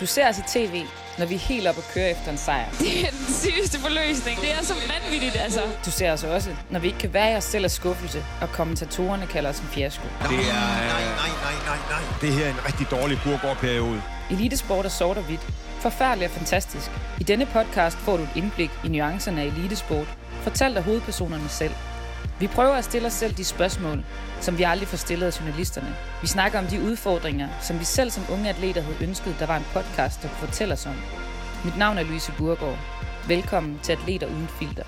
Du ser altså tv, når vi er helt oppe og kører efter en sejr. Det er den sygeste forløsning. Det er så vanvittigt, altså. Du ser os også, når vi ikke kan være i os selv af skuffelse, og kommentatorerne kalder os en fiasko. Det er... Nej, nej, nej, nej, nej. Det her er en rigtig dårlig burgårdperiode. Elitesport er sort og hvidt. Forfærdeligt og fantastisk. I denne podcast får du et indblik i nuancerne af elitesport, fortalt af hovedpersonerne selv. Vi prøver at stille os selv de spørgsmål, som vi aldrig får stillet af journalisterne. Vi snakker om de udfordringer, som vi selv som unge atleter havde ønsket, der var en podcast, der kunne fortælle os om. Mit navn er Louise Burgård. Velkommen til Atleter Uden Filter.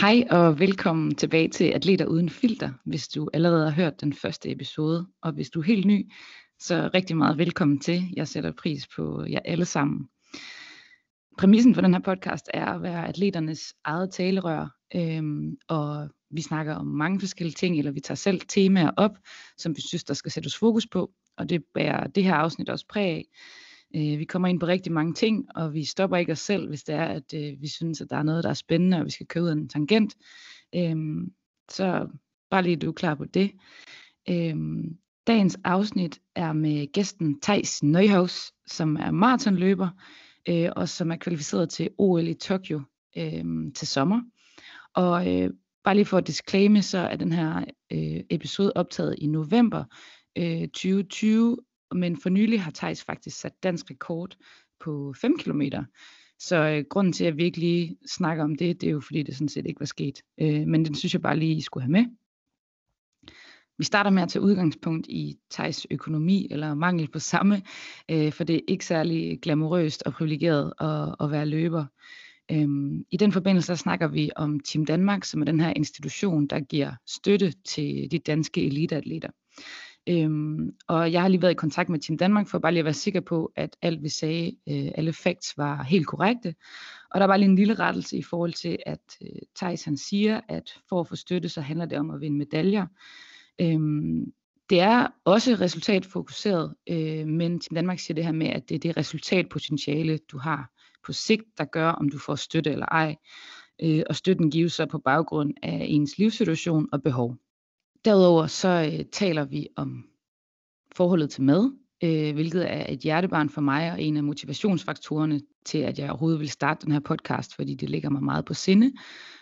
Hej og velkommen tilbage til Atleter Uden Filter, hvis du allerede har hørt den første episode. Og hvis du er helt ny, så rigtig meget velkommen til. Jeg sætter pris på jer alle sammen. Præmissen for den her podcast er at være atleternes eget talerør, øhm, og vi snakker om mange forskellige ting, eller vi tager selv temaer op, som vi synes, der skal sættes fokus på, og det bærer det her afsnit også præg af. Øh, vi kommer ind på rigtig mange ting, og vi stopper ikke os selv, hvis det er, at øh, vi synes, at der er noget, der er spændende, og vi skal køre ud af en tangent. Øhm, så bare lige, du er klar på det. Øhm, dagens afsnit er med gæsten Tejs Nøjhaus, som er maratonløber, øh, og som er kvalificeret til OL i Tokyo øh, til sommer. Og øh, bare lige for at disclaime, så er den her øh, episode optaget i november øh, 2020, men for nylig har Thijs faktisk sat dansk rekord på 5 km. Så øh, grunden til, at vi ikke lige snakker om det, det er jo fordi, det sådan set ikke var sket. Øh, men den synes jeg bare lige, I skulle have med. Vi starter med at tage udgangspunkt i Thijs økonomi, eller mangel på samme, øh, for det er ikke særlig glamourøst og privilegeret at, at være løber. Øhm, I den forbindelse der snakker vi om Team Danmark, som er den her institution, der giver støtte til de danske eliteatleter. Øhm, og jeg har lige været i kontakt med Team Danmark for bare lige at være sikker på, at alt vi sagde, øh, alle facts var helt korrekte. Og der var lige en lille rettelse i forhold til, at øh, Thijs han siger, at for at få støtte, så handler det om at vinde medaljer. Øhm, det er også resultatfokuseret, øh, men Team Danmark siger det her med, at det er det resultatpotentiale, du har på sigt, der gør, om du får støtte eller ej. Øh, og støtten gives så på baggrund af ens livssituation og behov. Derudover så øh, taler vi om forholdet til mad, øh, hvilket er et hjertebarn for mig og en af motivationsfaktorerne til, at jeg overhovedet vil starte den her podcast, fordi det ligger mig meget på sinde,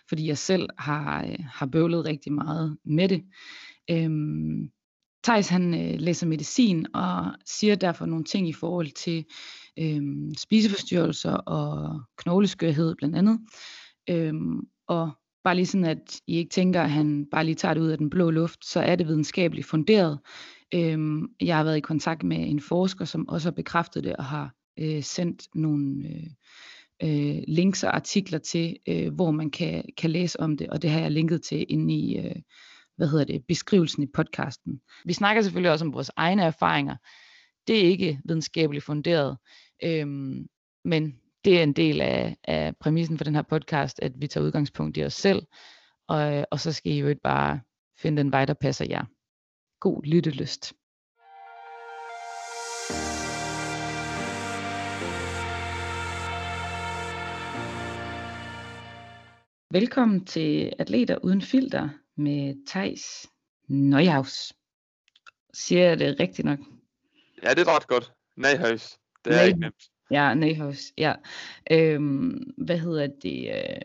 fordi jeg selv har, øh, har bøvlet rigtig meget med det. Øhm, Thijs han øh, læser medicin og siger derfor nogle ting i forhold til øhm, spiseforstyrrelser og knogleskørhed blandt andet. Øhm, og bare lige sådan, at I ikke tænker, at han bare lige tager det ud af den blå luft, så er det videnskabeligt funderet. Øhm, jeg har været i kontakt med en forsker, som også har bekræftet det og har øh, sendt nogle øh, øh, links og artikler til, øh, hvor man kan, kan læse om det, og det har jeg linket til inde i øh, hvad hedder det, beskrivelsen i podcasten. Vi snakker selvfølgelig også om vores egne erfaringer. Det er ikke videnskabeligt funderet, øhm, men det er en del af, af præmissen for den her podcast, at vi tager udgangspunkt i os selv, og, og så skal I jo ikke bare finde den vej, der passer jer. God lyttelyst. Velkommen til Atleter Uden Filter med Tejs Nøjhaus. Siger jeg det rigtigt nok? Ja, det er ret godt. Nøjhaus. Det er ikke nemt. Ja, Nøjhaus. Ja. Øhm, hvad hedder det? Øh,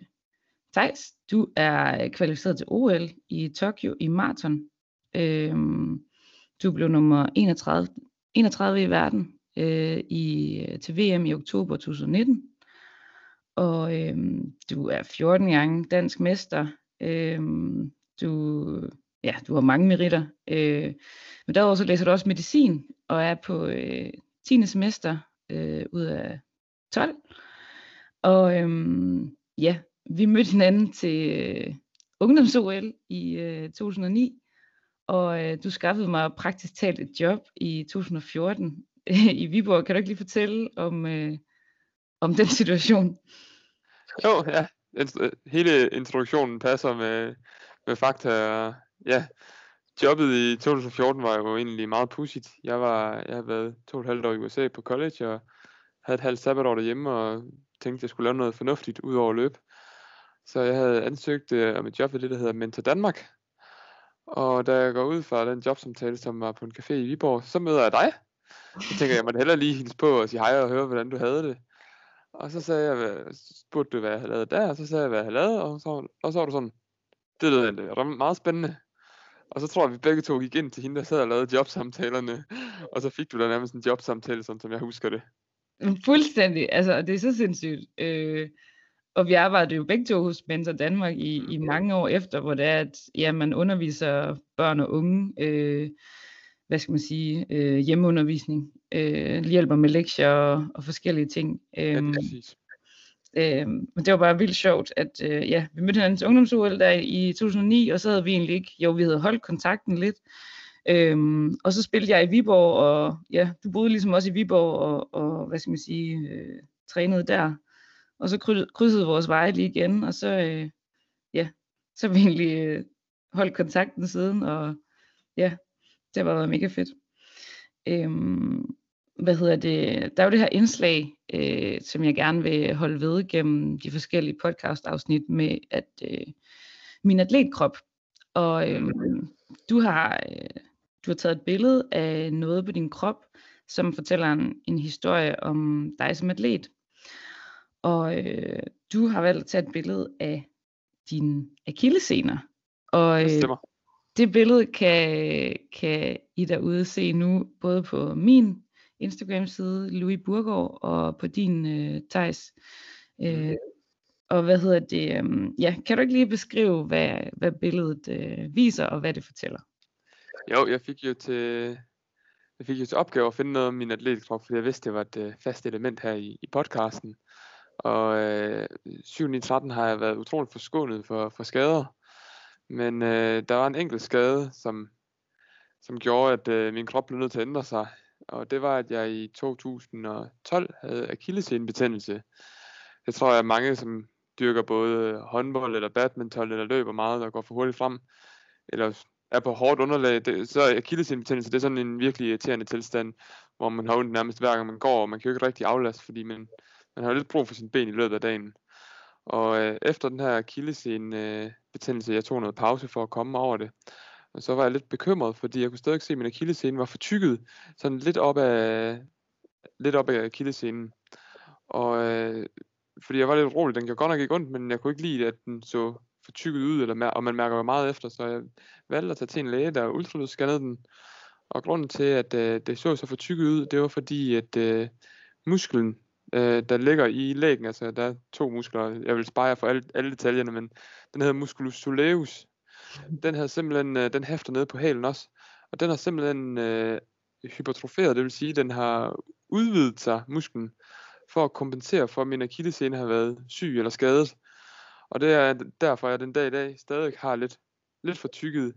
Thijs, du er kvalificeret til OL i Tokyo i maraton. Øhm, du blev nummer 31, 31 i verden øh, i, til VM i oktober 2019. Og øhm, du er 14 gange dansk mester. Øhm, du, ja, du har mange meritter. Øh, men derudover så læser du også medicin, og er på øh, 10. semester øh, ud af 12. Og øhm, ja, vi mødte hinanden til øh, ungdoms-OL i øh, 2009, og øh, du skaffede mig praktisk talt et job i 2014 i Viborg. Kan du ikke lige fortælle om, øh, om den situation? Jo, ja. Øh, hele introduktionen passer med, med fakta. Ja, jobbet i 2014 var jo egentlig meget pudsigt. Jeg, var, jeg havde været to og et halvt år i USA på college, og havde et halvt sabbatår derhjemme, og tænkte, at jeg skulle lave noget fornuftigt ud over løb. Så jeg havde ansøgt øh, om et job ved det, der hedder Mentor Danmark. Og da jeg går ud fra den jobsamtale, som var på en café i Viborg, så møder jeg dig. Så tænker jeg, jeg måtte hellere lige hilse på og sige hej og høre, hvordan du havde det. Og så sagde jeg, spurgte du, hvad jeg havde lavet der, og så sagde jeg, hvad jeg havde lavet, og så, og så var du sådan, det lød egentlig ret meget spændende. Og så tror jeg, vi begge to gik ind til hende, der sad og lavede jobsamtalerne, og så fik du da nærmest en jobsamtale, sådan som jeg husker det. Fuldstændig, altså, det er så sindssygt. Øh, og vi arbejdede jo begge to hos Mentor Danmark i, i mange år efter, hvor det er, at ja, man underviser børn og unge, øh, hvad skal man sige, øh, hjemmeundervisning, øh, hjælper med lektier og, og forskellige ting. Ja, Øhm, præcis øh, men det var bare vildt sjovt, at øh, ja, vi mødte hinanden til ungdoms der i 2009, og så havde vi egentlig ikke, jo vi havde holdt kontakten lidt, øhm, og så spillede jeg i Viborg, og ja, du boede ligesom også i Viborg, og, og hvad skal man sige, øh, trænede der, og så krydsede vores veje lige igen, og så, øh, ja, så har vi egentlig øh, holdt kontakten siden, og ja, det har bare været mega fedt. Øhm, hvad hedder det, der er jo det her indslag, øh, som jeg gerne vil holde ved gennem de forskellige podcast-afsnit med, at øh, min atletkrop, og øh, du har øh, du har taget et billede af noget på din krop, som fortæller en, en historie om dig som atlet. Og øh, du har valgt at tage et billede af dine akillesener. Og Det øh, det billede kan, kan I derude se nu, både på min Instagram-side, Louis Burgaard, og på din, øh, Thijs. Øh, og hvad hedder det? Øh, ja, kan du ikke lige beskrive, hvad, hvad billedet øh, viser, og hvad det fortæller? Jo, jeg fik jo til, jeg fik jo til opgave at finde noget om min atletkrop, fordi jeg vidste, det var et øh, fast element her i, i podcasten. Og øh, 7 13 har jeg været utroligt forskånet for, for skader. Men øh, der var en enkelt skade, som, som gjorde, at øh, min krop blev nødt til at ændre sig. Og det var, at jeg i 2012 havde akillesenebetændelse. Jeg tror, at mange, som dyrker både håndbold eller badminton eller løber meget og går for hurtigt frem, eller er på hårdt underlag, det, så er akillesenebetændelse, det er sådan en virkelig irriterende tilstand, hvor man har ondt nærmest hver gang man går, og man kan jo ikke rigtig aflaste, fordi man, man har lidt brug for sine ben i løbet af dagen. Og øh, efter den her akillesene øh, betændelse, jeg tog noget pause for at komme over det, men så var jeg lidt bekymret, fordi jeg kunne stadig se, at min akillescene var fortykket, sådan lidt op af, lidt op af akillescenen. Og øh, fordi jeg var lidt rolig, den gjorde godt nok ikke ondt, men jeg kunne ikke lide, at den så fortykket ud, eller, og man mærker jo meget efter, så jeg valgte at tage til en læge, der ultralydsscannede den. Og grunden til, at øh, det så så fortykket ud, det var fordi, at øh, musklen, øh, der ligger i lægen, altså der er to muskler, jeg vil spare jer for alle, alle detaljerne, men den hedder musculus soleus. Den havde simpelthen, øh, den hæfter nede på hælen også, og den har simpelthen øh, hypertroferet, det vil sige, den har udvidet sig, musklen, for at kompensere for, at min akillescene har været syg eller skadet. Og det er derfor, jeg den dag i dag stadig har lidt, lidt for tykket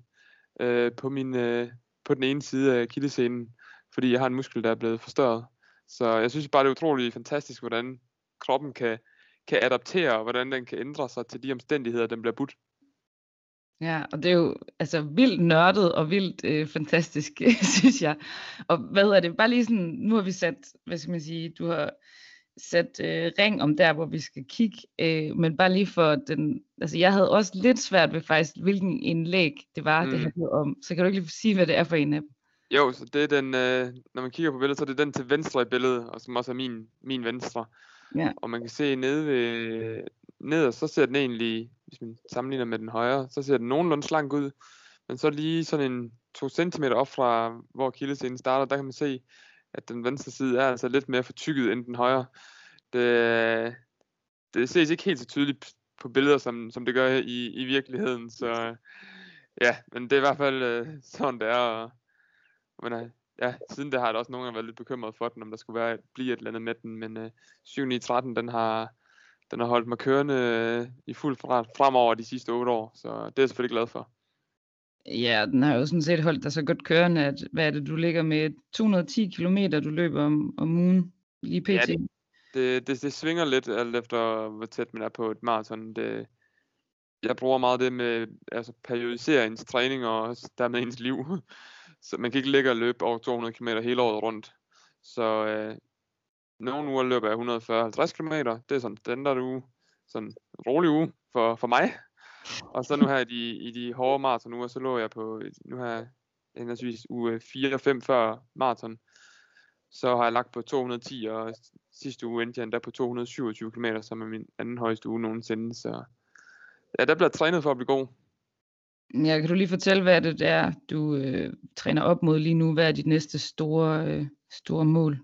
øh, på, min, øh, på den ene side af akillescenen, fordi jeg har en muskel, der er blevet forstørret. Så jeg synes bare, det er utroligt fantastisk, hvordan kroppen kan, kan adaptere, og hvordan den kan ændre sig til de omstændigheder, den bliver budt. Ja, og det er jo altså vildt nørdet og vildt øh, fantastisk, synes jeg. Og hvad hedder det, bare lige sådan, nu har vi sat, hvad skal man sige, du har sat øh, ring om der, hvor vi skal kigge, øh, men bare lige for den, altså jeg havde også lidt svært ved faktisk, hvilken indlæg det var, mm. det handlede om. Så kan du ikke lige sige, hvad det er for en af dem? Jo, så det er den, øh, når man kigger på billedet, så er det den til venstre i billedet, og som også er min, min venstre. Ja. Og man kan se nede ved, nederst, så ser den egentlig, hvis man sammenligner med den højre, så ser den nogenlunde slank ud. Men så lige sådan en 2 cm op fra, hvor kildescenen starter, der kan man se, at den venstre side er altså lidt mere fortykket end den højre. Det, det ses ikke helt så tydeligt på billeder, som, som det gør i, i virkeligheden. Så ja, men det er i hvert fald øh, sådan, det er. Og, men, øh, ja, siden det har jeg da også nogle gange været lidt bekymret for den, om der skulle være, blive et eller andet med den. Men øh, 7 13 den har, den har holdt mig kørende øh, i fuld fart fremover de sidste 8 år. Så det er jeg selvfølgelig glad for. Ja, den har jo sådan set holdt dig så godt kørende, at hvad er det, du ligger med 210 km, du løber om, om ugen lige pt. Ja, Det, det, det svinger lidt alt efter, hvor tæt man er på et maraton. Det, jeg bruger meget det med altså periodisere ens træning og dermed ens liv. Så man kan ikke ligge og løbe over 200 km hele året rundt. Så øh, nogle uger løber jeg 140-50 km. Det er sådan en standard uge. Sådan en rolig uge for, for mig. Og så nu her i de, i de hårde maratonuger, så lå jeg på, nu her henholdsvis uge 4 og 5 før maraton. Så har jeg lagt på 210, og sidste uge endte jeg endda på 227 km, som er min anden højeste uge nogensinde. Så ja, der bliver trænet for at blive god. Ja, kan du lige fortælle, hvad det er, du øh, træner op mod lige nu? Hvad er dit næste store, øh, store mål?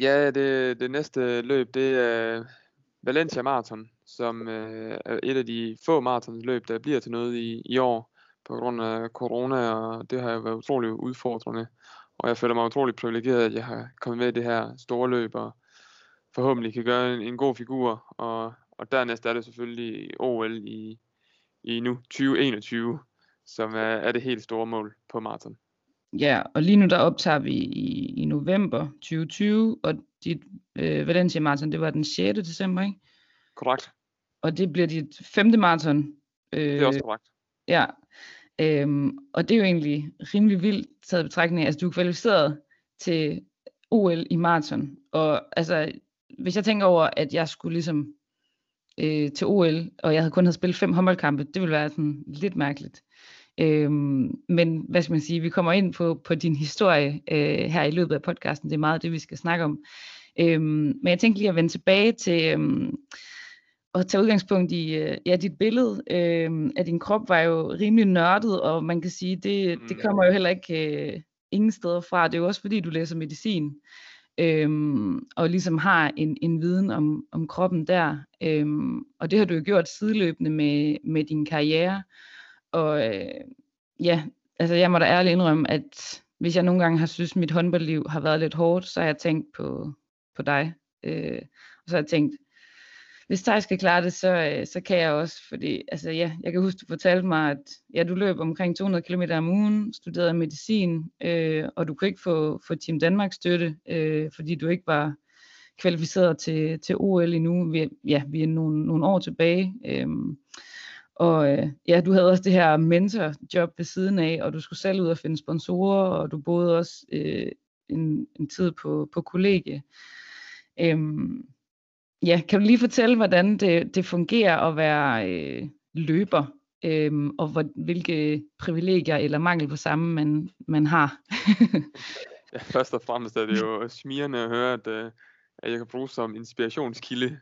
Ja, det, det næste løb, det er Valencia Marathon, som øh, er et af de få maratonløb, der bliver til noget i, i år på grund af corona, og det har jo været utrolig udfordrende. Og jeg føler mig utrolig privilegeret, at jeg har kommet med i det her store løb, og forhåbentlig kan gøre en, en god figur. Og, og dernæst er det selvfølgelig OL i, i nu 2021, som er, er det helt store mål på maraton. Ja, og lige nu der optager vi i, i november 2020, og dit øh, Valencia Marathon, det var den 6. december, ikke? Korrekt. Og det bliver dit femte maraton. Øh, det er også korrekt. Ja, øhm, og det er jo egentlig rimelig vildt taget betragtning. Altså, du er kvalificeret til OL i maraton, og altså, hvis jeg tænker over, at jeg skulle ligesom øh, til OL, og jeg havde kun havde spillet fem håndboldkampe, det ville være sådan lidt mærkeligt. Øhm, men hvad skal man sige, vi kommer ind på, på din historie øh, her i løbet af podcasten, det er meget det, vi skal snakke om. Øhm, men jeg tænkte lige at vende tilbage til øhm, at tage udgangspunkt i, øh, ja, dit billede øh, af din krop var jo rimelig nørdet, og man kan sige, det, det mm. kommer jo heller ikke øh, ingen steder fra. Det er jo også fordi, du læser medicin, øhm, og ligesom har en, en viden om, om kroppen der. Øhm, og det har du jo gjort sideløbende med, med din karriere. Og øh, ja, altså jeg må da ærligt indrømme, at hvis jeg nogle gange har synes, at mit håndboldliv har været lidt hårdt, så har jeg tænkt på, på dig. Øh, og så har jeg tænkt, hvis Thaj skal klare det, så, øh, så kan jeg også, fordi altså, ja, jeg kan huske, du fortalte mig, at ja, du løb omkring 200 km om ugen, studerede medicin, øh, og du kunne ikke få, få Team Danmark støtte, øh, fordi du ikke var kvalificeret til, til OL endnu. Vi, ja, vi er nogle, nogle år tilbage. Øh, og øh, ja, du havde også det her mentorjob ved siden af, og du skulle selv ud og finde sponsorer, og du boede også øh, en, en tid på, på kollegie. Øhm, ja, kan du lige fortælle, hvordan det, det fungerer at være øh, løber, øhm, og hvor, hvilke privilegier eller mangel på samme man, man har? ja, først og fremmest er det jo smirende at høre, at, øh, at jeg kan bruge som inspirationskilde.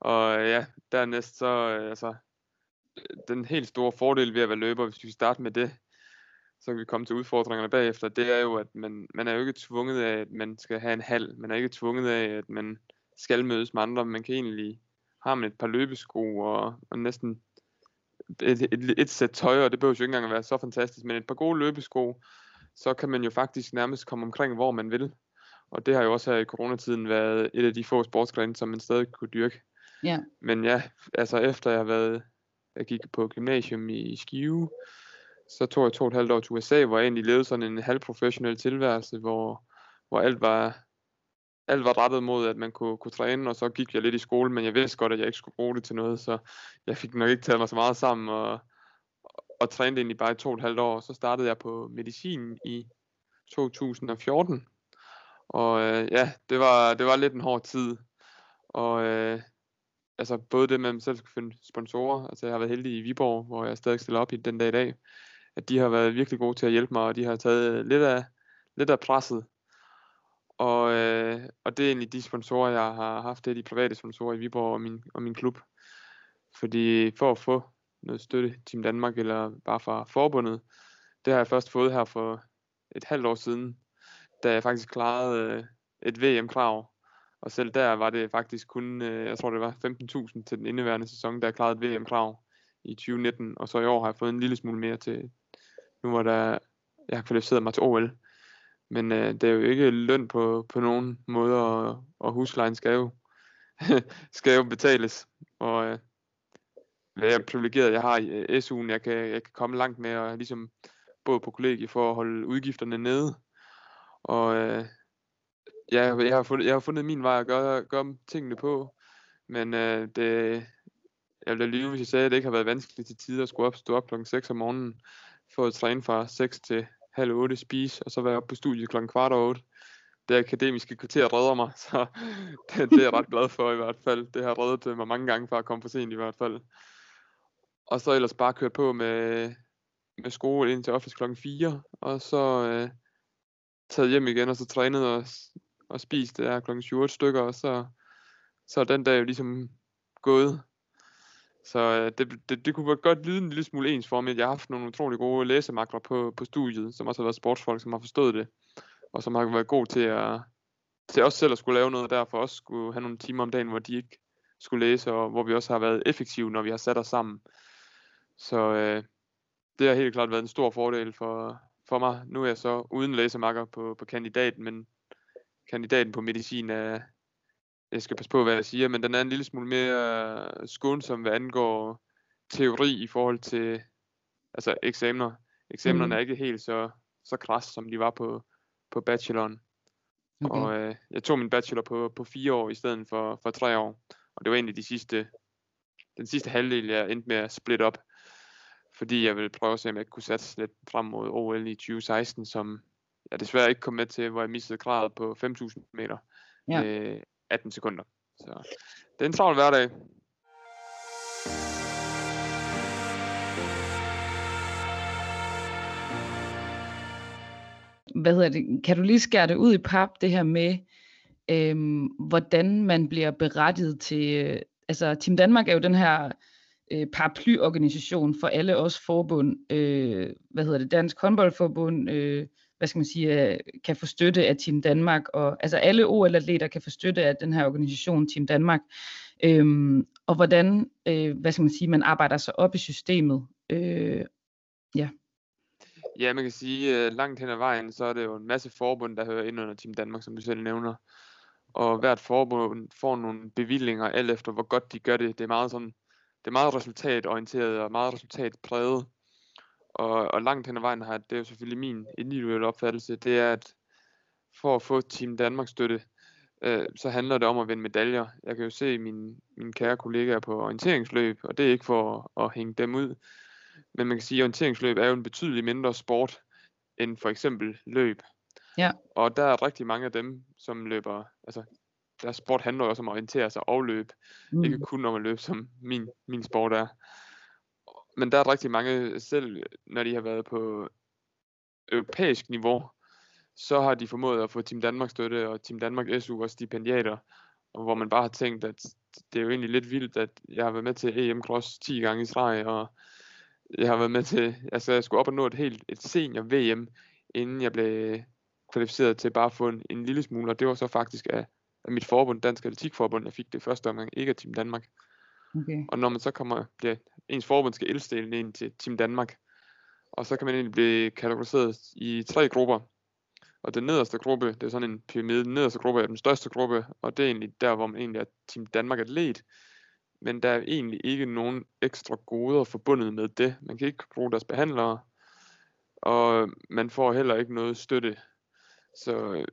Og øh, ja, dernæst så, øh, altså, den helt store fordel ved at være løber, hvis vi starter med det, så kan vi komme til udfordringerne bagefter, det er jo, at man, man er jo ikke tvunget af, at man skal have en halv. Man er ikke tvunget af, at man skal mødes med andre. Man kan egentlig, har man et par løbesko og, og næsten et, et, et sæt tøj, og det behøver jo ikke engang at være så fantastisk, men et par gode løbesko, så kan man jo faktisk nærmest komme omkring, hvor man vil. Og det har jo også her i coronatiden været et af de få sportsgrene, som man stadig kunne dyrke. Ja. Men ja, altså efter jeg har været jeg gik på gymnasium i Skive. Så tog jeg to og et halvt år til USA, hvor jeg egentlig levede sådan en halvprofessionel tilværelse, hvor, hvor alt var alt var rettet mod, at man kunne, kunne træne, og så gik jeg lidt i skole, men jeg vidste godt, at jeg ikke skulle bruge det til noget, så jeg fik nok ikke taget mig så meget sammen, og, og trænede egentlig bare i to og et halvt år, så startede jeg på medicin i 2014, og øh, ja, det var, det var lidt en hård tid, og øh, altså både det med, at man selv skal finde sponsorer. Altså jeg har været heldig i Viborg, hvor jeg stadig stiller op i den dag i dag. At de har været virkelig gode til at hjælpe mig, og de har taget øh, lidt af, lidt af presset. Og, øh, og det er egentlig de sponsorer, jeg har haft, det er de private sponsorer i Viborg og min, og min klub. Fordi for at få noget støtte, Team Danmark eller bare fra forbundet, det har jeg først fået her for et halvt år siden, da jeg faktisk klarede øh, et VM-krav og selv der var det faktisk kun, øh, jeg tror det var 15.000 til den indeværende sæson, der klarede et VM-krav i 2019, og så i år har jeg fået en lille smule mere til, nu hvor der, jeg har kvalificeret mig til OL. Men øh, det er jo ikke løn på, på nogen måde, og, og huslejen skal jo, skal jo betales. Og øh, jeg er privilegeret, jeg har øh, SU'en, jeg kan, jeg kan komme langt med, og ligesom både på kollegie for at holde udgifterne nede. Og øh, ja, jeg har fundet, jeg har fundet min vej at gøre, gøre tingene på, men øh, det, jeg ville lyve, hvis jeg sagde, at det ikke har været vanskeligt til tider at skulle op, stå op klokken 6 om morgenen, for at træne fra 6 til halv 8, spise, og så være oppe på studiet klokken kvart over 8. Det akademiske kvarter redder mig, så det, det er jeg ret glad for i hvert fald. Det har reddet øh, mig mange gange for at komme for sent i hvert fald. Og så ellers bare køre på med, med skole ind til office klokken 4, og så øh, taget hjem igen, og så trænet og, og spist det er klokken 7 stykker, og så, så er den dag jo ligesom gået. Så øh, det, det, det kunne godt lyde en lille smule ens for mig. Jeg har haft nogle utrolig gode læsemakler på, på studiet, som også har været sportsfolk, som har forstået det, og som har været god til at, til os selv at skulle lave noget, der, derfor også skulle have nogle timer om dagen, hvor de ikke skulle læse, og hvor vi også har været effektive, når vi har sat os sammen. Så øh, det har helt klart været en stor fordel for, for mig. Nu er jeg så uden læsemakker på, på kandidaten, men kandidaten på medicin er, jeg skal passe på, hvad jeg siger, men den er en lille smule mere skånsom, hvad angår teori i forhold til altså eksamener. Eksamenerne mm. er ikke helt så, så kras, som de var på, på bacheloren. Okay. Og øh, jeg tog min bachelor på, på fire år i stedet for, for tre år. Og det var egentlig de sidste, den sidste halvdel, jeg endte med at splitte op. Fordi jeg ville prøve at se, om jeg kunne satse lidt frem mod OL i 2016, som jeg desværre ikke kom med til, hvor jeg mistede gradet på 5.000 meter. Ja. Med 18 sekunder. Så det er en travl hverdag. Hvad hedder det? Kan du lige skære det ud i pap, det her med, øhm, hvordan man bliver berettiget til, øh, altså Team Danmark er jo den her øh, paraplyorganisation for alle os forbund, øh, hvad hedder det, Dansk håndboldforbund, øh, hvad skal man sige, øh, kan få støtte af Team Danmark, og altså alle OL-atleter kan få støtte af den her organisation Team Danmark, øhm, og hvordan, øh, hvad skal man sige, man arbejder sig op i systemet, øh, ja. Ja, man kan sige, uh, langt hen ad vejen, så er det jo en masse forbund, der hører ind under Team Danmark, som du selv nævner. Og hvert forbund får nogle bevillinger, alt efter hvor godt de gør det. Det er meget sådan, det er meget resultatorienteret og meget resultatpræget. Og, og langt hen ad vejen har det er jo selvfølgelig min individuelle opfattelse, det er, at for at få Team Danmark støtte, øh, så handler det om at vinde medaljer. Jeg kan jo se mine, mine kære kollegaer på orienteringsløb, og det er ikke for at, at hænge dem ud. Men man kan sige, at orienteringsløb er jo en betydelig mindre sport end for eksempel løb. Ja. Og der er rigtig mange af dem, som løber, altså deres sport handler jo også om at orientere sig og løbe. Mm. Ikke kun om at løbe, som min, min sport er men der er rigtig mange, selv når de har været på europæisk niveau, så har de formået at få Team Danmark støtte og Team Danmark SU og stipendiater, og hvor man bare har tænkt, at det er jo egentlig lidt vildt, at jeg har været med til EM Cross 10 gange i streg, og jeg har været med til, altså jeg skulle op og nå et helt et senior VM, inden jeg blev kvalificeret til bare at få en, en lille smule, og det var så faktisk af, af mit forbund, Dansk Atletikforbund, jeg fik det første omgang, ikke af Team Danmark. Okay. Og når man så kommer, bliver, ens forbund skal indstille ind til Team Danmark, og så kan man egentlig blive kategoriseret i tre grupper. Og den nederste gruppe, det er sådan en pyramide, den nederste gruppe er den største gruppe, og det er egentlig der, hvor man egentlig er Team Danmark atlet. Men der er egentlig ikke nogen ekstra goder forbundet med det. Man kan ikke bruge deres behandlere, og man får heller ikke noget støtte. Så øh,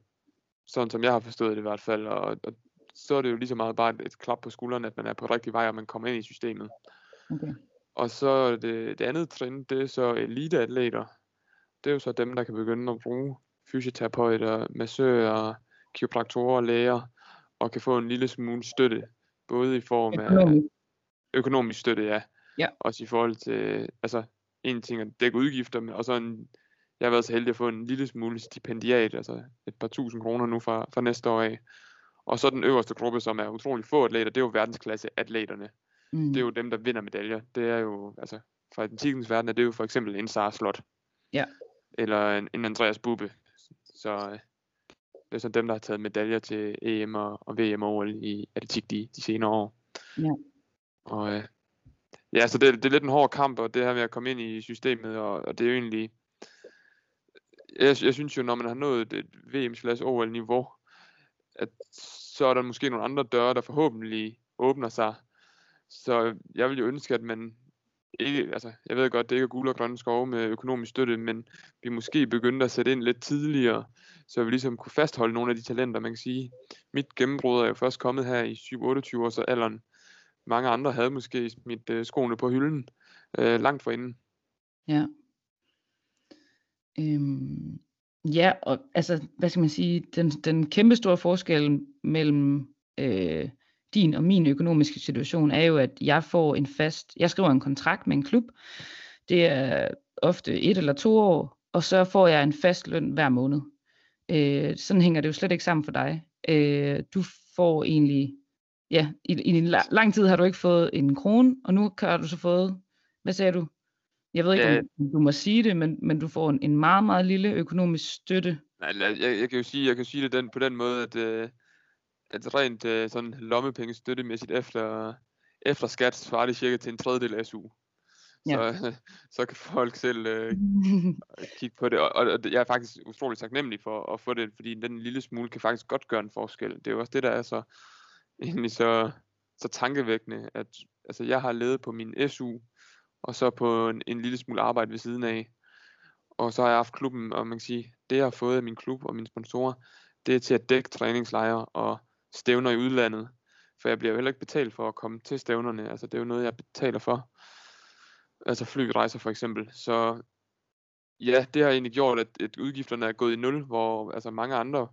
sådan som jeg har forstået det i hvert fald, og, og så er det jo lige så meget bare et, et klap på skulderen, at man er på rigtig vej, og man kommer ind i systemet. Okay. Og så det, det andet trin, det er så eliteatleter. Det er jo så dem, der kan begynde at bruge fysioterapeuter, massører, kiropraktorer, læger, og kan få en lille smule støtte, både i form af økonomisk, økonomisk støtte, ja. ja. Også i forhold til, altså en ting at dække udgifter, og så en, jeg har været så heldig at få en lille smule stipendiat, altså et par tusind kroner nu fra, fra næste år af. Og så den øverste gruppe, som er utrolig få atleter, det er jo verdensklasse atleterne. Mm. Det er jo dem, der vinder medaljer. Det er jo, altså, fra atletikens verden er det jo for eksempel en Sara Slot. Ja. Eller en, en Andreas Bube. Så øh, det er så dem, der har taget medaljer til EM og, og VM og OL i atletik de, de senere år. Ja. Og øh, ja, så det, det er lidt en hård kamp, og det her med at komme ind i systemet, og, og det er jo egentlig, jeg, jeg synes jo, når man har nået et VM-OL-niveau, at så er der måske nogle andre døre, der forhåbentlig åbner sig. Så jeg vil jo ønske, at man ikke, altså, jeg ved godt, det ikke er gule og grønne skove med økonomisk støtte, men vi måske begyndte at sætte ind lidt tidligere, så vi ligesom kunne fastholde nogle af de talenter, man kan sige. Mit gennembrud er jo først kommet her i 7-28 års alderen. Mange andre havde måske mit øh, skoene på hylden øh, langt forinden. Ja. Øhm, Ja, og altså, hvad skal man sige, den, den kæmpe store forskel mellem øh, din og min økonomiske situation er jo, at jeg får en fast, jeg skriver en kontrakt med en klub, det er ofte et eller to år, og så får jeg en fast løn hver måned. Øh, sådan hænger det jo slet ikke sammen for dig. Øh, du får egentlig, ja, i, i en la- lang tid har du ikke fået en krone, og nu har du så fået, hvad sagde du? Jeg ved ikke, Ja. om du må sige det, men, men du får en, en meget, meget lille økonomisk støtte. Nej, jeg, jeg kan jo sige, jeg kan sige det den, på den måde, at, øh, at rent øh, sådan lommepenge støttemæssigt efter, efter skat svarer det cirka til en tredjedel af SU. Ja. Så, så kan folk selv øh, kigge på det, og, og og jeg er faktisk utrolig taknemmelig for at få det, fordi den lille smule kan faktisk godt gøre en forskel. Det er jo også det, der er så egentlig så, så tankevækkende, at altså, jeg har levet på min SU, og så på en, en lille smule arbejde ved siden af. Og så har jeg haft klubben, og man kan sige, det jeg har fået af min klub og mine sponsorer, det er til at dække træningslejre og stævner i udlandet. For jeg bliver jo heller ikke betalt for at komme til stævnerne. Altså det er jo noget, jeg betaler for. Altså flyrejser for eksempel. Så ja, det har egentlig gjort, at, at udgifterne er gået i nul, hvor altså mange andre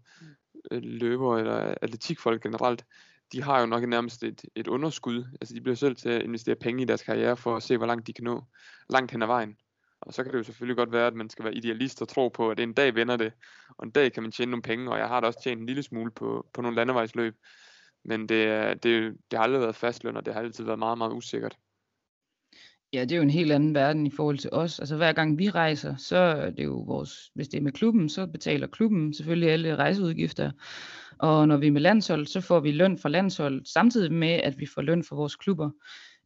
øh, løbere eller atletikfolk generelt, de har jo nok nærmest et, et underskud. Altså de bliver selv til at investere penge i deres karriere for at se, hvor langt de kan nå. Langt hen ad vejen. Og så kan det jo selvfølgelig godt være, at man skal være idealist og tro på, at en dag vender det, og en dag kan man tjene nogle penge, og jeg har da også tjent en lille smule på, på nogle landevejsløb. Men det, er- det, det har aldrig været fastløn, og det har altid været meget, meget usikkert. Ja, det er jo en helt anden verden i forhold til os. Altså hver gang vi rejser, så er det jo vores, hvis det er med klubben, så betaler klubben selvfølgelig alle rejseudgifter. Og når vi er med landshold, så får vi løn fra landshold, samtidig med, at vi får løn fra vores klubber.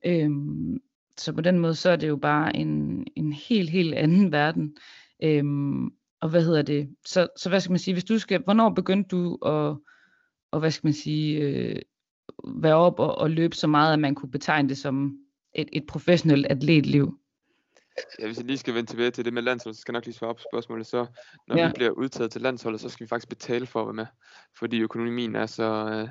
Øhm, så på den måde, så er det jo bare en, en helt, helt anden verden. Øhm, og hvad hedder det? Så, så hvad skal man sige, hvis du skal, hvornår begyndte du at, og hvad skal man sige, øh, være op og, og løbe så meget, at man kunne betegne det som et, et professionelt atletliv? Ja, hvis jeg lige skal vende tilbage til det med landsholdet, så skal jeg nok lige svare på spørgsmålet. Så når Ja. vi bliver udtaget til landsholdet, så skal vi faktisk betale for at være med. Fordi økonomien er så, øh,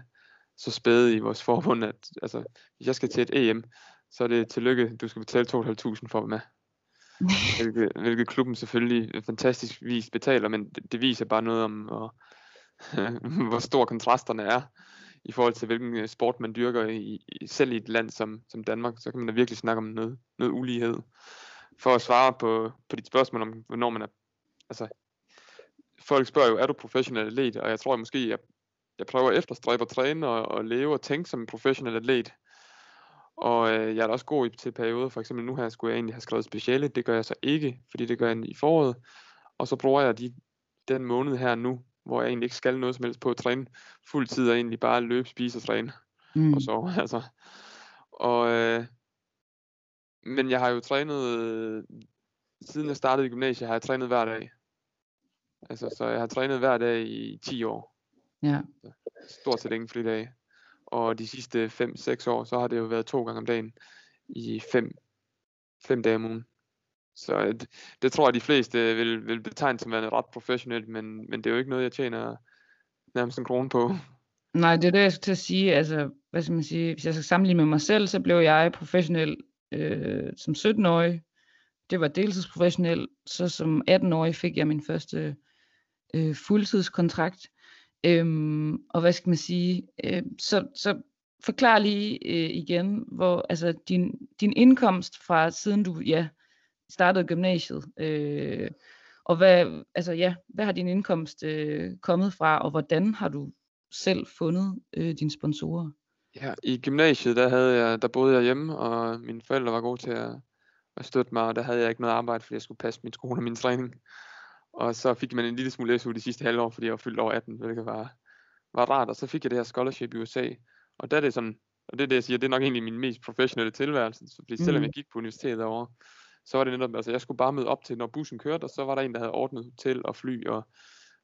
så spæd i vores forbund, at altså, hvis jeg skal til et EM, så er det tillykke, du skal betale 2.500 for at være med. Hvilket, hvilket klubben selvfølgelig fantastisk vis betaler, men det, det viser bare noget om, hvor, hvor stor kontrasterne er i forhold til hvilken øh, sport man dyrker i, i selv i et land som, som Danmark, så kan man da virkelig snakke om noget, noget ulighed. For at svare på, på dit spørgsmål om, hvornår man er, altså, folk spørger jo, er du professionel atlet? Og jeg tror jeg måske, jeg, jeg prøver at efterstræbe at træne og, og leve og tænke som en professionel atlet. Og øh, jeg er da også god i, til perioder, for eksempel nu her skulle jeg egentlig have skrevet speciale, det gør jeg så ikke, fordi det gør jeg i foråret. Og så bruger jeg de, den måned her nu, hvor jeg egentlig ikke skal noget som helst på at træne fuld tid og egentlig bare løbe, spise og træne Mm. og sove. Altså. Og, øh, men jeg har jo trænet, øh, siden jeg startede i gymnasiet, har jeg trænet hver dag. Altså, så jeg har trænet hver dag i 10 år. Ja. Stort set ingen fridage. Og de sidste 5-6 år, så har det jo været to gange om dagen i 5 fem dage om ugen. Så øh, det, det tror jeg, de fleste øh, vil, vil betegne som værende ret professionelt, men, men det er jo ikke noget, jeg tjener nærmest en krone på. Nej, det er det, jeg skulle til at sige. Altså, hvad skal man sige? Hvis jeg skal sammenligne med mig selv, så blev jeg professionel øh, som 17-årig. Det var deltidsprofessionel. Så som 18-årig fik jeg min første øh, fuldtidskontrakt. Øhm, og hvad skal man sige? Øh, så, så forklar lige øh, igen, hvor altså din, din indkomst fra siden du ja, startede gymnasiet, øh, og hvad, altså, ja, hvad har din indkomst øh, kommet fra, og hvordan har du selv fundet øh, dine sponsorer? Ja, i gymnasiet, der, havde jeg, der boede jeg hjemme, og mine forældre var gode til at, at støtte mig, og der havde jeg ikke noget arbejde, fordi jeg skulle passe min skole og min træning. Og så fik man en lille smule SU de sidste halvår, fordi jeg var fyldt over 18, hvilket var, var rart. Og så fik jeg det her scholarship i USA, og der er det sådan, og det er det, jeg siger, det er nok egentlig min mest professionelle tilværelse, fordi selvom Mm. jeg gik på universitetet derovre, så var det netop, altså jeg skulle bare møde op til, når bussen kørte, og så var der en, der havde ordnet hotel og fly og,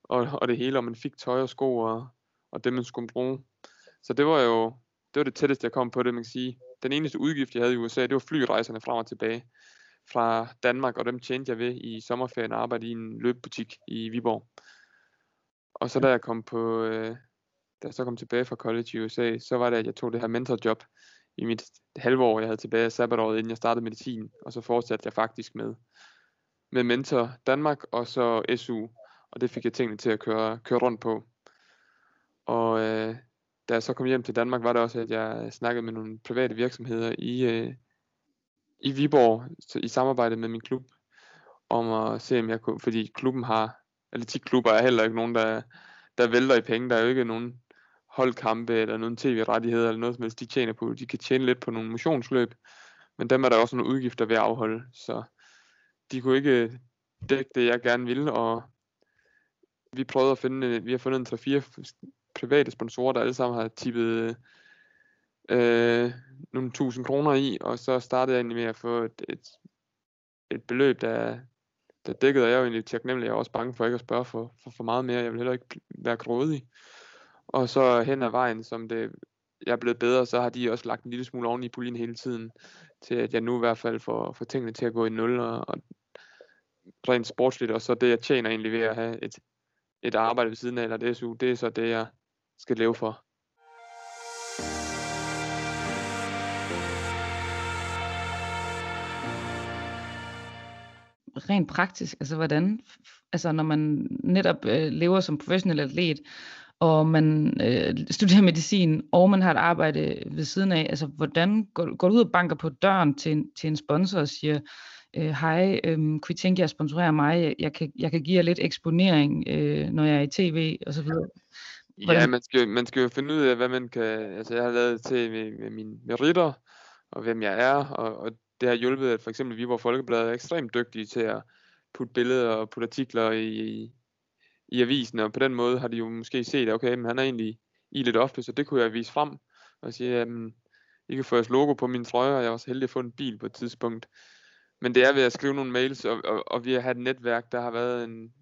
og, og det hele, og man fik tøj og sko og, og det, man skulle bruge. Så det var jo, det var det tætteste, jeg kom på det, man kan sige. Den eneste udgift, jeg havde i USA, det var flyrejserne frem og tilbage fra Danmark, og dem tjente jeg ved i sommerferien at arbejde i en løbebutik i Viborg. Og så da jeg kom på, øh, da jeg så kom tilbage fra college i USA, så var det, at jeg tog det her mentorjob i mit halve år, jeg havde tilbage af sabbatåret, inden jeg startede medicin, og så fortsatte jeg faktisk med, med Mentor Danmark, og så SU, og det fik jeg tingene til at køre, køre rundt på. Og øh, da jeg så kom hjem til Danmark, var det også, at jeg snakkede med nogle private virksomheder i, øh, i Viborg, så i samarbejde med min klub, om at se, om jeg kunne, fordi klubben har, atletikklubber er heller ikke nogen, der, der vælter i penge. Der er jo ikke nogen holdkampe eller nogen tv-rettigheder eller noget som helst, de tjener på. De kan tjene lidt på nogle motionsløb, men dem er der også nogle udgifter ved at afholde. Så de kunne ikke dække det, jeg gerne ville, og vi prøvede at finde, vi har fundet en 3-4 private sponsorer, der alle sammen har tippet øh, nogle tusind kroner i, og så startede jeg egentlig med at få et, et, et beløb, der, der dækkede, og jeg er jo egentlig taknemmelig, jeg er også bange for ikke at spørge for, for, for meget mere, jeg vil heller ikke være grådig. Og så hen ad vejen, som det, jeg er blevet bedre, så har de også lagt en lille smule oven i puljen hele tiden, til at jeg nu i hvert fald får, får tingene til at gå i nul, og, og rent sportsligt, og så det jeg tjener egentlig ved at have et, et arbejde ved siden af, eller det SU, det er så det, jeg skal leve for. Rent praktisk, altså hvordan, altså når man netop øh, lever som professionel atlet, og man øh, studerer medicin, og man har et arbejde ved siden af, altså hvordan går, går du ud og banker på døren til en, til en sponsor og siger, øh, hej, øh, kunne I tænke jer at sponsorere mig? Jeg kan, jeg kan give jer lidt eksponering, øh, når jeg er i tv, og så videre. Ja, man skal, man skal jo finde ud af, hvad man kan... Altså, jeg har lavet til med, med mine meritter, og hvem jeg er, og, og det har hjulpet, at for eksempel Viborg Folkeblad er ekstremt dygtige til at putte billeder og putte artikler i, i, avisen, og på den måde har de jo måske set, okay, men han er egentlig i lidt ofte, så det kunne jeg vise frem, og sige, at I kan få jeres logo på min trøje, og jeg er også heldig at få en bil på et tidspunkt. Men det er ved at skrive nogle mails, og, og, og vi har et netværk, der har været en,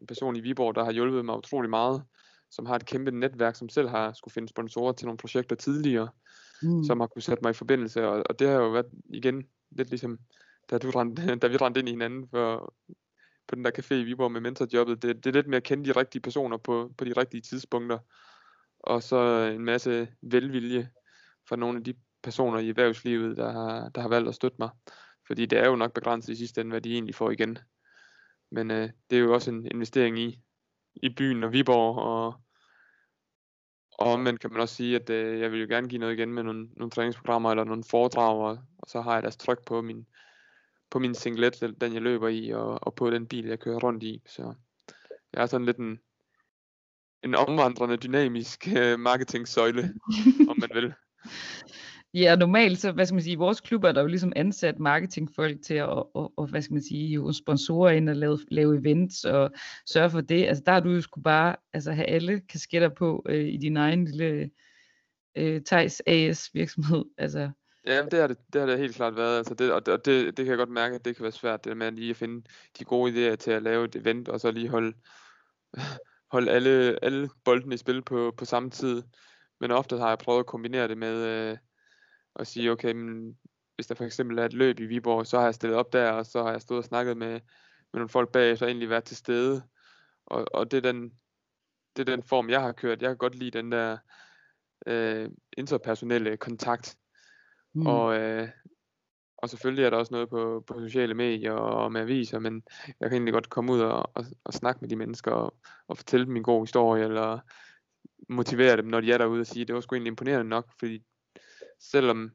en person i Viborg, der har hjulpet mig utrolig meget, som har et kæmpe netværk, som selv har skulle finde sponsorer til nogle projekter tidligere, mm. som har kunne sætte mig i forbindelse, og, og det har jo været igen lidt ligesom, da, du rendte, da vi rendte ind i hinanden for, på den der café i Viborg med mentorjobbet, det, det er lidt med at kende de rigtige personer på, på de rigtige tidspunkter, og så en masse velvilje fra nogle af de personer i erhvervslivet, der har, der har valgt at støtte mig. Fordi det er jo nok begrænset i sidste ende, hvad de egentlig får igen. Men øh, det er jo også en investering i, i byen og Viborg, og, og omvendt kan man også sige, at øh, jeg vil jo gerne give noget igen med nogle, nogle træningsprogrammer eller nogle foredrag, og, og så har jeg deres tryk på min, på min singlet, den jeg løber i, og, og på den bil, jeg kører rundt i. Så jeg er sådan lidt en, en omvandrende, dynamisk øh, marketing-søjle, om man vil. Ja, normalt så, hvad skal man sige, i vores klub er der jo ligesom ansat marketingfolk til at, og, og, hvad skal man sige, jo sponsorer ind og lave, lave events og sørge for det. Altså der har du jo skulle bare altså, have alle kasketter på øh, i din egen lille øh, Thijs AS virksomhed. Altså, Ja, det har det, det har det helt klart været. Altså det, og det, og det, det kan jeg godt mærke, at det kan være svært, det med lige at finde de gode idéer til at lave et event, og så lige holde, holde alle, alle boldene i spil på, på samme tid. Men ofte har jeg prøvet at kombinere det med øh, at sige, okay, men hvis der for eksempel er et løb i Viborg, så har jeg stillet op der, og så har jeg stået og snakket med, med nogle folk bag, så egentlig været til stede. Og, og det, er den, det er den form, jeg har kørt. Jeg kan godt lide den der øh, interpersonelle kontakt Mm. Og, øh, og selvfølgelig er der også noget på, på sociale medier og med aviser, men jeg kan egentlig godt komme ud og, og, og snakke med de mennesker og, og fortælle dem en god historie, eller motivere dem, når de er derude og sige, det var sgu egentlig imponerende nok, fordi selvom,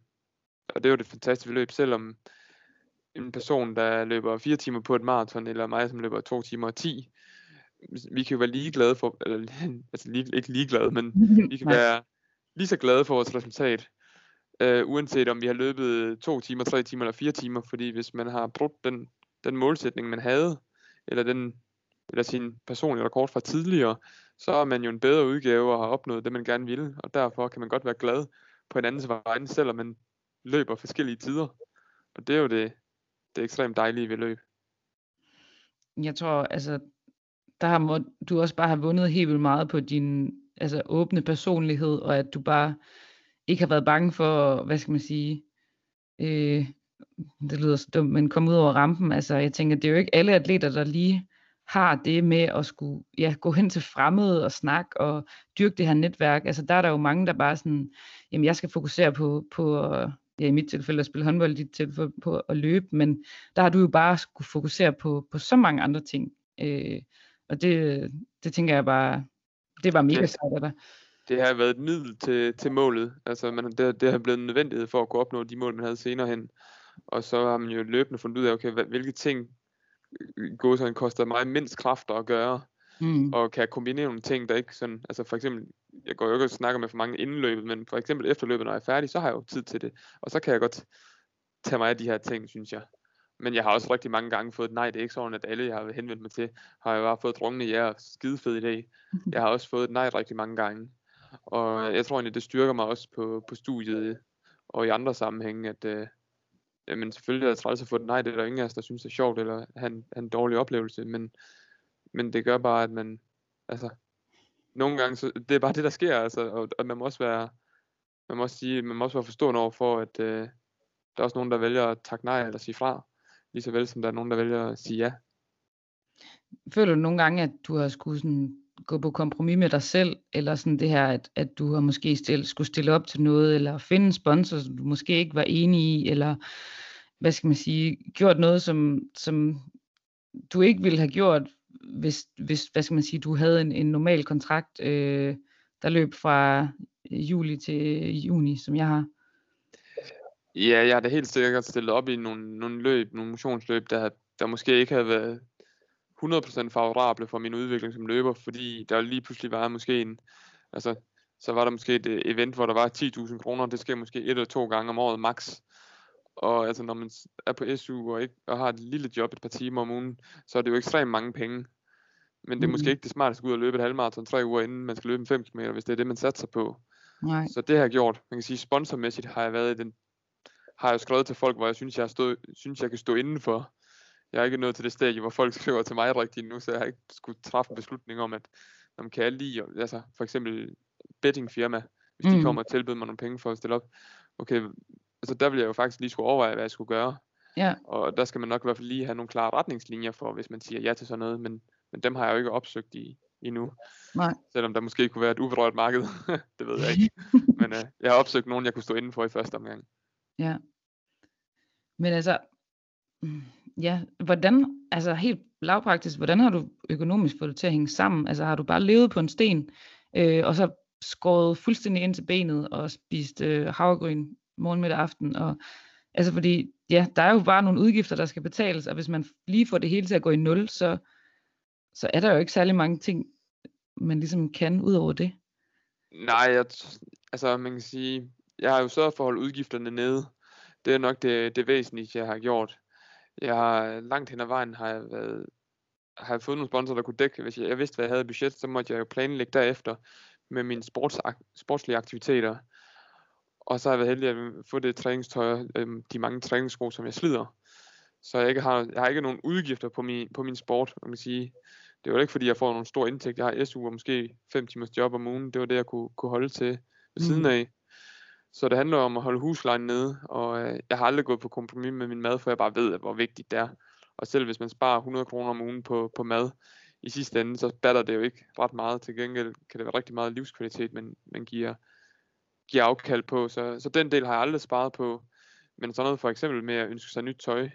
og det var det fantastiske løb, selvom en person, der løber fire timer på et maraton, eller mig, som løber to timer og ti, vi kan jo være ligeglade for, eller altså lige, ikke ligeglade, men vi kan være lige så glade for vores resultat, øh, uanset om vi har løbet to timer, tre timer eller fire timer, fordi hvis man har brugt den, den målsætning, man havde, eller den eller sin personlige rekord fra tidligere, så er man jo en bedre udgave og har opnået det, man gerne ville, og derfor kan man godt være glad på en andens vegne, selvom man løber forskellige tider. Og det er jo det, det ekstremt dejlige ved løb. Jeg tror, altså, der har må, du også bare har vundet helt vildt meget på din altså, åbne personlighed, og at du bare ikke har været bange for, hvad skal man sige, øh, det lyder så dumt, men komme ud over rampen. Altså, jeg tænker, det er jo ikke alle atleter, der lige har det med at skulle ja, gå hen til fremmede og snakke og dyrke det her netværk. Altså, der er der jo mange, der bare sådan, jamen, jeg skal fokusere på, på ja, i mit tilfælde at spille håndbold, i dit tilfælde på at løbe, men der har du jo bare skulle fokusere på, på så mange andre ting. Øh, og det, det tænker jeg bare, det var mega sejt af dig det har været et middel til, til målet. Altså man, det, det har blevet en nødvendighed for at kunne opnå de mål, man havde senere hen. Og så har man jo løbende fundet ud af, okay, hvilke ting går så koster mig mindst kræfter at gøre. Mm. og kan kombinere nogle ting, der ikke sådan, altså for eksempel, jeg går jo ikke og snakker med for mange inden løbet, men for eksempel efter løbet, når jeg er færdig, så har jeg jo tid til det, og så kan jeg godt tage mig af de her ting, synes jeg. Men jeg har også rigtig mange gange fået et nej, det er ikke sådan, at alle, jeg har henvendt mig til, har jeg bare fået drungende ja, skide fed idé. Jeg har også fået et nej rigtig mange gange. Og jeg tror egentlig, det styrker mig også på, på studiet og i andre sammenhænge, at øh, jamen selvfølgelig er det træls at få et nej, det er der ingen af os, der synes det er sjovt, eller have en, en dårlig oplevelse, men, men det gør bare, at man, altså, nogle gange, så, det er bare det, der sker, altså, og, og man må også være, man må også sige, man må også være forstående over for, at øh, der er også nogen, der vælger at takke nej eller sige fra, lige så vel som der er nogen, der vælger at sige ja. Føler du nogle gange, at du har skulle sådan gå på kompromis med dig selv, eller sådan det her, at, at du har måske stil, skulle stille op til noget, eller finde en sponsor, som du måske ikke var enig i, eller hvad skal man sige, gjort noget, som, som du ikke ville have gjort, hvis, hvis hvad skal man sige, du havde en, en normal kontrakt, øh, der løb fra juli til juni, som jeg har. Ja, jeg har da helt sikkert stillet op i nogle, nogle løb, nogle motionsløb, der, der måske ikke havde været 100% favorable for min udvikling som løber, fordi der lige pludselig var måske en, altså, så var der måske et øh, event, hvor der var 10.000 kroner, det sker måske et eller to gange om året max. Og altså, når man er på SU og, ikke, og har et lille job et par timer om ugen, så er det jo ekstremt mange penge. Men det er måske ikke det smarteste at gå ud og løbe et halvmarathon tre uger inden man skal løbe en 5 km, hvis det er det, man satser på. Nej. Så det har jeg gjort. Man kan sige, sponsormæssigt har jeg været i den, har jeg skrevet til folk, hvor jeg synes, jeg, stået, synes, jeg kan stå indenfor. Jeg er ikke nået til det stadie, hvor folk skriver til mig rigtigt nu, så jeg har ikke skulle træffe en beslutning om, at man kan jeg lide, altså for eksempel bettingfirma, hvis mm. de kommer og tilbyder mig nogle penge for at stille op. Okay, altså der vil jeg jo faktisk lige skulle overveje, hvad jeg skulle gøre. Ja. Og der skal man nok i hvert fald lige have nogle klare retningslinjer for, hvis man siger ja til sådan noget, men, men dem har jeg jo ikke opsøgt i, endnu. Nej. Selvom der måske kunne være et uberørt marked, det ved jeg ikke. Men øh, jeg har opsøgt nogen, jeg kunne stå indenfor i første omgang. Ja. Men altså, ja, hvordan, altså helt lavpraktisk, hvordan har du økonomisk fået det til at hænge sammen? Altså har du bare levet på en sten, øh, og så skåret fuldstændig ind til benet og spist øh, havregryn morgen, middag, aften, og altså fordi, ja, der er jo bare nogle udgifter, der skal betales, og hvis man lige får det hele til at gå i nul, så, så er der jo ikke særlig mange ting, man ligesom kan ud over det. Nej, jeg, altså man kan sige, jeg har jo sørget for at holde udgifterne nede. Det er nok det, det væsentlige, jeg har gjort. Jeg har langt hen ad vejen har jeg været, har jeg fået nogle sponsorer, der kunne dække. Hvis jeg, jeg vidste, hvad jeg havde budget, så måtte jeg jo planlægge derefter med mine sports, sportslige aktiviteter. Og så har jeg været heldig at få det træningstøj, øhm, de mange træningssko, som jeg slider. Så jeg, ikke har, jeg har ikke nogen udgifter på min, på min sport, man kan sige. Det var ikke fordi, jeg får nogle store indtægt. Jeg har SU og måske 5 timers job om ugen. Det var det, jeg kunne, kunne holde til ved siden af. Så det handler om at holde huslejen nede, og øh, jeg har aldrig gået på kompromis med min mad, for jeg bare ved, hvor vigtigt det er. Og selv hvis man sparer 100 kroner om ugen på, på mad, i sidste ende, så batter det jo ikke ret meget. Til gengæld kan det være rigtig meget livskvalitet, man, man giver, giver afkald på. Så, så den del har jeg aldrig sparet på. Men sådan noget for eksempel med at ønske sig nyt tøj,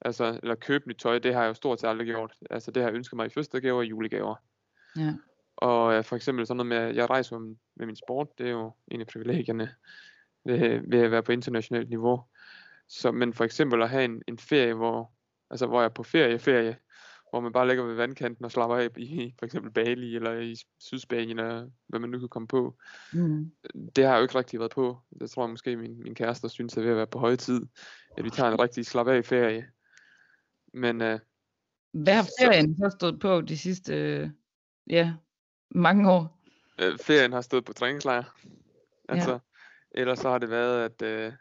altså, eller købe nyt tøj, det har jeg jo stort set aldrig gjort. Altså det har jeg ønsket mig i fødselsdagsgaver og julegaver. Ja. Og øh, for eksempel sådan noget med, at jeg rejser med min sport, det er jo en af privilegierne ved, ved at være på internationalt niveau. Så, men for eksempel at have en, en ferie, hvor, altså hvor jeg er på ferie, ferie, hvor man bare ligger ved vandkanten og slapper af i for eksempel Bali eller i Sydspanien, eller hvad man nu kan komme på. Mm. Det har jeg jo ikke rigtig været på. Det tror jeg måske min, min kæreste synes er ved at være på høje tid, at vi tager en rigtig slap af ferie. Men øh, Hvad har ferien så stået på de sidste, øh, ja, mange år? øh, ferien har stået på træningslejr. Altså, ja. ellers så har det været, at, øh,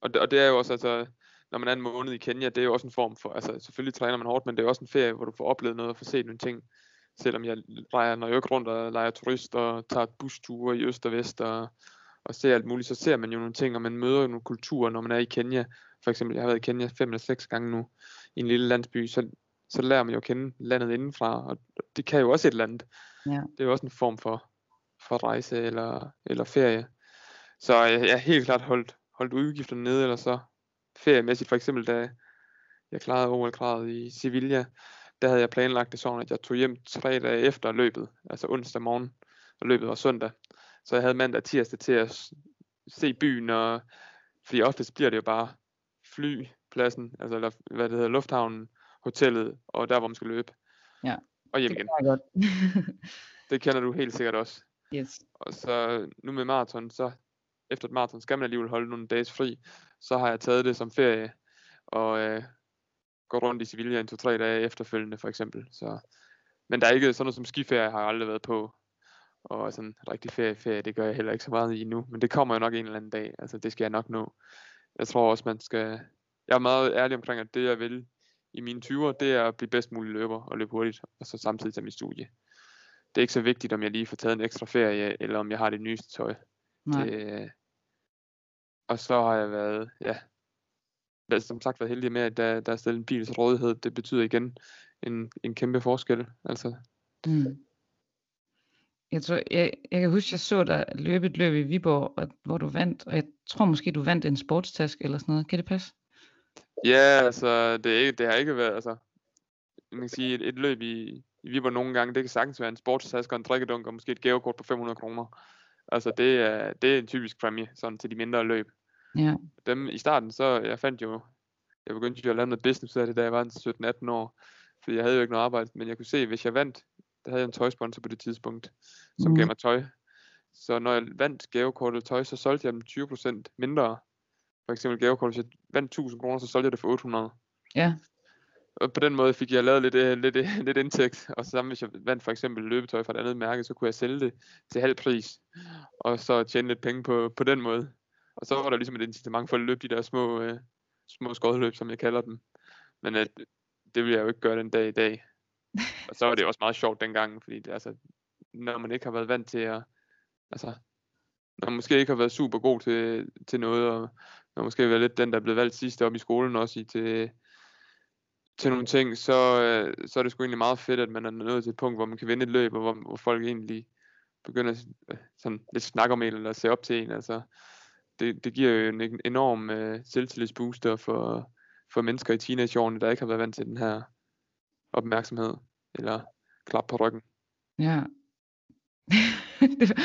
og, det, og det er jo også, altså, når man er en måned i Kenya, det er jo også en form for, altså selvfølgelig træner man hårdt, men det er også en ferie, hvor du får oplevet noget og får set nogle ting. Selvom jeg leger, når jeg ikke rundt og leger turist og tager busture i øst og vest og, og ser alt muligt, så ser man jo nogle ting, og man møder jo nogle kulturer, når man er i Kenya. For eksempel, jeg har været i Kenya fem eller seks gange nu, i en lille landsby, så, så lærer man jo at kende landet indenfra, og det kan jo også et eller andet. Ja. Det er jo også en form for, for rejse eller, eller ferie. Så jeg, jeg har helt klart holdt, holdt udgifterne nede, eller så feriemæssigt. For eksempel, da jeg klarede OL-kravet i Sevilla, der havde jeg planlagt det sådan, at jeg tog hjem tre dage efter løbet, altså onsdag morgen, og løbet var søndag. Så jeg havde mandag og tirsdag til at se byen, og, fordi oftest bliver det jo bare flypladsen, altså eller, hvad det hedder, lufthavnen, hotellet, og der hvor man skal løbe. Ja. Og hjem Det igen. jeg godt. Det kender du helt sikkert også. yes. Og så nu med maraton, så efter et maraton skal man alligevel holde nogle dages fri. Så har jeg taget det som ferie og øh, går rundt i Sevilla en to-tre dage efterfølgende for eksempel. Så, men der er ikke sådan noget som skiferie, har jeg aldrig været på. Og sådan rigtig ferie, ferie, det gør jeg heller ikke så meget i nu. Men det kommer jo nok en eller anden dag. Altså det skal jeg nok nå. Jeg tror også, man skal... Jeg er meget ærlig omkring, at det jeg vil i mine 20'er, det er at blive bedst mulig løber og løbe hurtigt, og så samtidig tage mit studie. Det er ikke så vigtigt, om jeg lige får taget en ekstra ferie, eller om jeg har det nyeste tøj. Nej. Det, og så har jeg været, ja, som sagt været heldig med, at der, der er stillet en bil til rådighed. Det betyder igen en, en kæmpe forskel. Altså, Mm. Jeg, tror, jeg, jeg kan huske, jeg så dig løbe et løb i Viborg, og, hvor du vandt, og jeg tror måske, du vandt en sportstask eller sådan noget. Kan det passe? Ja, altså, det, er ikke, det har ikke været, altså, man kan sige, et, et løb i, i Viborg nogle gange, det kan sagtens være en sportstask og en drikkedunk, og måske et gavekort på 500 kroner. Altså, det er, det er en typisk præmie, sådan til de mindre løb. Ja. dem i starten, så jeg fandt jo, jeg begyndte jo at lave noget business ud af det, da jeg var 17-18 år, fordi jeg havde jo ikke noget arbejde, men jeg kunne se, at hvis jeg vandt, der havde jeg en tøjsponsor på det tidspunkt, som Mm. gav mig tøj. Så når jeg vandt gavekortet tøj, så solgte jeg dem 20% mindre. For eksempel gavekort, hvis jeg vandt 1000 kroner, så solgte jeg det for 800. Ja. Og på den måde fik jeg lavet lidt, øh, lidt, øh, lidt indtægt. Og så sammen, hvis jeg vandt for eksempel løbetøj fra et andet mærke, så kunne jeg sælge det til halv pris. Og så tjene lidt penge på, på den måde. Og så var der ligesom et incitament for at løbe de der små, øh, små skodløb, som jeg kalder dem. Men at, det vil jeg jo ikke gøre den dag i dag. Og så var det også meget sjovt dengang, fordi det, altså, når man ikke har været vant til at, altså, når man måske ikke har været super god til, til noget, og når måske være lidt den, der blev valgt sidste op i skolen også i til, til nogle ting, så, øh, så er det sgu egentlig meget fedt, at man er nået til et punkt, hvor man kan vinde et løb, og hvor, hvor folk egentlig begynder at øh, sådan lidt snakke om en, eller se op til en. Altså, det, det giver jo en en enorm øh, selvtillidsbooster for, for mennesker i teenageårene, der ikke har været vant til den her opmærksomhed, eller klap på ryggen. Ja. Det var-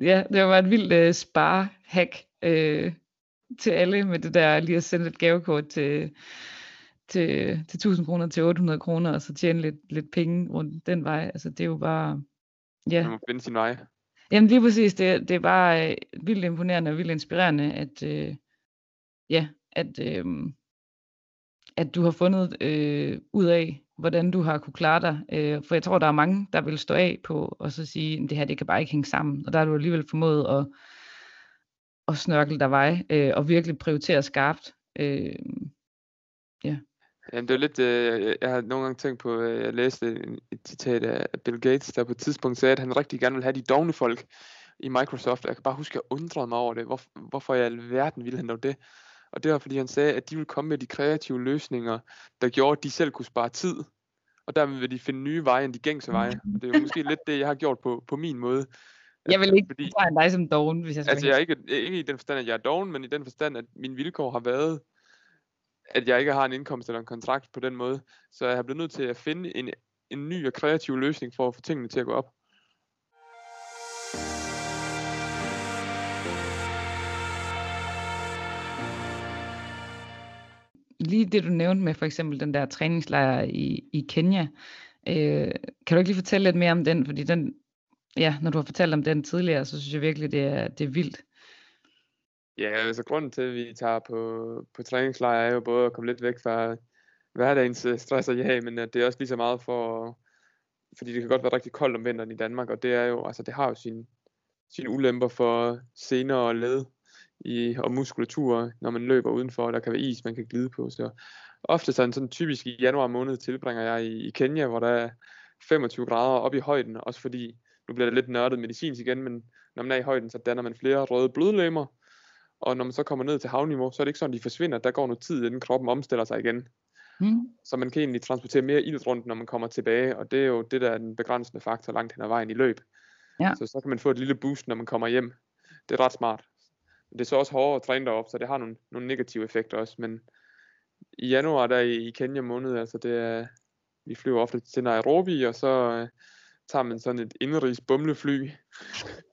ja, det var et vildt øh, spare-hack øh, til alle med det der lige at sende et gavekort til, til, til 1000 kroner til 800 kroner, og så tjene lidt, lidt penge rundt den vej. Altså det er jo bare, ja. Man må finde sin vej. Jamen lige præcis, det, det er bare øh, vildt imponerende og vildt inspirerende, at, øh, ja, at, øh, at du har fundet øh, ud af, hvordan du har kunne klare dig. Øh, for jeg tror, der er mange, der vil stå af på og så sige, at det her det kan bare ikke hænge sammen. Og der har du alligevel formået at, at snørkle dig vej øh, og virkelig prioritere skarpt. Øh, Jamen, det er lidt, øh, jeg har nogle gange tænkt på, øh, jeg læste et citat af af Bill Gates, der på et tidspunkt sagde, at han rigtig gerne ville have de dogne folk i Microsoft. Jeg kan bare huske, at jeg undrede mig over det. Hvor, hvorfor i alverden ville han dog det? Og det var, fordi han sagde, at de ville komme med de kreative løsninger, der gjorde, at de selv kunne spare tid. Og dermed vil de finde nye veje end de gængse veje. Og det er jo måske lidt det, jeg har gjort på, på min måde jeg vil ikke Fordi- betegne dig som doven, hvis jeg skal Altså, jeg er ikke, ikke i den forstand, at jeg er doven, men i den forstand, at mine vilkår har været, at jeg ikke har en indkomst eller en kontrakt på den måde. Så jeg har blevet nødt til at finde en, en ny og kreativ løsning for at få tingene til at gå op. lige det du nævnte med for eksempel den der træningslejr i, i Kenya, øh, kan du ikke lige fortælle lidt mere om den, fordi den, ja, når du har fortalt om den tidligere, så synes jeg virkelig, det er, det er vildt. Ja, altså grunden til, at vi tager på, på træningslejr, er jo både at komme lidt væk fra hverdagens øh, stress og ja, men det er også lige så meget for, fordi det kan godt være rigtig koldt om vinteren i Danmark, og det er jo, altså det har jo sine sine ulemper for sener og led i, og muskulatur, når man løber udenfor, der kan være is, man kan glide på. Så ofte sådan, sådan typisk i januar måned tilbringer jeg i, i Kenya, hvor der er 25 grader op i højden, også fordi, nu bliver det lidt nørdet medicinsk igen, men når man er i højden, så danner man flere røde blodlemmer, og når man så kommer ned til havniveau, så er det ikke sådan, de forsvinder. Der går noget tid, inden kroppen omstiller sig igen. Mm. Så man kan egentlig transportere mere ilt rundt, når man kommer tilbage, og det er jo det, der er den begrænsende faktor langt hen ad vejen i løb. Ja. Så så kan man få et lille boost, når man kommer hjem. Det er ret smart. Det er så også hårdere at træne derop, så det har nogle, nogle negative effekter også, men i januar der i, i Kenya måned, altså det er, vi flyver ofte til Nairobi, og så øh, tager man sådan et indrigs bumlefly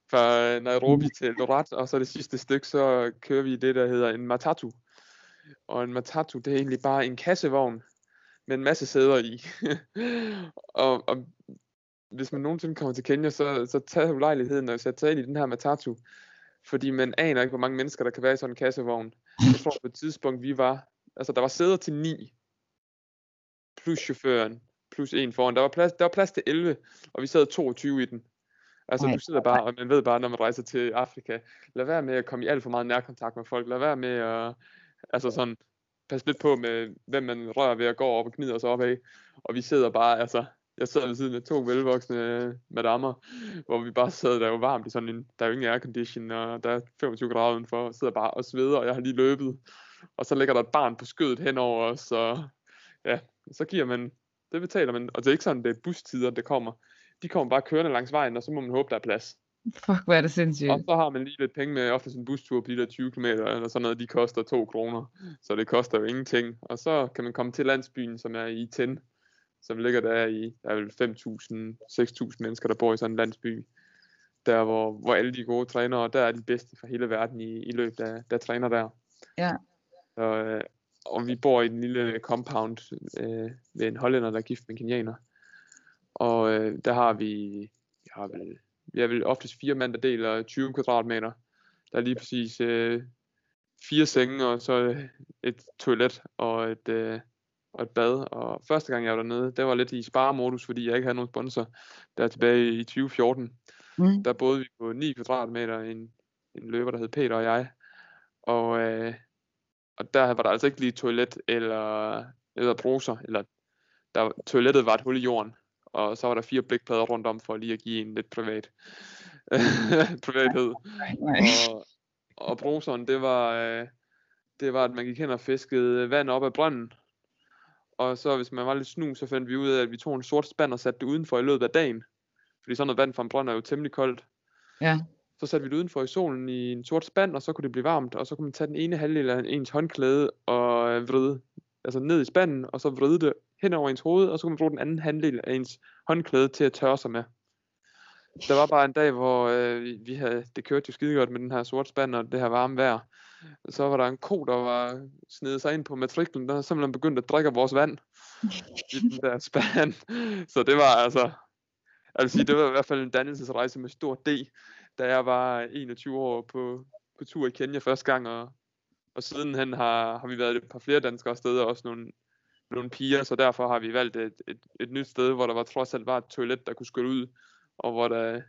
fra Nairobi til Lorat, og så det sidste stykke, så kører vi det, der hedder en matatu. Og en matatu, det er egentlig bare en kassevogn, med en masse sæder i. og, og hvis man nogensinde kommer til Kenya, så, så tag ulejligheden og sæt ind i den her matatu. Fordi man aner ikke, hvor mange mennesker, der kan være i sådan en kassevogn. Jeg tror på et tidspunkt, vi var, altså der var sæder til 9, plus chaufføren, plus en foran. Der var plads, der var plads til 11, og vi sad 22 i den. Altså Nej. du sidder bare, og man ved bare, når man rejser til Afrika, lad være med at komme i alt for meget nærkontakt med folk, lad være med at, altså sådan, passe lidt på med, hvem man rører ved at gå op og knider sig op af. Og vi sidder bare, altså, jeg sad ved siden af to velvoksne madammer, hvor vi bare sad, der er jo varmt i sådan en, der er jo ingen aircondition, og der er 25 grader udenfor, og sidder bare og sveder, og jeg har lige løbet. Og så ligger der et barn på skødet henover os, og ja, så giver man, det betaler man, og det er ikke sådan, det er bustider, det kommer. De kommer bare kørende langs vejen, og så må man håbe, der er plads. Fuck, hvor er det sindssygt. Og så har man lige lidt penge med, ofte sådan en bustur på de der 20 km, eller sådan noget, de koster 2 kroner. Så det koster jo ingenting. Og så kan man komme til landsbyen, som er i Ten, som ligger der i, der er vel 5.000, 6.000 mennesker, der bor i sådan en landsby. Der, hvor, hvor alle de gode trænere, der er de bedste fra hele verden i, i løbet af, der træner der. Ja. Så, øh, og vi bor i en lille compound øh, ved en hollænder, der er gift med en kenianer. Og øh, der har vi, vi har vel, vi har vel oftest fire mand, der deler 20 kvadratmeter. Der er lige præcis øh, fire senge, og så et toilet og et, øh, og et bad. Og første gang jeg var dernede, det var lidt i sparemodus, fordi jeg ikke havde nogen sponsor. Der tilbage i 2014, Mm. der boede vi på 9 kvadratmeter, en, en løber, der hed Peter og jeg. Og, øh, og der var der altså ikke lige toilet eller, eller bruser, eller der, toilettet var et hul i jorden, og så var der fire blikplader rundt om for lige at give en lidt privat privathed. Og, og bruseren, det var, øh, det var, at man gik hen og fiskede vand op af brønden. Og så hvis man var lidt snu, så fandt vi ud af, at vi tog en sort spand og satte det udenfor i løbet af dagen. Fordi sådan noget vand fra en brønd er jo temmelig koldt. Ja. Så satte vi det udenfor i solen i en sort spand, og så kunne det blive varmt, og så kunne man tage den ene halvdel af ens håndklæde og vride, altså ned i spanden, og så vride det hen over ens hoved, og så kunne man bruge den anden halvdel af ens håndklæde til at tørre sig med. Der var bare en dag, hvor øh, vi- havde, det kørte jo skide godt med den her sorte spand og det her varme vejr. Så var der en ko, der var snedet sig ind på matriklen, der havde simpelthen begyndt at drikke vores vand i den der spand. Så det var altså, jeg vil sige, det var i hvert fald en dannelsesrejse med stor D, da jeg var 21 år på, på tur i Kenya første gang, og, og sidenhen har, har vi været et par flere danskere steder, også nogle, nogle piger, så derfor har vi valgt et, et, et nyt sted, hvor der var trods alt var et toilet, der kunne skylle ud, og hvor der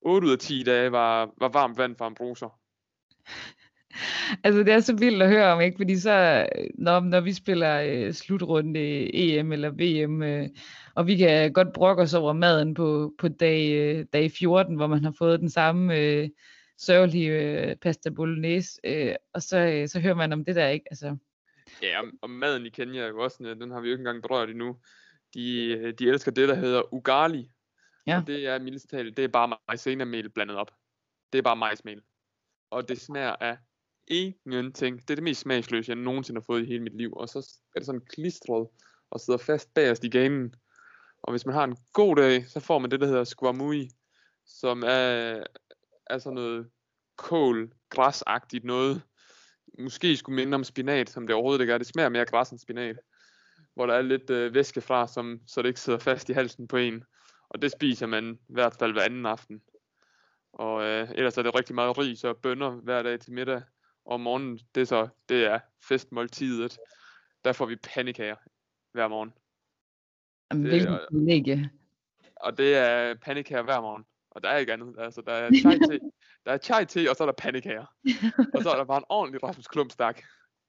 8 ud af 10 dage var, var varmt vand fra en bruser. Altså, det er så vildt at høre om, ikke? Fordi så, når, når vi spiller øh, slutrunde EM eller VM, øh, og vi kan godt brokke os over maden på, på dag, øh, dag 14, hvor man har fået den samme øh, sørgelige øh, pasta bolognese, øh, og så, øh, så hører man om det der, ikke? Altså, Ja, og, og maden i Kenya er jo også, den har vi jo ikke engang berørt endnu. De, øh, de elsker det, der hedder ugali. Ja. Og det er mildest talt, det er bare maizena-mel blandet op. Det er bare majsmel. Og det smager af ingenting. Det er det mest smagsløse, jeg nogensinde har fået i hele mit liv. Og så er det sådan klistret og sidder fast bagerst i ganen. Og hvis man har en god dag, så får man det, der hedder squamui, som er, er sådan noget kål, græsagtigt noget. Måske skulle minde om spinat, som det overhovedet ikke er. Det smager mere græs end spinat. Hvor der er lidt øh, væske fra, som, så det ikke sidder fast i halsen på en. Og det spiser man i hvert fald hver anden aften. Og øh, ellers er det rigtig meget ris og bønner hver dag til middag. Og om morgenen, det er så, det er festmåltidet. Der får vi pandekager hver morgen. jamen, hvilken privilegie. Og det er pandekager hver morgen. Og der er ikke andet. Altså, der er chai te, der er chai te, og så er der pandekager. og så er der bare en ordentlig Rasmus Klump stak.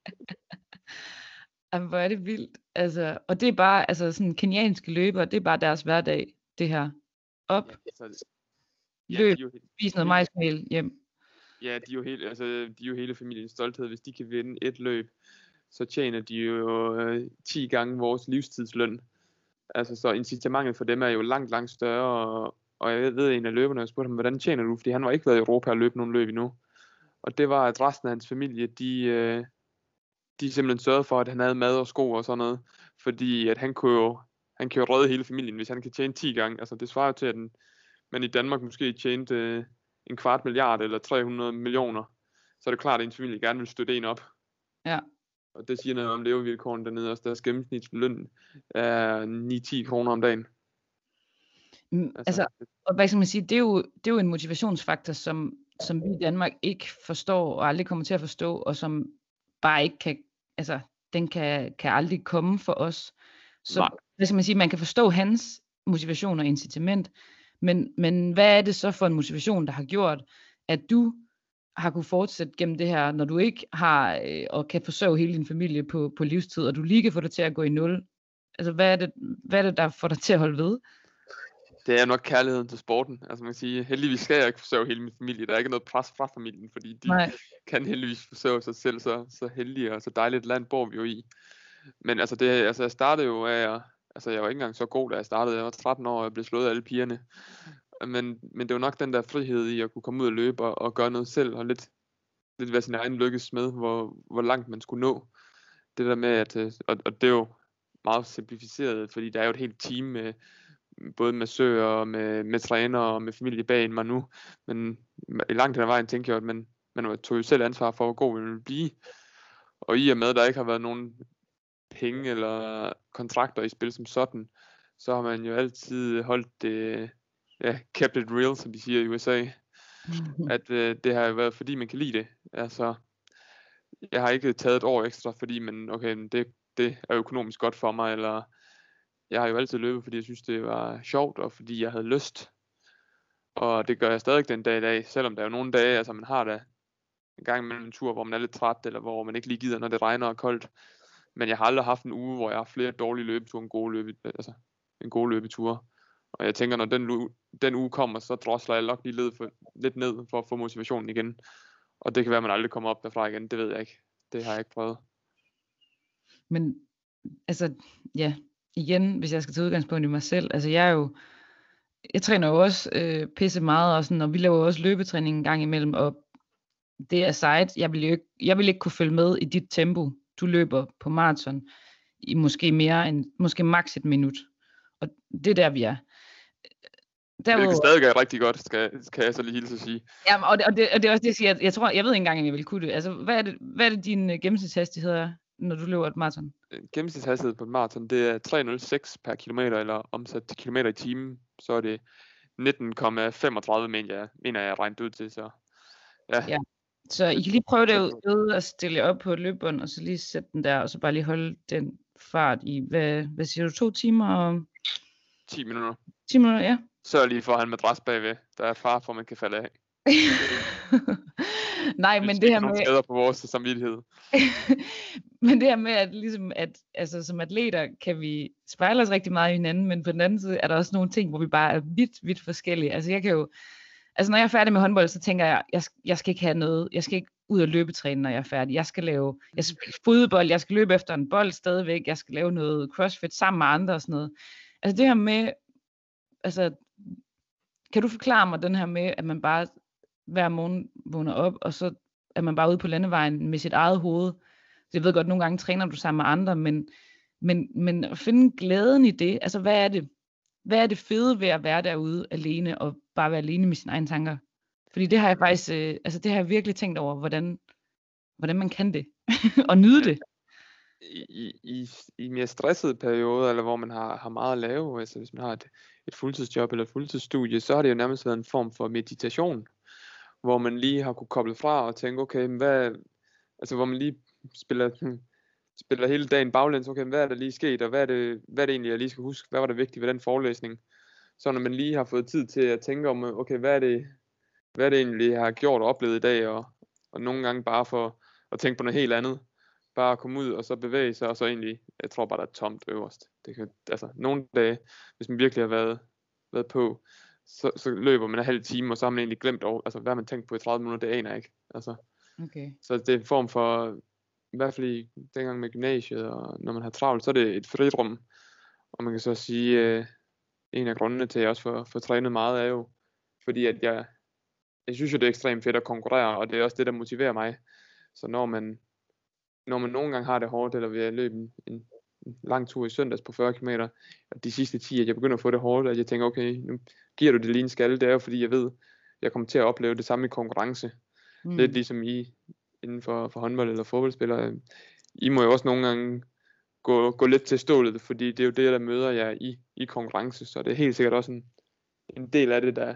Jamen, hvor er det vildt. Altså, og det er bare, altså sådan kenianske løbere, det er bare deres hverdag, det her. Op, Altså, ja, løb, er jo, helt- spis noget majsmel hjem ja, de er jo helt, altså, de er jo hele familiens stolthed. Hvis de kan vinde et løb, så tjener de jo øh, 10 gange vores livstidsløn. Altså, så incitamentet for dem er jo langt, langt større. Og, og jeg ved, en af løberne, jeg spurgte ham, hvordan tjener du? Fordi han var ikke været i Europa og løbet nogen løb endnu. Og det var, at resten af hans familie, de, øh, de simpelthen sørgede for, at han havde mad og sko og sådan noget. Fordi at han kunne jo, han kan jo redde hele familien, hvis han kan tjene 10 gange. Altså det svarer jo til, at den, man i Danmark måske tjente øh, en kvart milliard eller 300 millioner. Så er det klart, at ens familie gerne vil støtte en op. Ja. Og det siger noget om levevilkårene dernede også. Deres gennemsnitsløn er 9-10 kroner om dagen. Mm, altså, og hvad skal man sige, det er jo, det er jo en motivationsfaktor, som, som vi i Danmark ikke forstår, og aldrig kommer til at forstå, og som bare ikke kan, altså, den kan, kan aldrig komme for os. Så, Nej. hvad skal man sige, man kan forstå hans motivation og incitament, men, men hvad er det så for en motivation, der har gjort, at du har kunne fortsætte gennem det her, når du ikke har øh, og kan forsørge hele din familie på, på livstid, og du lige kan få det til at gå i nul? Altså, hvad er, det, hvad er det, der får dig til at holde ved? Det er nok kærligheden til sporten. Altså man kan sige, heldigvis skal jeg ikke forsørge hele min familie. Der er ikke noget pres fra familien, fordi de Nej. kan heldigvis forsørge sig selv. Så, så heldige og så dejligt land bor vi jo i. Men altså, det, altså jeg startede jo af, altså jeg var ikke engang så god, da jeg startede. Jeg var 13 år, og jeg blev slået af alle pigerne. Men, men det var nok den der frihed i at kunne komme ud og løbe og, og gøre noget selv, og lidt, lidt være sin egen lykkes med, hvor, hvor langt man skulle nå. Det der med, at, øh, og, og det er jo meget simplificeret, fordi der er jo et helt team med, både med søger og med, med træner og med familie bag mig nu. Men i langt hen ad vejen tænkte jeg, at man, man tog jo selv ansvar for, hvor god man ville blive. Og i og med, at der ikke har været nogen penge eller kontrakter i spil som sådan, så har man jo altid holdt det, ja, kept it real, som de siger i USA. At øh, det har jo været, fordi man kan lide det. Altså, jeg har ikke taget et år ekstra, fordi man, okay, det, det er økonomisk godt for mig, eller jeg har jo altid løbet, fordi jeg synes, det var sjovt, og fordi jeg havde lyst. Og det gør jeg stadig den dag i dag, selvom der er jo nogle dage, altså man har da en gang imellem en tur, hvor man er lidt træt, eller hvor man ikke lige gider, når det regner og koldt. Men jeg har aldrig haft en uge, hvor jeg har flere dårlige løbeture end gode løbe, altså en gode løbetur. Og jeg tænker, når den, den uge kommer, så drosler jeg nok lige lidt, for, lidt ned for at få motivationen igen. Og det kan være, at man aldrig kommer op derfra igen, det ved jeg ikke. Det har jeg ikke prøvet. Men altså, ja, igen, hvis jeg skal tage udgangspunkt i mig selv, altså jeg er jo, jeg træner jo også øh, pisse meget, og, sådan, og vi laver også løbetræning en gang imellem, og det er sejt. Jeg vil, jo ikke, jeg vil ikke kunne følge med i dit tempo. Du løber på maraton i måske mere end, måske maks et minut. Og det er der, vi er. Derudover, det stadig er rigtig godt, skal, kan jeg så lige hilse at sige. Jamen, og det, og, det, og det er også det, jeg siger. Jeg, tror, jeg ved ikke engang, om jeg vil kunne det. Altså, hvad er det, hvad er det din uh, gennemsnitshastighed er, når du løber et maraton? Øh, gennemsnitshastighed på et maraton, det er 3,06 per kilometer, eller omsat til kilometer i timen, så er det 19,35, mener jeg, mener jeg regnet ud til, så ja. ja. Så I kan lige prøve det ud at stille op på et løbbånd, og så lige sætte den der, og så bare lige holde den fart i, hvad, hvad siger du, to timer og... 10 minutter. 10 minutter, ja. Sørg lige for at have en madras bagved. Der er far for, at man kan falde af. Nej, men det her med... skader på vores samvittighed. men det her med, at, ligesom, at altså, som atleter kan vi spejle os rigtig meget i hinanden, men på den anden side er der også nogle ting, hvor vi bare er vidt, vidt forskellige. Altså jeg kan jo... Altså når jeg er færdig med håndbold, så tænker jeg, jeg, jeg skal ikke have noget, jeg skal ikke ud og løbetræne, når jeg er færdig. Jeg skal lave jeg skal fodbold, jeg skal løbe efter en bold stadigvæk, jeg skal lave noget crossfit sammen med andre og sådan noget. Altså det her med, altså kan du forklare mig den her med, at man bare hver morgen vågner op, og så er man bare ude på landevejen med sit eget hoved. Så jeg ved godt, nogle gange træner du sammen med andre, men, men, men at finde glæden i det, altså hvad er det, hvad er det fede ved at være derude alene, og bare være alene med sine egne tanker? Fordi det har jeg faktisk, øh, altså det har jeg virkelig tænkt over, hvordan, hvordan man kan det, og nyde det. I, i, i mere stressede perioder, eller hvor man har, har meget at lave, altså hvis man har et, et fuldtidsjob eller et fuldtidsstudie, så har det jo nærmest været en form for meditation, hvor man lige har kunne koble fra og tænke, okay, hvad, altså hvor man lige spiller, spiller hele dagen baglæns, okay, hvad er der lige sket, og hvad er, det, hvad er det egentlig, jeg lige skal huske, hvad var det vigtigt ved den forelæsning, så når man lige har fået tid til at tænke om, okay, hvad er det, hvad er det egentlig, jeg har gjort og oplevet i dag, og, og nogle gange bare for at tænke på noget helt andet, bare at komme ud og så bevæge sig, og så egentlig, jeg tror bare, der er tomt øverst. Det kan, altså, nogle dage, hvis man virkelig har været, været på, så, så løber man en halv time, og så har man egentlig glemt, over, altså, hvad man tænkt på i 30 minutter, det aner jeg ikke. Altså, okay. Så det er en form for, i hvert fald i dengang med gymnasiet, og når man har travlt, så er det et fritrum. Og man kan så sige, øh, en af grundene til, at jeg også får, får trænet meget, er jo, fordi at jeg, jeg synes jo, det er ekstremt fedt at konkurrere, og det er også det, der motiverer mig. Så når man, når man nogle gange har det hårdt, eller vil løbe en, en lang tur i søndags på 40 km, og de sidste 10, at jeg begynder at få det hårdt, at jeg tænker, okay, nu giver du det lige en skalle, det er jo fordi, jeg ved, jeg kommer til at opleve det samme i konkurrence. Mm. Lidt ligesom I inden for, for håndbold eller fodboldspillere. I må jo også nogle gange gå, gå lidt til stålet, fordi det er jo det, der møder jer i, i konkurrence, så det er helt sikkert også en, en del af det, der,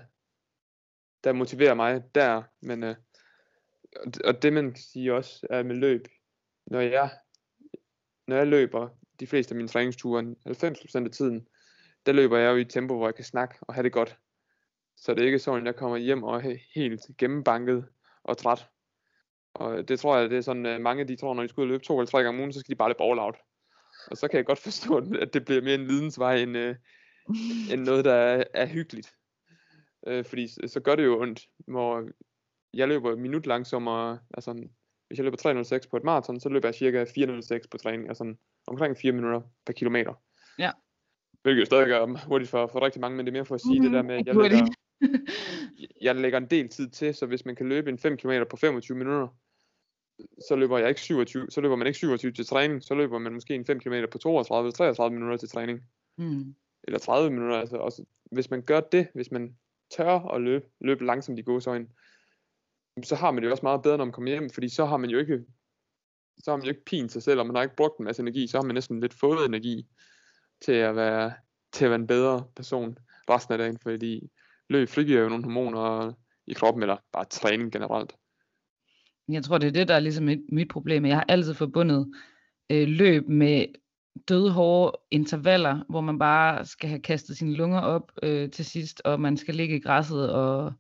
der motiverer mig der, men øh, og det man kan sige også er med løb, når jeg, når jeg løber de fleste af mine træningsture, 90% af tiden, der løber jeg jo i et tempo, hvor jeg kan snakke og have det godt. Så det er ikke sådan, at jeg kommer hjem og er helt gennembanket og træt. Og det tror jeg, det er sådan, at mange de tror, når de skal ud og løbe to eller tre gange om ugen, så skal de bare løbe all out. Og så kan jeg godt forstå, at det bliver mere en lidensvej, end, øh, end noget, der er, er hyggeligt. Øh, fordi så gør det jo ondt, hvor jeg løber et minut langsommere, altså hvis jeg løber 3.06 på et maraton, så løber jeg cirka 4.06 på træning, altså omkring 4 minutter per kilometer. Ja. Hvilket jo stadig er hurtigt for, for rigtig mange, men det er mere for at sige mm, det der med, at jeg lægger, jeg lægger en del tid til, så hvis man kan løbe en 5 km på 25 minutter, så løber jeg ikke 27, så løber man ikke 27 til træning, så løber man måske en 5 km på 32-33 minutter til træning. Mm. Eller 30 minutter, altså også, hvis man gør det, hvis man tør at løbe, løbe langsomt i gåsøjne, så har man det jo også meget bedre, når man kommer hjem, fordi så har man jo ikke, så har man jo ikke pint sig selv, og man har ikke brugt en masse energi, så har man næsten lidt fået energi til at være, til at være en bedre person resten af dagen, fordi løb frigiver jo nogle hormoner i kroppen, eller bare træning generelt. Jeg tror, det er det, der er ligesom mit, mit problem. Jeg har altid forbundet øh, løb med døde hårde intervaller, hvor man bare skal have kastet sine lunger op øh, til sidst, og man skal ligge i græsset og,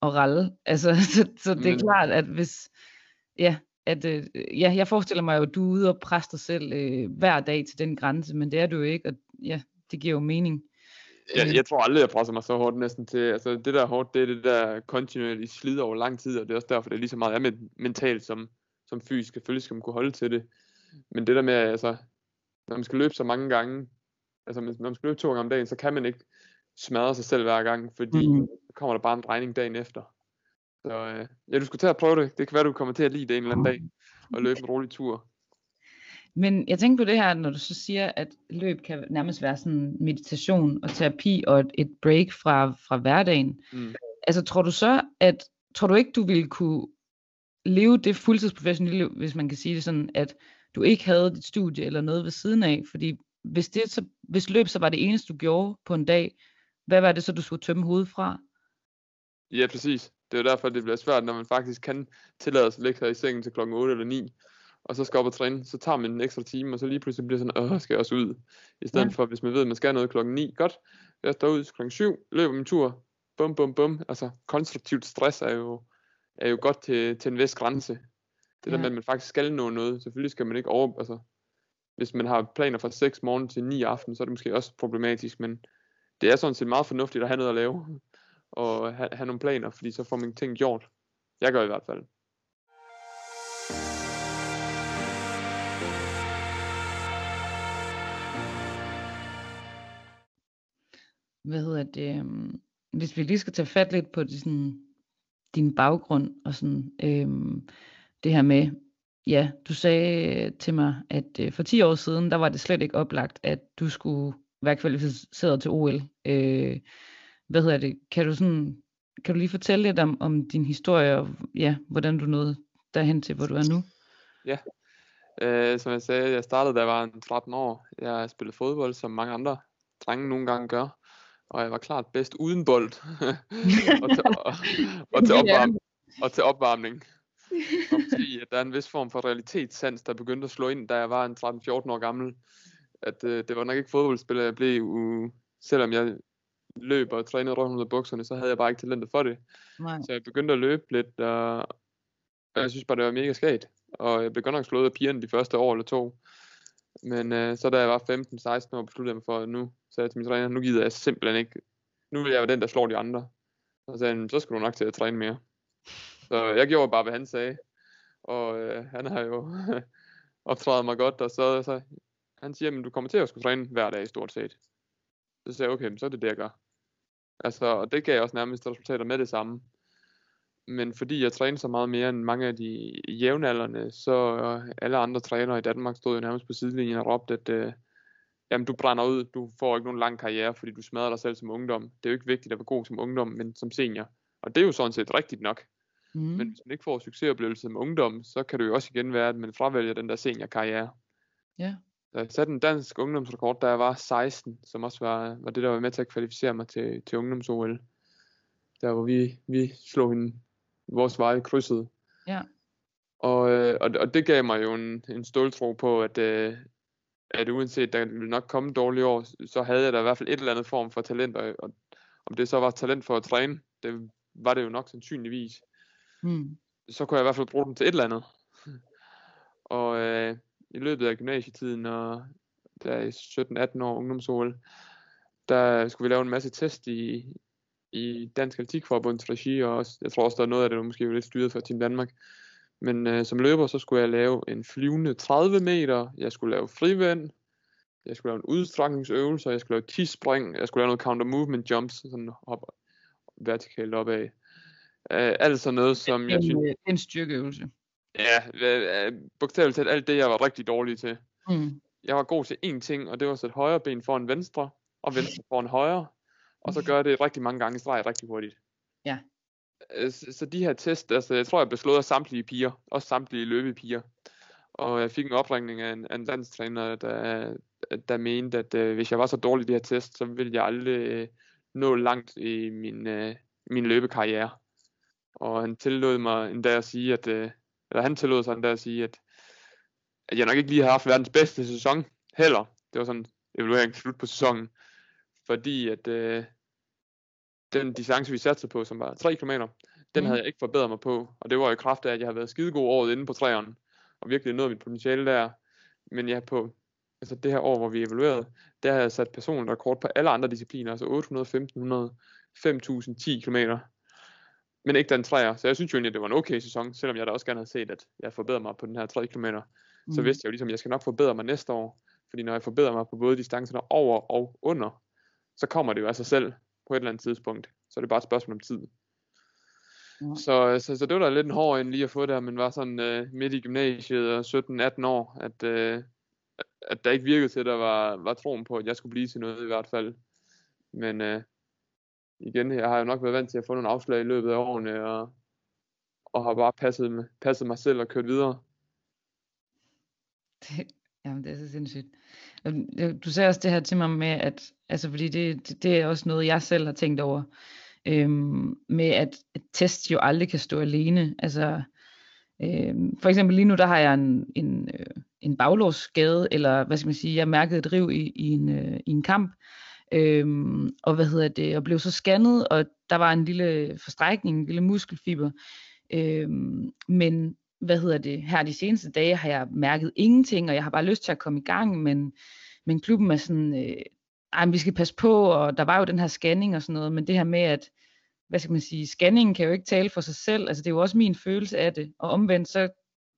og ralle. Altså, så, så det er mm. klart, at hvis, ja, at, øh, ja, jeg forestiller mig jo, at du er ude og presse dig selv øh, hver dag til den grænse, men det er du jo ikke, og ja, det giver jo mening. Jeg, jeg tror aldrig, jeg presser mig så hårdt næsten til, altså det der hårdt, det er det der kontinuerligt slid over lang tid, og det er også derfor, det er lige så meget er mentalt som, som fysisk. Selvfølgelig skal man kunne holde til det. Men det der med, altså, når man skal løbe så mange gange, altså når man skal løbe to gange om dagen, så kan man ikke smadre sig selv hver gang, fordi mm. så kommer der bare en drejning dagen efter. Så øh, ja, du skulle til at prøve det. Det kan være, du kommer til at lide det en eller anden dag, og løbe en rolig tur. Men jeg tænker på det her, når du så siger, at løb kan nærmest være sådan meditation og terapi og et, et break fra, fra hverdagen. Mm. Altså tror du så, at tror du ikke, du ville kunne leve det fuldtidsprofessionelle liv, hvis man kan sige det sådan, at du ikke havde dit studie eller noget ved siden af? Fordi hvis, det så, hvis løb så var det eneste, du gjorde på en dag, hvad var det så, du skulle tømme hovedet fra? Ja, præcis. Det er jo derfor, det bliver svært, når man faktisk kan tillade sig at ligge her i sengen til klokken 8 eller 9, og så skal op og træne, så tager man en ekstra time, og så lige pludselig bliver sådan, åh, skal jeg også ud? I stedet ja. for, hvis man ved, at man skal noget klokken 9, godt, jeg står ud klokken 7, løber min tur, bum, bum, bum. Altså, konstruktivt stress er jo, er jo godt til, til en vis grænse. Det ja. der med, at man faktisk skal nå noget, selvfølgelig skal man ikke over, altså, hvis man har planer fra 6 morgen til 9 aften, så er det måske også problematisk, men det er sådan set meget fornuftigt at have noget at lave, og have, have nogle planer, fordi så får man ting gjort. Jeg gør i hvert fald. Hvad hedder det? Øhm, hvis vi lige skal tage fat lidt på det, sådan, din baggrund og sådan, øhm, det her med, ja, du sagde øh, til mig, at øh, for 10 år siden, der var det slet ikke oplagt, at du skulle være kvalificeret til OL. Øh, hvad hedder det? Kan du sådan, kan du lige fortælle lidt om, om din historie og ja, hvordan du nåede derhen til, hvor du er nu? Ja, øh, som jeg sagde, jeg startede, da jeg var 13 år. Jeg spillede fodbold, som mange andre drenge nogle gange gør. Og jeg var klart bedst uden bold. og, til, og, og, til opvarm, og til opvarmning. Og fordi, at der er en vis form for realitetssans, der begyndte at slå ind, da jeg var en 13-14 år gammel at øh, det var nok ikke fodboldspiller, jeg blev, uh, selvom jeg løb og trænede rundt under bukserne, så havde jeg bare ikke talentet for det. Nej. Så jeg begyndte at løbe lidt, og, og jeg synes bare, det var mega skægt. Og jeg blev godt nok slået af pigerne de første år eller to. Men øh, så da jeg var 15-16 år, besluttede jeg mig for, at nu sagde jeg til min træner, nu gider jeg simpelthen ikke, nu vil jeg være den, der slår de andre. Og så sagde han, så skal du nok til at træne mere. Så jeg gjorde bare, hvad han sagde. Og øh, han har jo optrædet mig godt, og så, så han siger, at du kommer til at skulle træne hver dag stort set. Så sagde jeg, okay, så er det det, jeg gør. Altså, og det gav også nærmest resultater med det samme. Men fordi jeg træner så meget mere end mange af de jævnaldrende, så alle andre trænere i Danmark stod jo nærmest på sidelinjen og råbte, at øh, jamen, du brænder ud, du får ikke nogen lang karriere, fordi du smadrer dig selv som ungdom. Det er jo ikke vigtigt at være god som ungdom, men som senior. Og det er jo sådan set rigtigt nok. Mm. Men hvis man ikke får succesoplevelse med ungdom, så kan det jo også igen være, at man fravælger den der seniorkarriere. Ja. Så jeg satte en dansk ungdomsrekord, da jeg var 16, som også var, var det, der var med til at kvalificere mig til, til ungdoms-OL. Der hvor vi, vi slog hende, vores veje krydset. Ja. Og, øh, og, og det gav mig jo en, en ståltro på, at, øh, at uanset der ville nok komme dårlige år, så havde jeg da i hvert fald et eller andet form for talent, og, og om det så var talent for at træne, det var det jo nok sandsynligvis. Mm. Så kunne jeg i hvert fald bruge den til et eller andet. Og øh, i løbet af gymnasietiden, og der i 17-18 år ungdoms der skulle vi lave en masse test i, i Dansk Atletikforbunds regi, og også, jeg tror også, der er noget af det, der måske var lidt styret for Team Danmark. Men øh, som løber, så skulle jeg lave en flyvende 30 meter, jeg skulle lave frivend, jeg skulle lave en udstrækningsøvelse, jeg skulle lave 10 spring, jeg skulle lave noget counter movement jumps, sådan hoppe vertikalt opad. Øh, alt sådan noget, som jeg En, synes, øh, en styrkeøvelse. ja, øh, øh, bogstaveligt talt alt det, jeg var rigtig dårlig til. Mm. Jeg var god til én ting, og det var at sætte højre ben foran venstre, og venstre foran højre, og så gør det rigtig mange gange i streg rigtig hurtigt. Ja. Øh, Så, så de her test, altså jeg tror, jeg blev slået af samtlige piger, også samtlige løbepiger. Og jeg fik en opringning af en, af en landstræner, der, der mente, at øh, hvis jeg var så dårlig i de her test, så ville jeg aldrig øh, nå langt i min, øh, min løbekarriere. Og han tillod mig endda at sige, at, øh, eller han tillod sig endda at sige, at, at jeg nok ikke lige har haft verdens bedste sæson heller. Det var sådan evaluering slut på sæsonen. Fordi at øh, den distance, vi satte på, som var 3 km, den Mhm. havde jeg ikke forbedret mig på. Og det var i kraft af, at jeg havde været skidegod året inde på træerne, og virkelig nået mit potentiale der. Men jeg på altså det her år, hvor vi evaluerede, der havde jeg sat personlig rekord på alle andre discipliner, altså 800, 1500, 5000, 10 km. Men ikke den træer, så jeg synes jo egentlig, at det var en okay sæson, selvom jeg da også gerne havde set, at jeg forbedrede mig på den her 3 km. Så Mm. vidste jeg jo ligesom, at jeg skal nok forbedre mig næste år, fordi når jeg forbedrer mig på både distancerne over og under, så kommer det jo af sig selv på et eller andet tidspunkt. Så er det bare et spørgsmål om tid. Ja. Så, så, så det var da lidt en hård en lige at få der, men var sådan øh, midt i gymnasiet og 17-18 år, at, øh, at der ikke virkede til, at der var, var troen på, at jeg skulle blive til noget i hvert fald. Men øh, igen, jeg har jo nok været vant til at få nogle afslag i løbet af årene, og, og har bare passet, passet mig selv og kørt videre. Det, jamen, det er så sindssygt. Det- Du sagde også det her til mig med, at, altså fordi det, det, det er også noget, jeg selv har tænkt over, øhm, med at, at test jo aldrig kan stå alene. Altså, øhm, for eksempel lige nu, der har jeg en, en, øh, en baglårsskade, eller hvad skal man sige, jeg mærkede et riv i, i, en, øh, i en kamp, øhm, og hvad hedder det, og blev så scannet, og der var en lille forstrækning, en lille muskelfiber, øhm, men hvad hedder det, her de seneste dage har jeg mærket ingenting, og jeg har bare lyst til at komme i gang, men, men klubben er sådan, øh, ej, vi skal passe på, og der var jo den her scanning og sådan noget, men det her med, at, hvad skal man sige, scanningen kan jo ikke tale for sig selv, altså det er jo også min følelse af det, og omvendt så,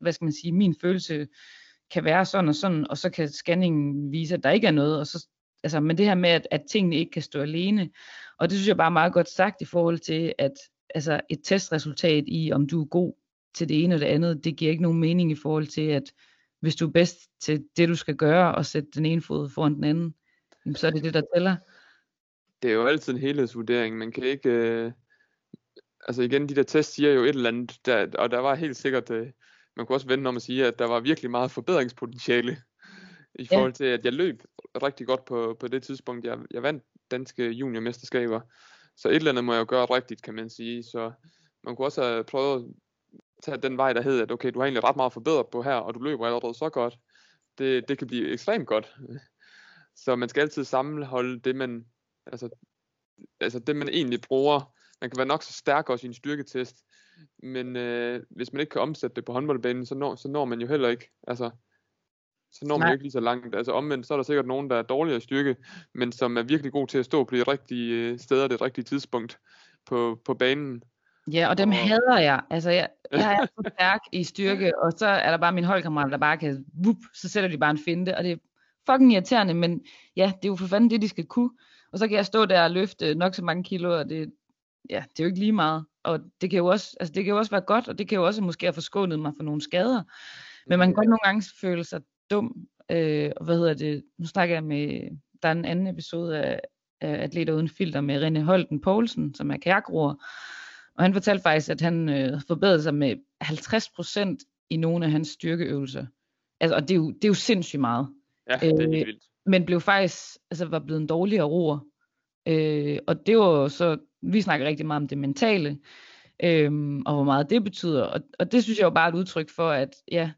hvad skal man sige, min følelse kan være sådan og sådan, og så kan scanningen vise, at der ikke er noget, og så, altså, men det her med, at, at tingene ikke kan stå alene, og det synes jeg bare er meget godt sagt i forhold til, at altså, et testresultat i, om du er god til det ene og det andet, det giver ikke nogen mening i forhold til, at hvis du er bedst til det, du skal gøre, og sætte den ene fod foran den anden, så er det det, der tæller. det er jo altid en helhedsvurdering. Man kan ikke... Øh, altså igen, de der tests siger jo et eller andet, der, og der var helt sikkert... Øh, man kunne også vende om at sige, at der var virkelig meget forbedringspotentiale i forhold til, at jeg løb rigtig godt på, på det tidspunkt. Jeg, jeg vandt danske juniormesterskaber, så et eller andet må jeg jo gøre rigtigt, kan man sige. Så man kunne også have prøvet at tage den vej, der hed, at okay, du har egentlig ret meget forbedret på her, og du løber allerede så godt. Det, det kan blive ekstremt godt. Så man skal altid sammenholde det, man, altså, altså det, man egentlig bruger. Man kan være nok så stærk også i en styrketest, men øh, hvis man ikke kan omsætte det på håndboldbanen, så når, så når man jo heller ikke, altså, så når man Nej. jo ikke lige så langt. Altså omvendt, så er der sikkert nogen, der er dårligere i styrke, men som er virkelig god til at stå på de rigtige øh, steder, det rigtige tidspunkt på, på banen. Ja, og dem Og- hader jeg. Altså, jeg, jeg er så stærk i styrke, og så er der bare min holdkammerat, der bare kan, whoop, så sætter de bare en finte, og det fucking irriterende, men ja, det er jo for fanden det, de skal kunne. Og så kan jeg stå der og løfte nok så mange kilo, og det, ja, det er jo ikke lige meget. Og det kan jo også, altså det kan jo også være godt, og det kan jo også måske have forskånet mig for nogle skader. Men man kan godt nogle gange føle sig dum. Øh, og hvad hedder det? Nu snakker jeg med, der er en anden episode af, af Atleter Uden Filter med René Holten Poulsen, som er kajakroer. Og han fortalte faktisk, at han øh, forbedrede sig med 50% i nogle af hans styrkeøvelser. Altså, og det er, jo, det er jo sindssygt meget. Ja, det er helt vildt. Men blev faktisk, altså var blevet en dårligere roer. Øh, og det var så, vi snakker rigtig meget om det mentale, øh, og hvor meget det betyder. Og, og det synes jeg jo bare er et udtryk for, at ja,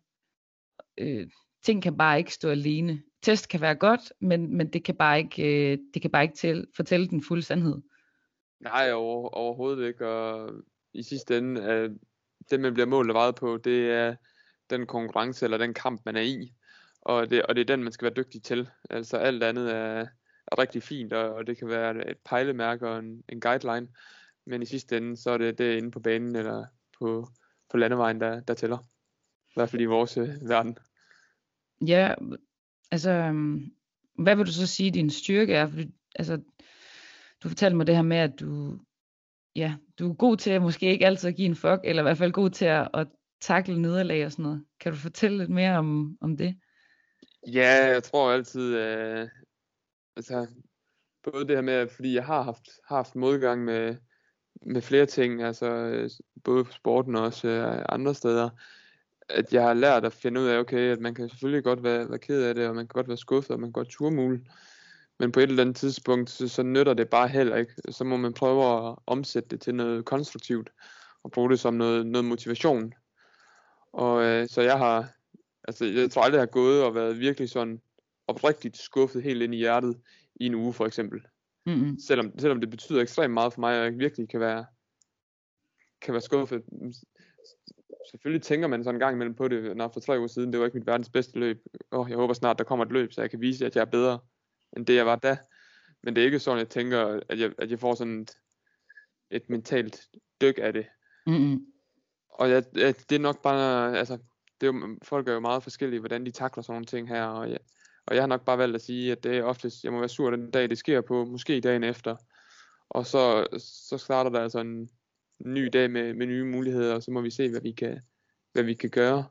øh, ting kan bare ikke stå alene. Test kan være godt, men, men det kan bare ikke, øh, det kan bare ikke til, fortælle den fulde sandhed. Nej, over, overhovedet ikke. Og i sidste ende, øh, det man bliver målt og vejet på, det er den konkurrence eller den kamp, man er i. Og det, og det er den, man skal være dygtig til. Altså alt andet er, er rigtig fint, og, og det kan være et pejlemærke og en, en guideline. Men i sidste ende, så er det det inde på banen eller på, på landevejen, der, der tæller. I hvert fald i vores øh, verden. Ja, altså, øhm, hvad vil du så sige, din styrke er? Fordi, altså, du fortalte mig det her med, at du, ja, du er god til at måske ikke altid at give en fuck, eller i hvert fald god til at, at takle nederlag og sådan noget. Kan du fortælle lidt mere om, om det? Ja, jeg tror altid, øh, altså, både det her med, fordi jeg har haft, haft modgang med, med flere ting, altså øh, både på sporten og også øh, andre steder, at jeg har lært at finde ud af, okay, at man kan selvfølgelig godt være, være ked af det, og man kan godt være skuffet, og man kan godt turmule, men på et eller andet tidspunkt, så, så nytter det bare heller ikke. Så må man prøve at omsætte det til noget konstruktivt, og bruge det som noget, noget motivation. Og øh, så jeg har, altså jeg tror aldrig, jeg har gået og været virkelig sådan oprigtigt skuffet helt ind i hjertet i en uge for eksempel. Mm-hmm. Selvom, selvom det betyder ekstremt meget for mig, at jeg virkelig kan være, kan være skuffet. Selvfølgelig tænker man sådan en gang imellem på det, når for tre uger siden, det var ikke mit verdens bedste løb. Og jeg håber snart, der kommer et løb, så jeg kan vise, at jeg er bedre, end det jeg var da. Men det er ikke sådan, jeg tænker, at jeg, at jeg får sådan et, et mentalt dyk af det. Mm-hmm. Og jeg, det er nok bare, altså, det er jo, folk er jo meget forskellige, hvordan de takler sådan nogle ting her, og jeg, og jeg har nok bare valgt at sige, at det er oftest, jeg må være sur den dag, det sker på, måske dagen efter. Og så, så starter der altså en ny dag med, med nye muligheder, og så må vi se, hvad vi kan, hvad vi kan gøre.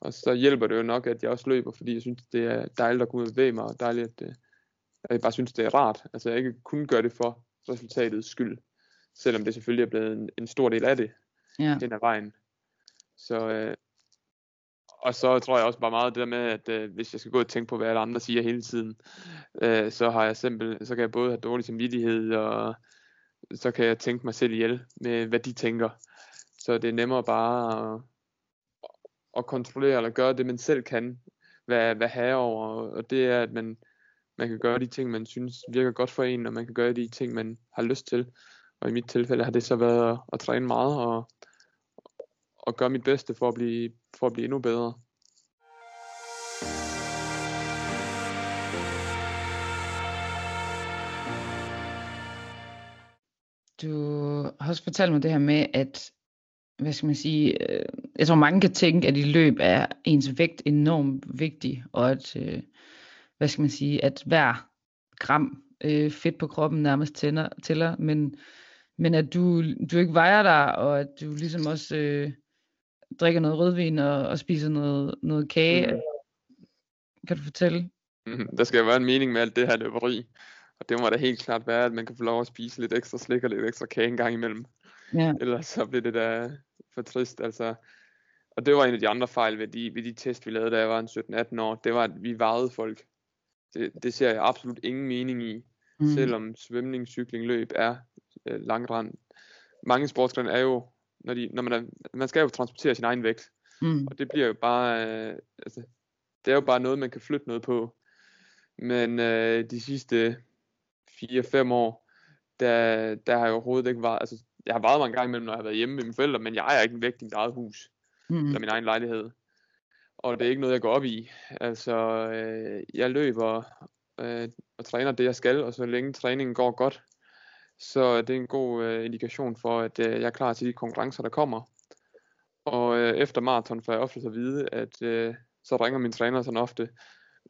Og så hjælper det jo nok, at jeg også løber, fordi jeg synes, det er dejligt at gå ud og bevæge mig, og dejligt, at, at jeg bare synes, det er rart. Altså jeg ikke kun gør det for resultatets skyld, selvom det selvfølgelig er blevet en, en stor del af det, Ja. den af vejen. Så, øh, og så tror jeg også bare meget det der med, at øh, hvis jeg skal gå og tænke på, hvad alle andre siger hele tiden, øh, så har jeg simpel, så kan jeg både have dårlig samvittighed, og så kan jeg tænke mig selv ihjel med, hvad de tænker. Så det er nemmere bare at, at kontrollere eller gøre det, man selv kan, hvad, hvad have over, og det er, at man, man kan gøre de ting, man synes virker godt for en, og man kan gøre de ting, man har lyst til. Og i mit tilfælde har det så været at, at træne meget og, og gøre mit bedste for at blive, for at blive endnu bedre. Du har også fortalt mig det her med, at hvad skal man sige, øh, jeg tror mange kan tænke, at i løb er ens vægt enormt vigtig, og at, øh, hvad skal man sige, at hver gram øh, fedt på kroppen nærmest tænder, tæller, men, men at du, du ikke vejer dig, og at du ligesom også øh, drikker noget rødvin og, og spiser noget, noget kage. Mm. Kan du fortælle? Mhm, Der skal være en mening med alt det her løberi. Og det må da helt klart være, at man kan få lov at spise lidt ekstra slik og lidt ekstra kage en gang imellem. Ja. Ellers så bliver det da for trist. Altså. Og det var en af de andre fejl ved de, ved de test, vi lavede, da jeg var en 17-18 år. Det var, at vi vejede folk. Det, det ser jeg absolut ingen mening i. Mm. Mm. Selvom svømning, cykling, løb er øh, langrand. Mange sportsgrene er jo, når, de, når man, er, man skal jo transportere sin egen vægt. Mm. Og det bliver jo bare, øh, altså, det er jo bare noget, man kan flytte noget på. Men øh, de sidste 4-5 år, der, der har jeg overhovedet ikke været, altså, jeg har været mig en gang imellem, når jeg har været hjemme med mine forældre, men jeg ejer ikke en vægt i mit eget hus, Mm. eller min egen lejlighed. Og det er ikke noget, jeg går op i. Altså, øh, jeg løber øh, og træner det, jeg skal, og så længe træningen går godt, så er det en god øh, indikation for, at øh, jeg er klar til de konkurrencer, der kommer. Og øh, efter maraton får jeg ofte at vide, at øh, så ringer min træner sådan ofte,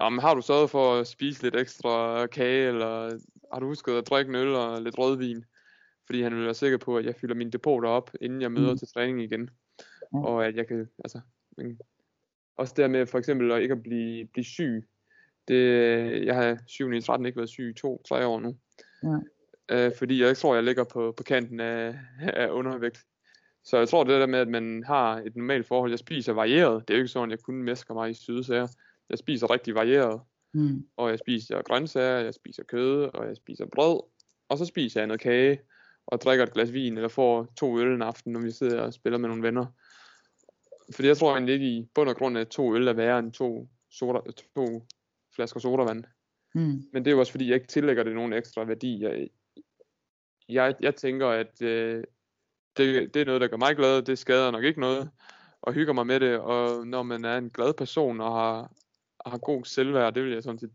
Nå, men har du sørget for at spise lidt ekstra kage, eller har du husket at drikke en øl og lidt rødvin? Fordi han vil være sikker på, at jeg fylder mine depoter op, inden jeg møder Mm. til træning igen. Ja. Og at jeg kan, altså, men også der med for eksempel at ikke at blive, blive syg. Det, jeg har 7 i 13 ikke været syg i to, tre år nu. Ja. Øh, fordi jeg ikke tror, jeg ligger på, på kanten af, af undervægt. Så jeg tror det der med, at man har et normalt forhold, jeg spiser varieret, det er jo ikke sådan, at jeg kun mesker mig i sydsager. Jeg spiser rigtig varieret, Mm. og jeg spiser grøntsager, jeg spiser kød, og jeg spiser brød, og så spiser jeg noget kage, og drikker et glas vin, eller får to øl en aften, når vi sidder og spiller med nogle venner. Fordi jeg tror egentlig ikke i bund og grund, at to øl er værre end to, soda, to flasker sodavand. Mm. Men det er jo også fordi, jeg ikke tillægger det nogen ekstra værdi. Jeg, jeg, jeg tænker, at øh, det, det er noget, der gør mig glad. Det skader nok ikke noget. Og hygger mig med det. Og når man er en glad person og har, har god selvværd, det vil jeg sådan set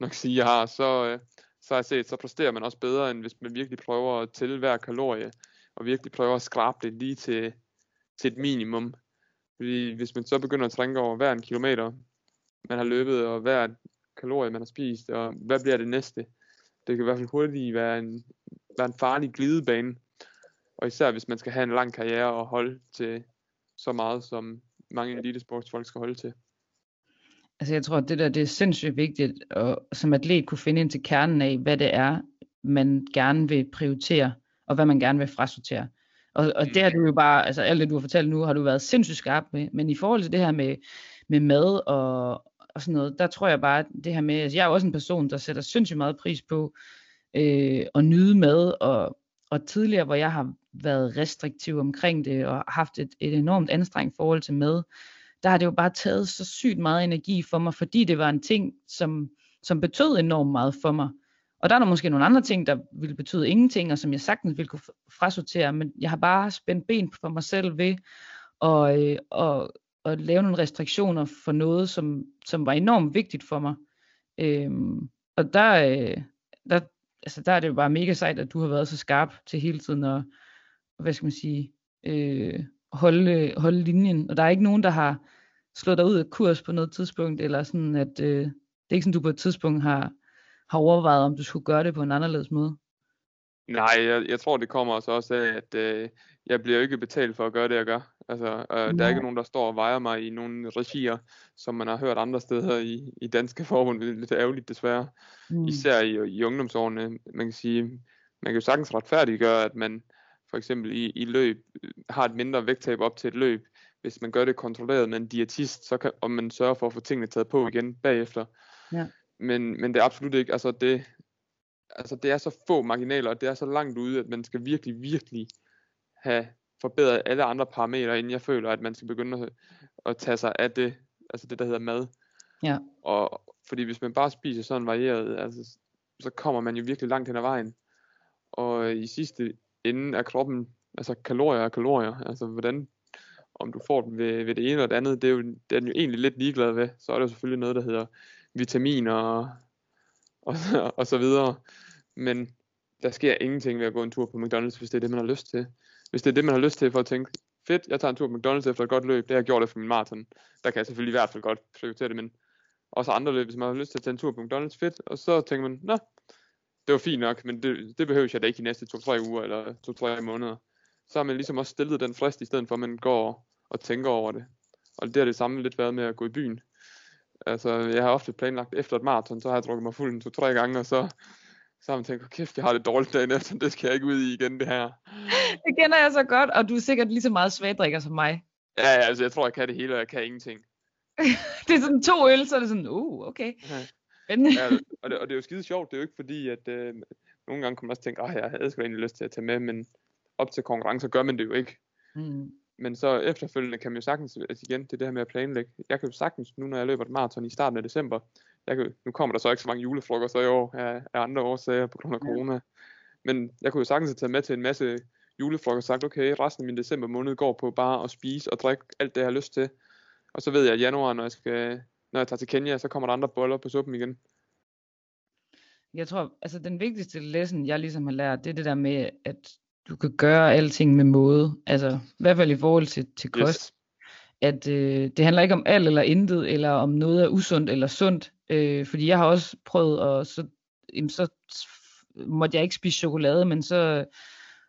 nok sige, jeg har, så, øh, så har jeg set, så præsterer man også bedre, end hvis man virkelig prøver at tælle hver kalorie. Og virkelig prøver at skrabe det lige til, til et minimum. Fordi hvis man så begynder at trænke over hver en kilometer, man har løbet, og hver kalorie, man har spist, og hvad bliver det næste? Det kan i hvert fald hurtigt være en, være en farlig glidebane. Og især hvis man skal have en lang karriere og holde til så meget, som mange elitesportsfolk skal holde til. Altså jeg tror, at det der det er sindssygt vigtigt at som atlet kunne finde ind til kernen af, hvad det er, man gerne vil prioritere, og hvad man gerne vil frasortere. Og, og det har du jo bare, altså alt det du har fortalt nu, har du været sindssygt skarp med. Men i forhold til det her med, med mad og, og sådan noget, der tror jeg bare, at det her med, altså jeg er også en person, der sætter sindssygt meget pris på øh, at nyde mad, og, og tidligere, hvor jeg har været restriktiv omkring det, og haft et, et enormt anstrengt forhold til mad, der har det jo bare taget så sygt meget energi for mig, fordi det var en ting, som, som betød enormt meget for mig. Og der er der måske nogle andre ting, der ville betyde ingenting, og som jeg sagtens ville kunne frasortere, men jeg har bare spændt ben for mig selv ved at, øh, at, at lave nogle restriktioner for noget, som, som var enormt vigtigt for mig. Øhm, og der, øh, der, altså der er det jo bare mega sejt, at du har været så skarp til hele tiden at, hvad skal man sige, øh, holde, holde linjen. Og der er ikke nogen, der har slået dig ud af kurs på noget tidspunkt, eller sådan, at øh, det er ikke sådan, du på et tidspunkt har, har overvejet, om du skulle gøre det på en anderledes måde. Nej, jeg, jeg tror, det kommer så også af, at øh, jeg bliver ikke betalt for at gøre det, jeg gør. Altså, øh, der er ikke nogen, der står og vejer mig i nogle regier, som man har hørt andre steder i, i danske forbund. Det er lidt ærgerligt desværre. Mm. Især i, i ungdomsårene. Man kan sige, man kan jo sagtens retfærdiggøre, at man for eksempel i, i løb øh, har et mindre vægttab op til et løb. Hvis man gør det kontrolleret med en diætist, så kan, og man sørger for at få tingene taget på igen bagefter. Ja. Men, men det er absolut ikke, altså det, altså det er så få marginaler, og det er så langt ude, at man skal virkelig, virkelig have forbedret alle andre parametre, inden jeg føler, at man skal begynde at, at tage sig af det, altså det, der hedder mad. Ja. Og fordi hvis man bare spiser sådan varieret, altså, så kommer man jo virkelig langt hen ad vejen. Og i sidste ende er kroppen, altså kalorier er kalorier, altså hvordan, om du får dem ved, ved det ene eller det andet, det er, jo, det er den jo egentlig lidt ligeglad ved. Så er der jo selvfølgelig noget, der hedder vitaminer og, og, og så videre. Men der sker ingenting ved at gå en tur på McDonald's, hvis det er det, man har lyst til. Hvis det er det, man har lyst til for at tænke, fedt, jeg tager en tur på McDonald's efter et godt løb, det har jeg gjort efter min maraton. Der kan jeg selvfølgelig i hvert fald godt prioritere det, men også andre løb, hvis man har lyst til at tage en tur på McDonald's, fedt, og så tænker man, nå, det var fint nok, men det, det behøver jeg da ikke de næste 2-3 uger eller 2-3 måneder. Så har man ligesom også stillet den frist, i stedet for at man går og tænker over det. Og det har det samme lidt været med at gå i byen. Altså, jeg har ofte planlagt efter et maraton, så har jeg drukket mig fuld en to-tre gange, og så, så man tænkt, "Åh, kæft, jeg har det dårligt dagen efter, det skal jeg ikke ud i igen, det her. Det kender jeg så godt, og du er sikkert lige så meget svagdrikker som mig. Ja, ja, altså, jeg tror, jeg kan det hele, og jeg kan ingenting. Det er sådan to øl, så er det sådan, uh, okay. Ja. Spændende. Ja, og, det, og det er jo skide sjovt, det er jo ikke fordi, at øh, nogle gange kan man også tænke, at jeg havde sgu egentlig lyst til at tage med, men op til konkurrencer gør man det jo ikke. Mm. Men så efterfølgende kan man jo sagtens, altså igen, det er det her med at planlægge. Jeg kan jo sagtens, nu når jeg løber et maraton i starten af december, jeg kan, nu kommer der så ikke så mange julefrokoster i år af, af andre årsager på grund af corona. Men jeg kunne jo sagtens have taget med til en masse julefrokoster og sagt, okay, resten af min december måned går på bare at spise og drikke alt det, jeg har lyst til. Og så ved jeg, at i januar, når jeg, skal, når jeg tager til Kenya, så kommer der andre boller på suppen igen. Jeg tror, altså den vigtigste lesson, jeg ligesom har lært, det er det der med, at du kan gøre alting med måde. Altså, i hvert fald i forhold til, til kost. At øh, det handler ikke om alt eller intet, eller om noget er usundt eller sundt. Øh, fordi jeg har også prøvet, at så, jamen, så måtte jeg ikke spise chokolade, men så,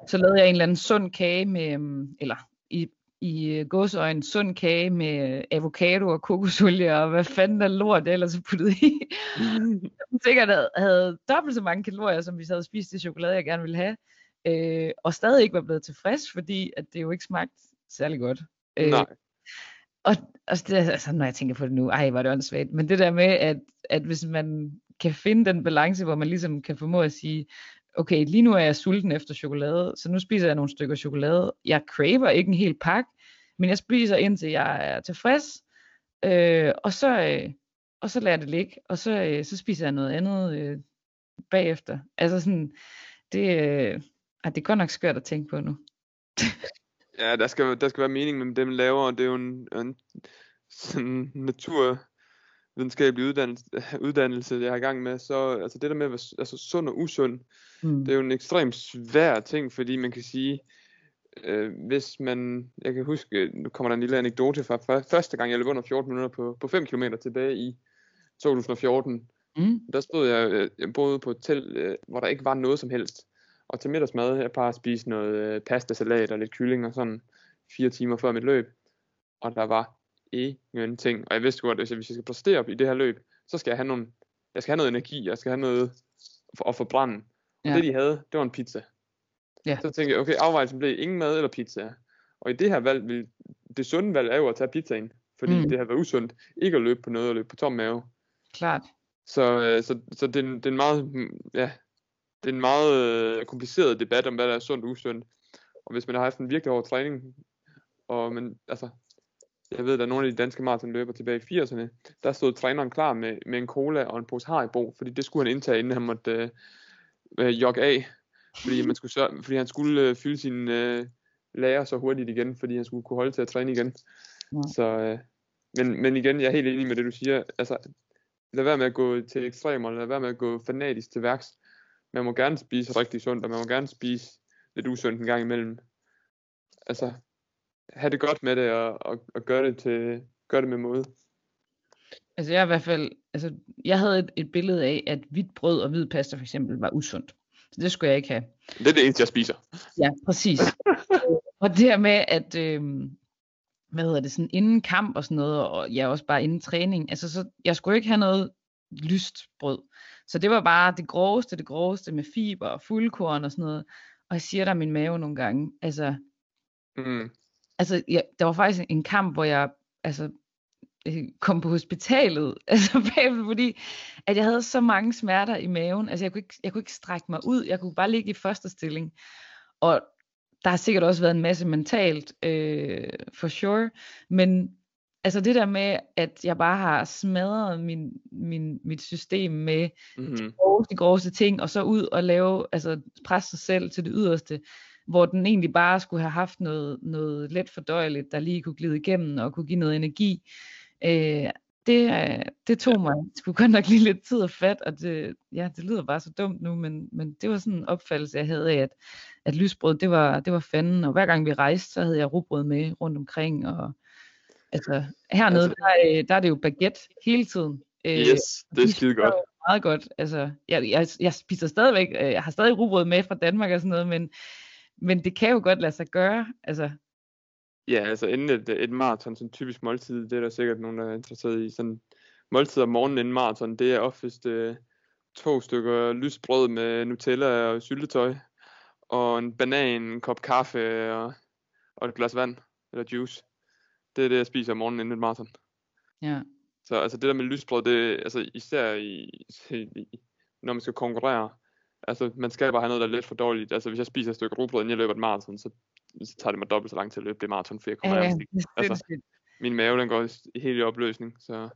så lavede jeg en eller anden sund kage med, øhm, eller i, i øh, gåsøjne sund kage med avocado og kokosolie og hvad fanden der lort det ellers er puttet i. Som sikkert havde, havde dobbelt så mange kalorier, som hvis jeg havde spist det chokolade, jeg gerne ville have. Øh, og stadig ikke var blevet tilfreds, fordi at det jo ikke smagte særlig godt. Øh, Nej og, og det, altså, når jeg tænker på det nu, ej, var det åndssvagt. Men det der med, at, at hvis man kan finde den balance, hvor man ligesom kan formå at sige, okay, lige nu er jeg sulten efter chokolade, så nu spiser jeg nogle stykker chokolade. Jeg craver ikke en hel pakke, men jeg spiser indtil jeg er tilfreds, øh, og, så, øh, og så lader jeg det ligge, og så, øh, så spiser jeg noget andet øh, bagefter. Altså sådan, det, øh, det er godt nok skørt at tænke på nu. Ja, der skal, der skal være mening med dem laver, det er jo en, en sådan naturvidenskabelig uddannelse, uddannelse, jeg har i gang med, så altså det der med at være altså, sund og usund, Mm. det er jo en ekstremt svær ting, fordi man kan sige, øh, hvis man, jeg kan huske, nu kommer der en lille anekdote fra før- første gang, jeg løb under 14 minutter på, på 5 km tilbage i 2014, Mm. der stod jeg, øh, jeg boede på et hotel, øh, hvor der ikke var noget som helst. Og til middagsmad, jeg bare spise noget øh, pastasalat og lidt kylling og sådan fire timer før mit løb. Og der var ingenting. Og jeg vidste godt, at hvis jeg skal præstere i det her løb, så skal jeg have, nogle, jeg skal have noget energi, jeg skal have noget for, at forbrænde. Og Ja. det de havde, det var en pizza. Ja. Så tænkte jeg, okay, afvejelsen blev ingen mad eller pizza. Og i det her valg, vil, det sunde valg er jo at tage pizzaen. Fordi Mm. mm. det har været usundt ikke at løbe på noget og løbe på tom mave. Klart. Så, øh, så, så det, er en- det er en meget, mm, ja, det er en meget øh, kompliceret debat om, hvad der er sundt og usundt. Og hvis man har haft en virkelig hård træning, og man, altså, jeg ved, at der er nogle af de danske maratonløbere tilbage i 80'erne, der stod træneren klar med, med en cola og en pose Haribo, fordi det skulle han indtage, inden han måtte øh, øh, jogge af, fordi, man skulle sørge, fordi han skulle øh, fylde sin øh, lager så hurtigt igen, fordi han skulle kunne holde til at træne igen. Ja. Så, øh, men, men igen, jeg er helt enig med det, du siger. Altså, lad være med at gå til ekstremer, lad være med at gå fanatisk til værks. Man må gerne spise rigtig sundt, og man må gerne spise lidt usundt en gang imellem. Altså, have det godt med det, og, og, og gøre det til, gør det med måde. Altså jeg i hvert fald, altså jeg havde et, et billede af, at hvidt brød og hvid pasta for eksempel var usundt. Så det skulle jeg ikke have. Det er det eneste, jeg spiser. Ja, præcis. Og det her med, at, øh, hvad hedder det, sådan inden kamp og sådan noget, og ja, også bare inden træning, altså så, jeg skulle ikke have noget lyst brød. Så det var bare det groveste, det groveste med fiber og fuldkorn og sådan noget. Og jeg siger der min mave nogle gange, altså, Mm. altså ja, der var faktisk en kamp, hvor jeg altså, øh, kom på hospitalet, altså bagefter, fordi at jeg havde så mange smerter i maven, altså jeg kunne, ikke, jeg kunne ikke strække mig ud, jeg kunne bare ligge i første stilling, og der har sikkert også været en masse mentalt, øh, for sure, men altså det der med, at jeg bare har smadret min, min, mit system med Mm-hmm. groveste, groveste ting, og så ud og lave, altså presse sig selv til det yderste, hvor den egentlig bare skulle have haft noget, noget let fordøjeligt, der lige kunne glide igennem og kunne give noget energi. Øh, det, det tog mig sgu godt nok lige lidt tid at fat, og det, ja, det lyder bare så dumt nu, men, men det var sådan en opfattelse, jeg havde af, at, at lysbrød, det var, det var fanden, og hver gang vi rejste, så havde jeg rugbrød med rundt omkring, og altså hernede, Altså- der, der er det jo baguette hele tiden. Øh, Yes, det er de skide godt. Meget godt. Altså, jeg, jeg, jeg spiser stadigvæk, øh, jeg har stadig rugbrød med fra Danmark og sådan noget, men, men det kan jo godt lade sig gøre. Altså, Ja, altså inden et, et maraton, sådan typisk måltid, det er der sikkert nogen, der er interesseret i. Sådan måltid om morgenen inden maraton, det er oftest øh, to stykker lyst brød med Nutella og syltetøj, og en banan, en kop kaffe og, og et glas vand, eller juice. Det er det, jeg spiser om morgenen inden et maraton. ja. Så altså det der med lysbrød, det altså især i, i, når man skal konkurrere, altså man skal bare have noget, der er lidt for dårligt. Altså hvis jeg spiser et stykke rugbrød, inden jeg løber et maraton, så, så tager det mig dobbelt så lang tid at løbe det maraton, for jeg kommer Ja, altså. Min mave, den går helt i opløsning, så,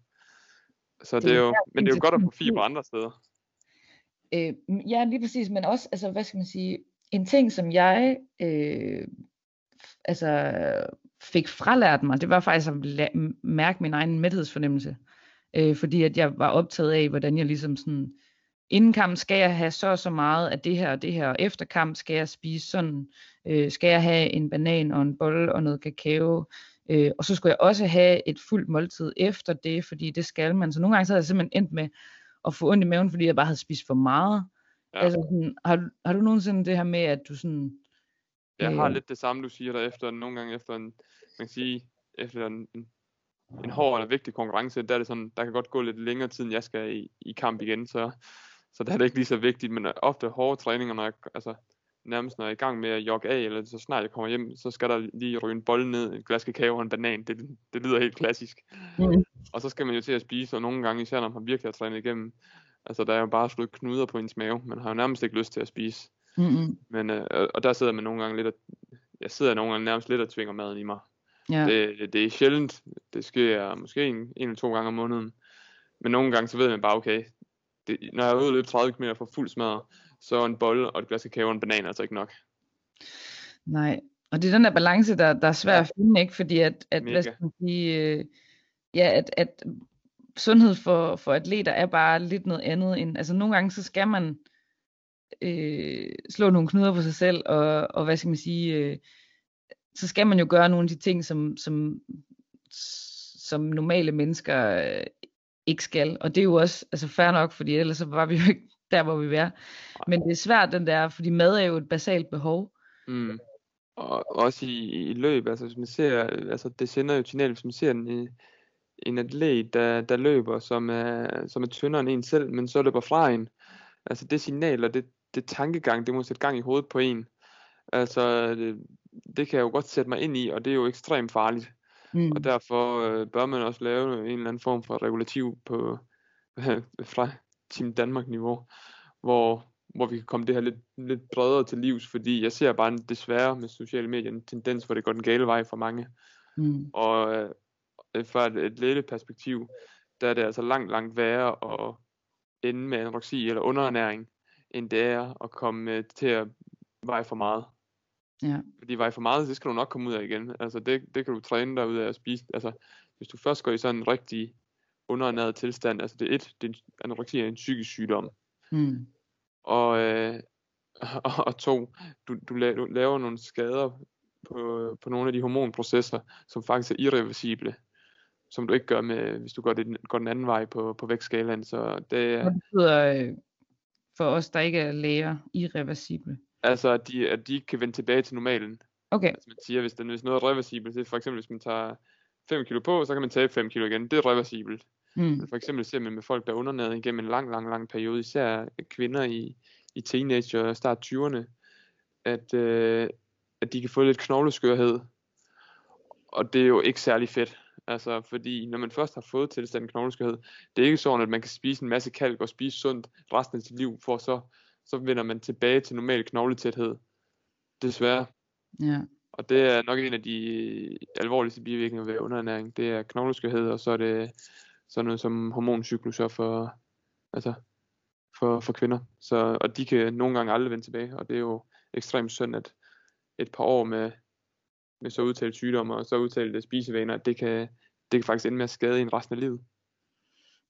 så Det det, er jo, men det er jo godt at få fiber andre steder. Øh, ja, lige præcis, men også, altså, hvad skal man sige, en ting, som jeg øh, altså, fik fralært mig, det var faktisk at la- mærke min egen mæthedsfornemmelse. Øh, fordi at jeg var optaget af, hvordan jeg ligesom sådan, inden kamp skal jeg have så og så meget af det her og det her, og efter kamp skal jeg spise sådan, øh, skal jeg have en banan og en bolle og noget kakao, øh, og så skulle jeg også have et fuldt måltid efter det, fordi det skal man. Så nogle gange så havde jeg simpelthen endt med at få ondt i maven, fordi jeg bare havde spist for meget. Ja. Altså, sådan, har, du- har du nogensinde det her med, at du sådan, Jeg har Øh. lidt det samme, du siger der efter, nogle gange efter en, man kan sige, efter en, en, en hård eller vigtig konkurrence, der er det sådan, der kan godt gå lidt længere tid, end jeg skal i, i kamp igen, så, så der er det ikke lige så vigtigt, men ofte hårde træninger, når jeg, altså, nærmest når jeg er i gang med at jogge af, eller så snart jeg kommer hjem, så skal der lige ryge en bold ned, et glas kakao og en banan, det, det lyder helt klassisk. Mm. Og så skal man jo til at spise, og nogle gange, især når man virkelig har trænet igennem, altså der er jo bare slået knuder på ens mave, man har jo nærmest ikke lyst til at spise. Mm-hmm. Men, øh, og- der sidder man nogle gange lidt og, jeg sidder nogle gange nærmest lidt og tvinger maden i mig. Ja. Det, det er sjældent, det sker måske en, en eller to gange om måneden. Men nogle gange så ved man bare, okay, det, når jeg er ude og løbe 30 km for fuld smadret, så er en bolle og et glas kakao og en banan altså ikke nok. Nej, og det er den der balance, der, der er svær Ja. at finde, ikke? Fordi at, at Mega. hvad skal man sige, øh, ja, at, at sundhed for, for atleter er bare lidt noget andet end, altså nogle gange så skal man øh, slå nogle knuder på sig selv, og, og hvad skal man sige, øh, så skal man jo gøre nogle af de ting, som, som, som normale mennesker øh, ikke skal, og det er jo også altså fair nok, fordi ellers så var vi jo ikke der, hvor vi er. Men det er svært den der, fordi mad er jo et basalt behov. Mm. Og også i, i løb, altså hvis man ser, altså det sender jo signal, hvis man ser en, en atlet, der, der løber, som er, som er tyndere end en selv, men så løber fra en. Altså det signal og det, det tankegang, det må sætte gang i hovedet på en. Altså det, det kan jeg jo godt sætte mig ind i, og det er jo ekstremt farligt. Mm. Og derfor øh, bør man også lave en eller anden form for regulativ på fra Team Danmark niveau, hvor, hvor vi kan komme det her lidt, lidt bredere til livs, fordi jeg ser bare desværre med sociale medier en tendens, hvor det går den gale vej for mange. Mm. Og øh, fra et, et lille perspektiv, der er det altså langt, langt værre at ende med anoreksi eller underernæring, end det er at komme øh, til at veje for meget. Ja. Fordi veje for meget, det skal du nok komme ud af igen. Altså det, det kan du træne dig ud af at spise. Altså hvis du først går i sådan en rigtig underernæret tilstand, altså det er et, det er en, anoreksi er en psykisk sygdom. Mm. Og, øh, og, og to, du, du, laver, du laver nogle skader på, på nogle af de hormonprocesser, som faktisk er irreversible, som du ikke gør med, hvis du går, det, går den anden vej på, på vægtskalaen. Så det er, Hvad betyder øh, for os, der ikke er læger, irreversible? altså, at de, at de ikke kan vende tilbage til normalen. Okay. Altså man siger, hvis, den, hvis noget er reversibelt, det er for eksempel, hvis man tager 5 kilo på, så kan man tabe 5 kilo igen. Det er reversibelt. Mm. Men for eksempel ser man med folk, der er undernæret igennem en lang, lang, lang periode, især kvinder i, i teenager og start 20'erne, at, øh, at de kan få lidt knogleskørhed. Og det er jo ikke særlig fedt. Altså, fordi når man først har fået tilstanden knogleskørhed, det er ikke sådan, at man kan spise en masse kalk og spise sundt resten af sit liv, for så, så vender man tilbage til normal knogletæthed. Desværre. Ja. Og det er nok en af de alvorligste bivirkninger ved underernæring. Det er knogleskørhed, og så er det sådan noget som hormoncykluser for, altså, for, for kvinder. Så, og de kan nogle gange aldrig vende tilbage, og det er jo ekstremt synd, at et par år med, med så udtalt sygdomme og så udtalte spisevaner, at det kan, det kan faktisk ende med at skade en resten af livet.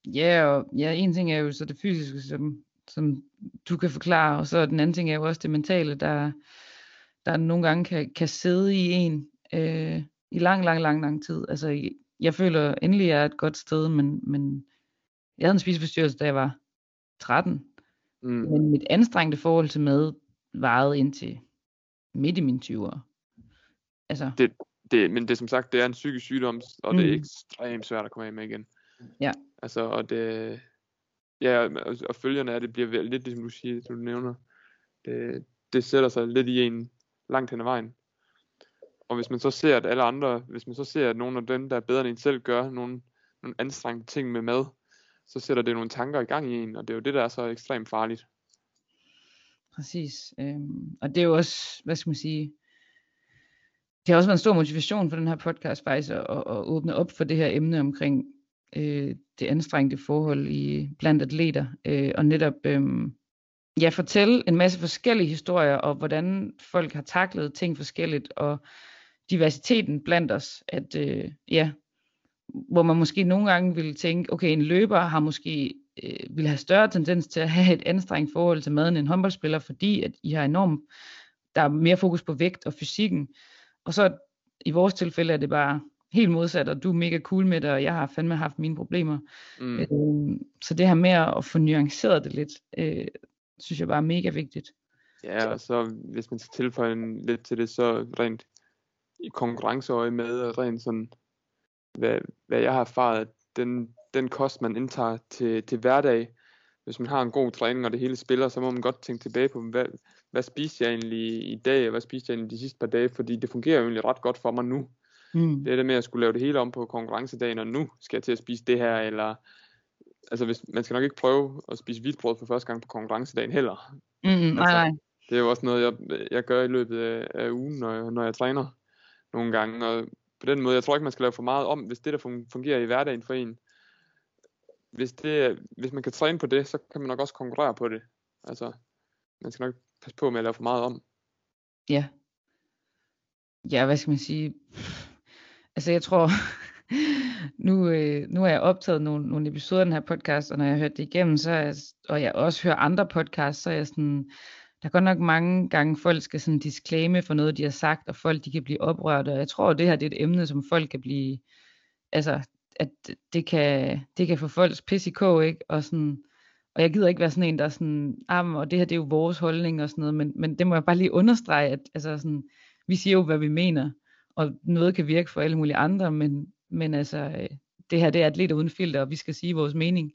Ja, og ja, en ting er jo så det fysiske, som, som du kan forklare, og så den anden ting er jo også det mentale, der, der nogle gange kan, kan sidde i en øh, i lang, lang, lang, lang tid. Altså, jeg føler endelig, jeg er et godt sted, men, men jeg havde en spiseforstyrrelse, da jeg var 13, Mm. men mit anstrengte forhold til mad varede indtil midt i mine 20'ere. Altså, Det, men det er som sagt, det er en psykisk sygdom, og det er Mm. ekstremt svært at komme af med igen. Ja. Altså, og det, ja, og, og følgerne af det bliver lidt ligesom du siger, du nævner. Det, det sætter sig lidt i en langt hen ad vejen. Og hvis man så ser, at alle andre, hvis man så ser, at nogle af dem, der er bedre end en selv, gør nogle, nogle anstrengte ting med mad, så sætter det nogle tanker i gang i en, og det er jo det, der er så ekstremt farligt. Præcis. Øhm, og det er jo også, hvad skal man sige, det har også været en stor motivation for den her podcast faktisk, at, at, at åbne op for det her emne omkring øh, det anstrengte forhold i blandt atleter, øh, og netop øh, ja, fortælle en masse forskellige historier, og hvordan folk har taklet ting forskelligt, og diversiteten blandt os, at øh, ja, hvor man måske nogle gange ville tænke, okay, en løber har måske øh, vil have større tendens til at have et anstrengt forhold til maden end en håndboldspiller, fordi at I har enormt, der er mere fokus på vægt og fysikken. Og så i vores tilfælde er det bare helt modsat, og du er mega cool med det, og jeg har fandme haft mine problemer. Mm. Øh, så det her med at få nuanceret det lidt, øh, synes jeg bare er mega vigtigt. Ja, og så hvis man skal tilføje en, lidt til det, så rent i konkurrenceøje med, rent sådan, hvad, hvad jeg har erfaret, den, den kost, man indtager til, til hverdag, hvis man har en god træning, og det hele spiller, så må man godt tænke tilbage på, hvad, hvad spiste jeg egentlig i dag, og hvad spiste jeg egentlig de sidste par dage, fordi det fungerer jo egentlig ret godt for mig nu. Mm. Det er det med at skulle lave det hele om på konkurrencedagen, og nu skal jeg til at spise det her, eller altså hvis, man skal nok ikke prøve at spise hvidt brød for første gang på konkurrencedagen heller. Mm, nej, altså, nej. Det er jo også noget, jeg, jeg gør i løbet af, af ugen, når jeg, når jeg træner nogle gange, og på den måde, jeg tror ikke, man skal lave for meget om, hvis det, der fungerer i hverdagen for en, hvis, det, hvis man kan træne på det, så kan man nok også konkurrere på det. Altså, man skal nok passe på med at lave for meget om. Ja. Ja, hvad skal man sige? Altså, jeg tror, nu, øh, nu har jeg optaget nogle, nogle episoder af den her podcast, og når jeg har hørt det igennem, så er jeg, og jeg også hører andre podcasts, så er jeg sådan, der er godt nok mange gange, folk skal sådan disclaime for noget, de har sagt, og folk de kan blive oprørte, og jeg tror, det her det er et emne, som folk kan blive, altså, at det kan, det kan få folks pis i kog, ikke? Og, sådan, og jeg gider ikke være sådan en, der er sådan, ah, og det her det er jo vores holdning og sådan noget, men, men det må jeg bare lige understrege, at altså sådan, vi siger jo, hvad vi mener, og noget kan virke for alle mulige andre, men, men altså, øh, det her det er atleter uden filter, og vi skal sige vores mening,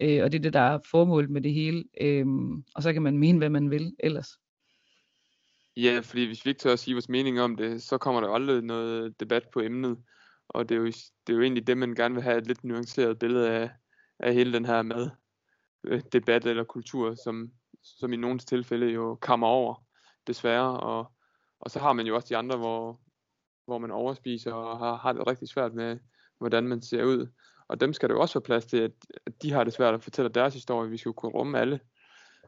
øh, og det er det, der er formålet med det hele, øh, og så kan man mene, hvad man vil ellers. Ja, fordi hvis vi ikke tør at sige vores mening om det, så kommer der aldrig noget debat på emnet, og det er jo, det er jo egentlig det, man gerne vil have et lidt nuanceret billede af, af hele den her med øh, debat eller kultur, som, som i nogle tilfælde jo kommer over, desværre, og, og så har man jo også de andre, hvor, hvor man overspiser og har, har det rigtig svært med, hvordan man ser ud. Og dem skal der jo også være plads til, at, at de har det svært at fortælle deres historie. Vi skal jo kunne rumme alle.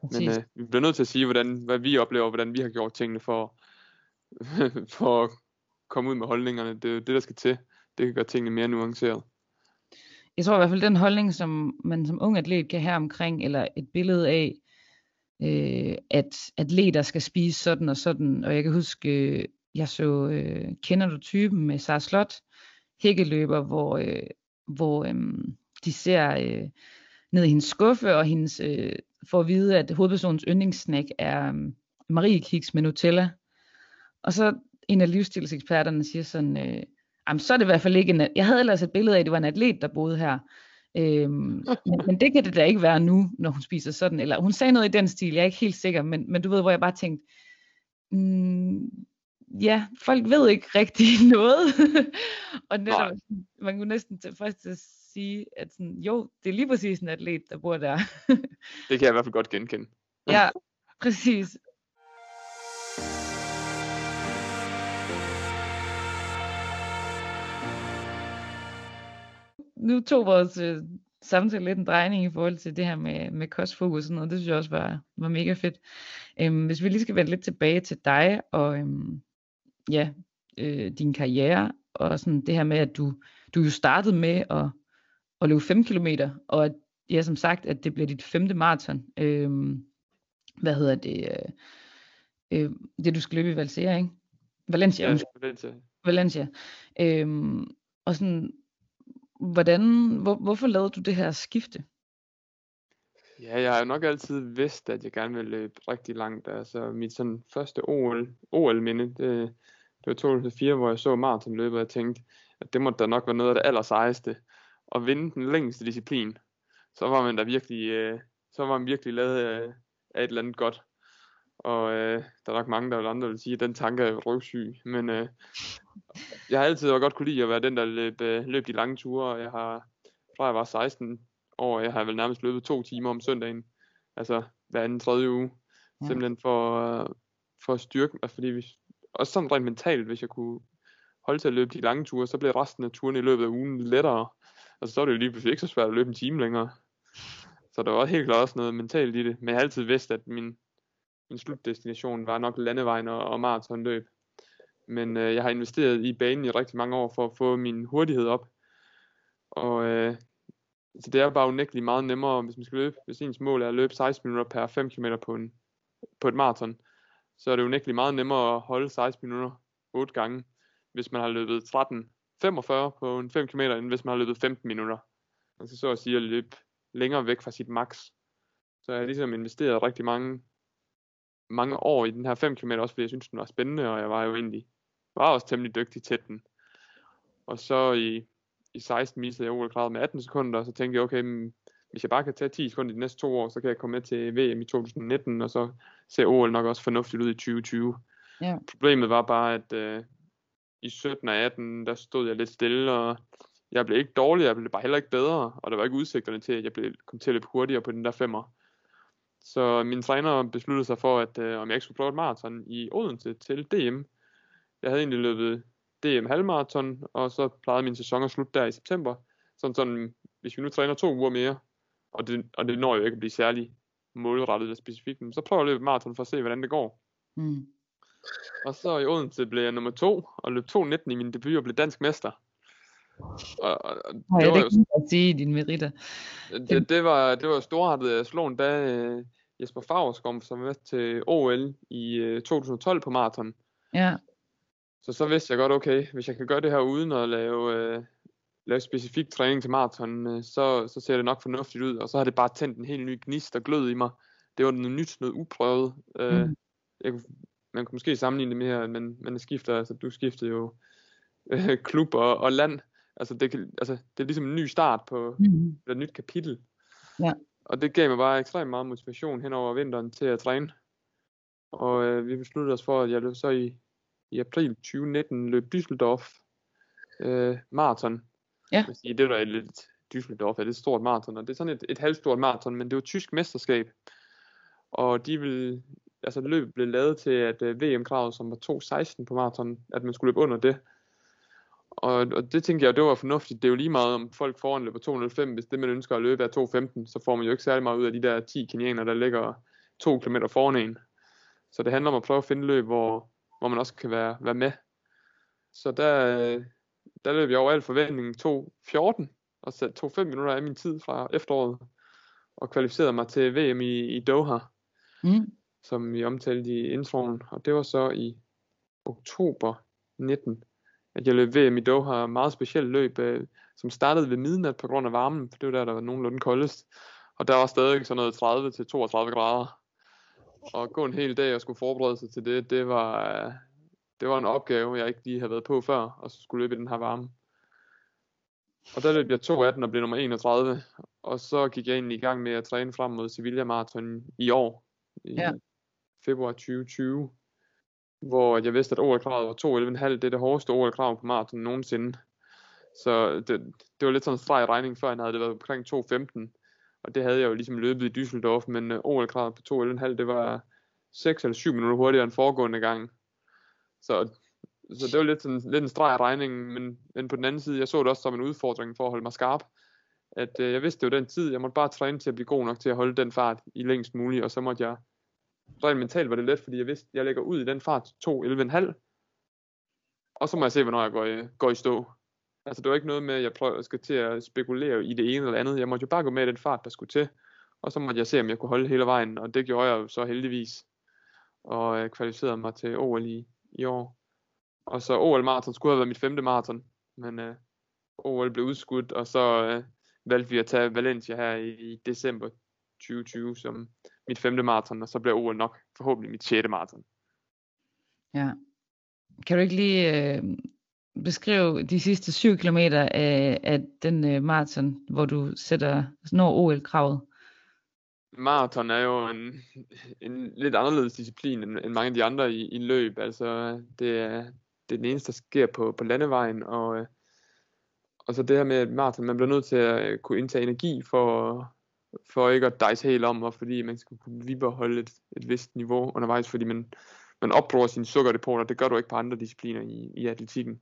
Men øh, vi bliver nødt til at sige, hvordan, hvad vi oplever, hvordan vi har gjort tingene for, for at komme ud med holdningerne. Det er det, der skal til. Det kan gøre tingene mere nuanceret. Jeg tror i hvert fald, den holdning, som man som ung atlet kan have omkring, eller et billede af, øh, at atleter skal spise sådan og sådan. Og jeg kan huske, øh, jeg så, øh, kender du typen med Sara Slot, hækkeløber, hvor, øh, hvor øh, de ser øh, ned i hendes skuffe, og hendes, øh, får at vide, at hovedpersonens yndlingssnack er øh, Marie Kiks med Nutella. Og så en af livsstilseksperterne siger sådan, øh, jamen, så er det i hvert fald ikke en, jeg havde ellers et billede af, at det var en atlet, der boede her. Øhm, men, men det kan det da ikke være nu, når hun spiser sådan, eller hun sagde noget i den stil, jeg er ikke helt sikker, men, men du ved, hvor jeg bare tænkte, mm, ja, folk ved ikke rigtig noget. og netop, man kunne næsten til først at sige, at sådan, jo, det er lige præcis en atlet, der bor der. det kan jeg i hvert fald godt genkende. ja, præcis. Nu tog vores øh, samtale lidt en drejning i forhold til det her med, med kostfokus og sådan noget. Det synes jeg også var, var mega fedt. Øhm, hvis vi lige skal vende lidt tilbage til dig og øhm, ja, øh, din karriere, og sådan det her med, at du, du jo startede med at, at løbe 5 km, og at, ja, som sagt, at det bliver dit femte maraton. Øh, hvad hedder det? Øh, øh, det du skal løbe i Valencia, ikke? Valencia. Ja, Valencia. Valencia. Øh, og sådan, hvordan, hvor, hvorfor lavede du det her skifte? Ja, jeg har jo nok altid vidst, at jeg gerne vil løbe rigtig langt. Altså mit sådan første OL, OL-minde, det, det var 2004, hvor jeg så maratonløbet, og jeg tænkte, at det måtte da nok være noget af det allersejeste. At vinde den længste disciplin, så var man da virkelig, øh, så var man virkelig lavet af, af et eller andet godt. Og øh, der er nok mange, der vil andre vil sige, at den tanke er røvsyg. Men øh, jeg har altid godt kunne lide at være den, der løb, øh, løb de lange ture. Og jeg har, fra jeg var 16 år, jeg har vel nærmest løbet to timer om søndagen. Altså hver anden tredje uge. Ja. Simpelthen for, øh, for at styrke mig. Fordi vi, også sådan rent mentalt, hvis jeg kunne holde til at løbe de lange ture, så blev resten af turen i løbet af ugen lettere. Og så er det jo lige pludselig ikke så svært at løbe en time længere. Så der var helt klart også noget mentalt i det. Men jeg har altid vidst, at min, min slutdestination var nok landevejen og, og maratonløb. Men øh, jeg har investeret i banen i rigtig mange år for at få min hurtighed op. Og øh, så det er bare unægteligt meget nemmere, hvis man skal løbe, hvis ens mål er at løbe 16 minutter per 5 km på, en, på et maraton, så er det unægteligt meget nemmere at holde 16 minutter 8 gange, hvis man har løbet 13.45 på en 5 km, end hvis man har løbet 15 minutter. Altså så at sige at løbe længere væk fra sit max. Så jeg har ligesom investeret rigtig mange mange år i den her 5 km, også fordi jeg synes, den var spændende, og jeg var jo egentlig var også temmelig dygtig til den. Og så i, i 16 mistede jeg OL med 18 sekunder, og så tænkte jeg, okay, men hvis jeg bare kan tage 10 sekunder de næste to år, så kan jeg komme med til VM i 2019, og så ser OL nok også fornuftigt ud i 2020. Ja. Problemet var bare, at øh, i 17 og 18, der stod jeg lidt stille, og jeg blev ikke dårlig, jeg blev bare heller ikke bedre, og der var ikke udsigterne til, at jeg blev, kom til at løbe hurtigere på den der femmer. Så min træner besluttede sig for, at øh, om jeg ikke skulle prøve et maraton i Odense til DM. Jeg havde egentlig løbet DM halvmarathon, og så plejede min sæson at slutte der i september. Sådan, sådan hvis vi nu træner to uger mere, og det, og det når jo ikke at blive særlig målrettet eller specifikt, så prøver jeg at løbe maraton for at se, hvordan det går. Mm. Og så i Odense blev jeg nummer to, og løb 2.19 i min debut og blev dansk mester. Og, og det, ja, var det kan jo, at sige dine meritter. Det, det, var, det var storartet. Jeg slog en dag uh, Jesper Favskom, som var til OL i øh, 2012 på maraton. Ja. Så så vidste jeg godt, okay, hvis jeg kan gøre det her uden at lave, uh, lave specifik træning til maraton, uh, så, så ser det nok fornuftigt ud. Og så har det bare tændt en helt ny gnist og glød i mig. Det var noget nyt, noget uprøvet. Uh, mm. jeg, man kunne måske sammenligne det med her, men man skifter, altså du skiftede jo uh, klub og, og land. Altså det, kan, altså det er ligesom en ny start på mm. et nyt kapitel. Ja. Og det gav mig bare ekstremt meget motivation hen over vinteren til at træne. Og øh, vi besluttede os for, at jeg løb så i, i april 2019 løb Düsseldorf øh, maraton. Ja. Sige, det var et lidt Düsseldorf er det et stort maraton, og det er sådan et, et halvstort maraton, men det var tysk mesterskab. Og de vil, altså løbet blev lavet til, at øh, VM-kravet, som var 2.16 på maraton, at man skulle løbe under det. Og, og det tænker jeg, det var fornuftigt. Det er jo lige meget, om folk foran løber 205. Hvis det, man ønsker at løbe er 215, så får man jo ikke særlig meget ud af de der 10 kenianer, der ligger 2 km foran en. Så det handler om at prøve at finde løb, hvor, hvor man også kan være, være med. Så der, der løb jeg over al forventning 2.14, og satte 2.5 minutter af min tid fra efteråret, og kvalificerede mig til VM i, i Doha, mm. som vi omtalte i introen. Og det var så i oktober 19 at jeg løb VM i Doha, meget specielt løb, øh, som startede ved midnat på grund af varmen, for det var der, der var nogenlunde koldest. Og der var stadig sådan noget 30 til 32 grader. Og gå en hel dag og skulle forberede sig til det, det var, øh, det var en opgave, jeg ikke lige havde været på før, og så skulle løbe i den her varme. Og der løb jeg 2 af den og blev nummer 31, og så gik jeg egentlig i gang med at træne frem mod Sevilla Marathon i år, i ja. februar 2020 hvor jeg vidste, at OL-kravet var 2.11,5. Det er det hårdeste OL-krav på maraton nogensinde. Så det, det var lidt sådan en streg regning, før jeg havde det været omkring 2.15. Og det havde jeg jo ligesom løbet i Düsseldorf, men øh, OL-kravet på 2.11,5, det var 6 eller 7 minutter hurtigere end foregående gang. Så, så det var lidt, sådan, lidt en streg regning, men, men på den anden side, jeg så det også som en udfordring for at holde mig skarp. At øh, jeg vidste det var den tid, jeg måtte bare træne til at blive god nok til at holde den fart i længst muligt, og så måtte jeg rent mentalt var det let, fordi jeg vidste, at jeg lægger ud i den fart 2.11,5, og så må jeg se, hvornår jeg går i, går i stå. Altså det var ikke noget med, at jeg prøver, skal til at spekulere i det ene eller andet. Jeg måtte jo bare gå med i den fart, der skulle til. Og så måtte jeg se, om jeg kunne holde hele vejen, og det gjorde jeg jo så heldigvis. Og jeg kvalificerede mig til OL i, i år. Og så OL maraton skulle have været mit femte maraton, men øh, OL blev udskudt, og så øh, valgte vi at tage Valencia her i, i december 2020 som mit femte maraton, og så bliver OL nok forhåbentlig mit sjette maraton. Ja. Kan du ikke lige øh, beskrive de sidste 7 km af, af den øh, maraton, hvor du sætter når OL-kravet? Maraton er jo en, en lidt anderledes disciplin end, end mange af de andre i, i løb. Altså, det er, det er den eneste, der sker på, på landevejen, og, øh, og så det her med maraton, man bliver nødt til at kunne indtage energi for, for ikke at dejse helt om, og fordi man skal kunne bibeholde et, et vist niveau undervejs, fordi man, man opbruger sine sukkerdepoter, det gør du ikke på andre discipliner i, i atletikken.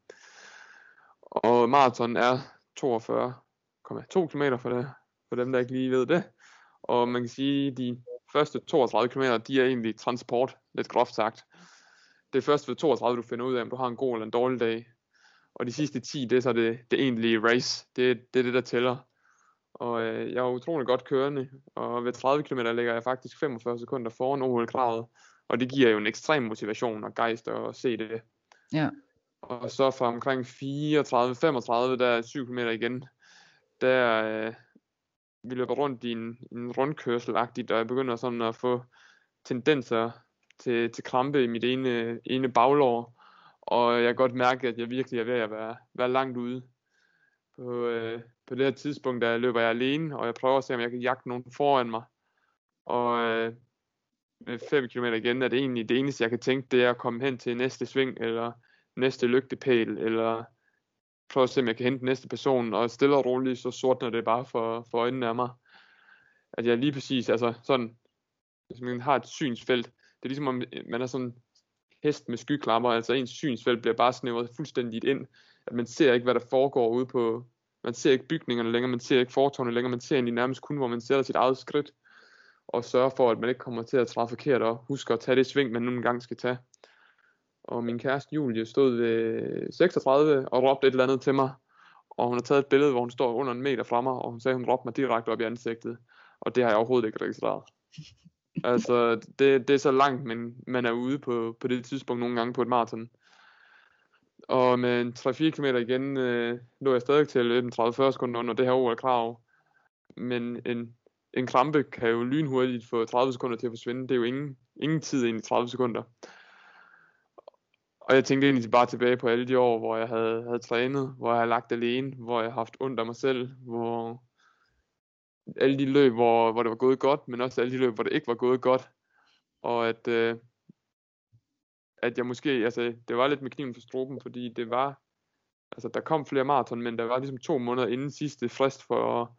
Og maraton er 42,2 km for, det, for dem, der ikke lige ved det. Og man kan sige, at de første 32 km, de er egentlig transport, lidt groft sagt. Det er først ved 32, du finder ud af, om du har en god eller en dårlig dag. Og de sidste 10, det er så det, det egentlige race. Det, det er det, der tæller. Og øh, jeg er utrolig godt kørende, og ved 30 km ligger jeg faktisk 45 sekunder foran OL-kravet, og det giver jo en ekstrem motivation og gejst at se det. Ja. Og så fra omkring 34-35, der er 7 km igen, der øh, vi løber rundt i en, en rundkørsel og jeg begynder sådan at få tendenser til, til krampe i mit ene, ene baglår, og jeg kan godt mærke, at jeg virkelig er ved at være, være langt ude. På, øh, på det her tidspunkt, der løber jeg alene, og jeg prøver at se, om jeg kan jagte nogen foran mig. Og øh, med 5 km igen er det egentlig det eneste, jeg kan tænke, det er at komme hen til næste sving, eller næste lygtepæl, eller prøve at se, om jeg kan hente næste person, og stille og roligt, så sortner det bare for, for øjnene af mig. At jeg lige præcis, altså sådan, hvis man har et synsfelt, det er ligesom om øh, man er sådan hest med skyklapper, altså ens synsfelt bliver bare snævret fuldstændigt ind, at man ser ikke, hvad der foregår ude på, man ser ikke bygningerne længere, man ser ikke fortårne længere, man ser egentlig nærmest kun, hvor man ser sit eget skridt, og sørge for, at man ikke kommer til at træffe forkert, og huske at tage det sving, man nu engang skal tage. Og min kæreste Julie stod ved 36 og råbte et eller andet til mig, og hun har taget et billede, hvor hun står under en meter fra mig, og hun sagde, at hun råbte mig direkte op i ansigtet, og det har jeg overhovedet ikke registreret. altså, det, det er så langt, men man er ude på, på det tidspunkt nogle gange på et maraton. Og med en 3-4 km igen øh, lå jeg stadig til 30-40 sekunder under det her OL-krav. Men en, en krampe kan jo lynhurtigt få 30 sekunder til at forsvinde. Det er jo ingen, ingen tid ind i 30 sekunder. Og jeg tænkte egentlig bare tilbage på alle de år, hvor jeg havde, havde trænet, hvor jeg havde lagt alene, hvor jeg har haft ondt af mig selv, hvor alle de løb, hvor, hvor det var gået godt, men også alle de løb, hvor det ikke var gået godt. Og at, øh, at jeg måske, altså det var lidt med kniven for struben, fordi det var, altså der kom flere maraton, men der var ligesom to måneder inden sidste frist for,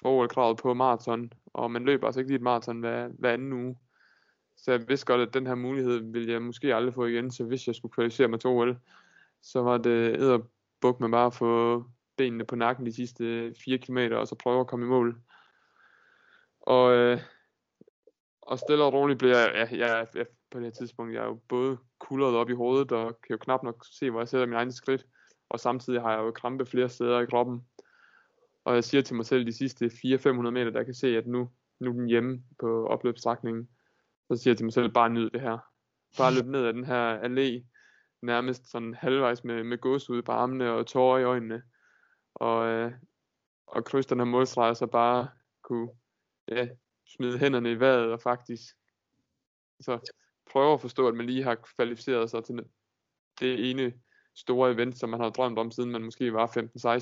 for OL-kravet på maraton, og man løber altså ikke lige et maraton hver, hver anden uge. Så jeg vidste godt, at den her mulighed ville jeg måske aldrig få igen, så hvis jeg skulle kvalificere mig til OL, så var det edderbuk med bare at få benene på nakken de sidste 4 km, og så prøve at komme i mål. Og, øh, og stille og roligt bliver jeg, ja, jeg, jeg, på det her tidspunkt, jeg er jo både kuldret op i hovedet, og kan jo knap nok se, hvor jeg sætter min egen skridt, og samtidig har jeg jo krampe flere steder i kroppen. Og jeg siger til mig selv de sidste 400-500 meter, der kan se, at nu, nu er den hjemme på opløbsstrækningen. Så siger jeg til mig selv, bare nyd det her. Bare løb ned ad den her allé, nærmest sådan halvvejs med, med gås ud på armene og tårer i øjnene. Og, øh, og krydse den her målstreg, så bare kunne ja, smide hænderne i vejret og faktisk så prøver at forstå, at man lige har kvalificeret sig til det ene store event, som man har drømt om, siden man måske var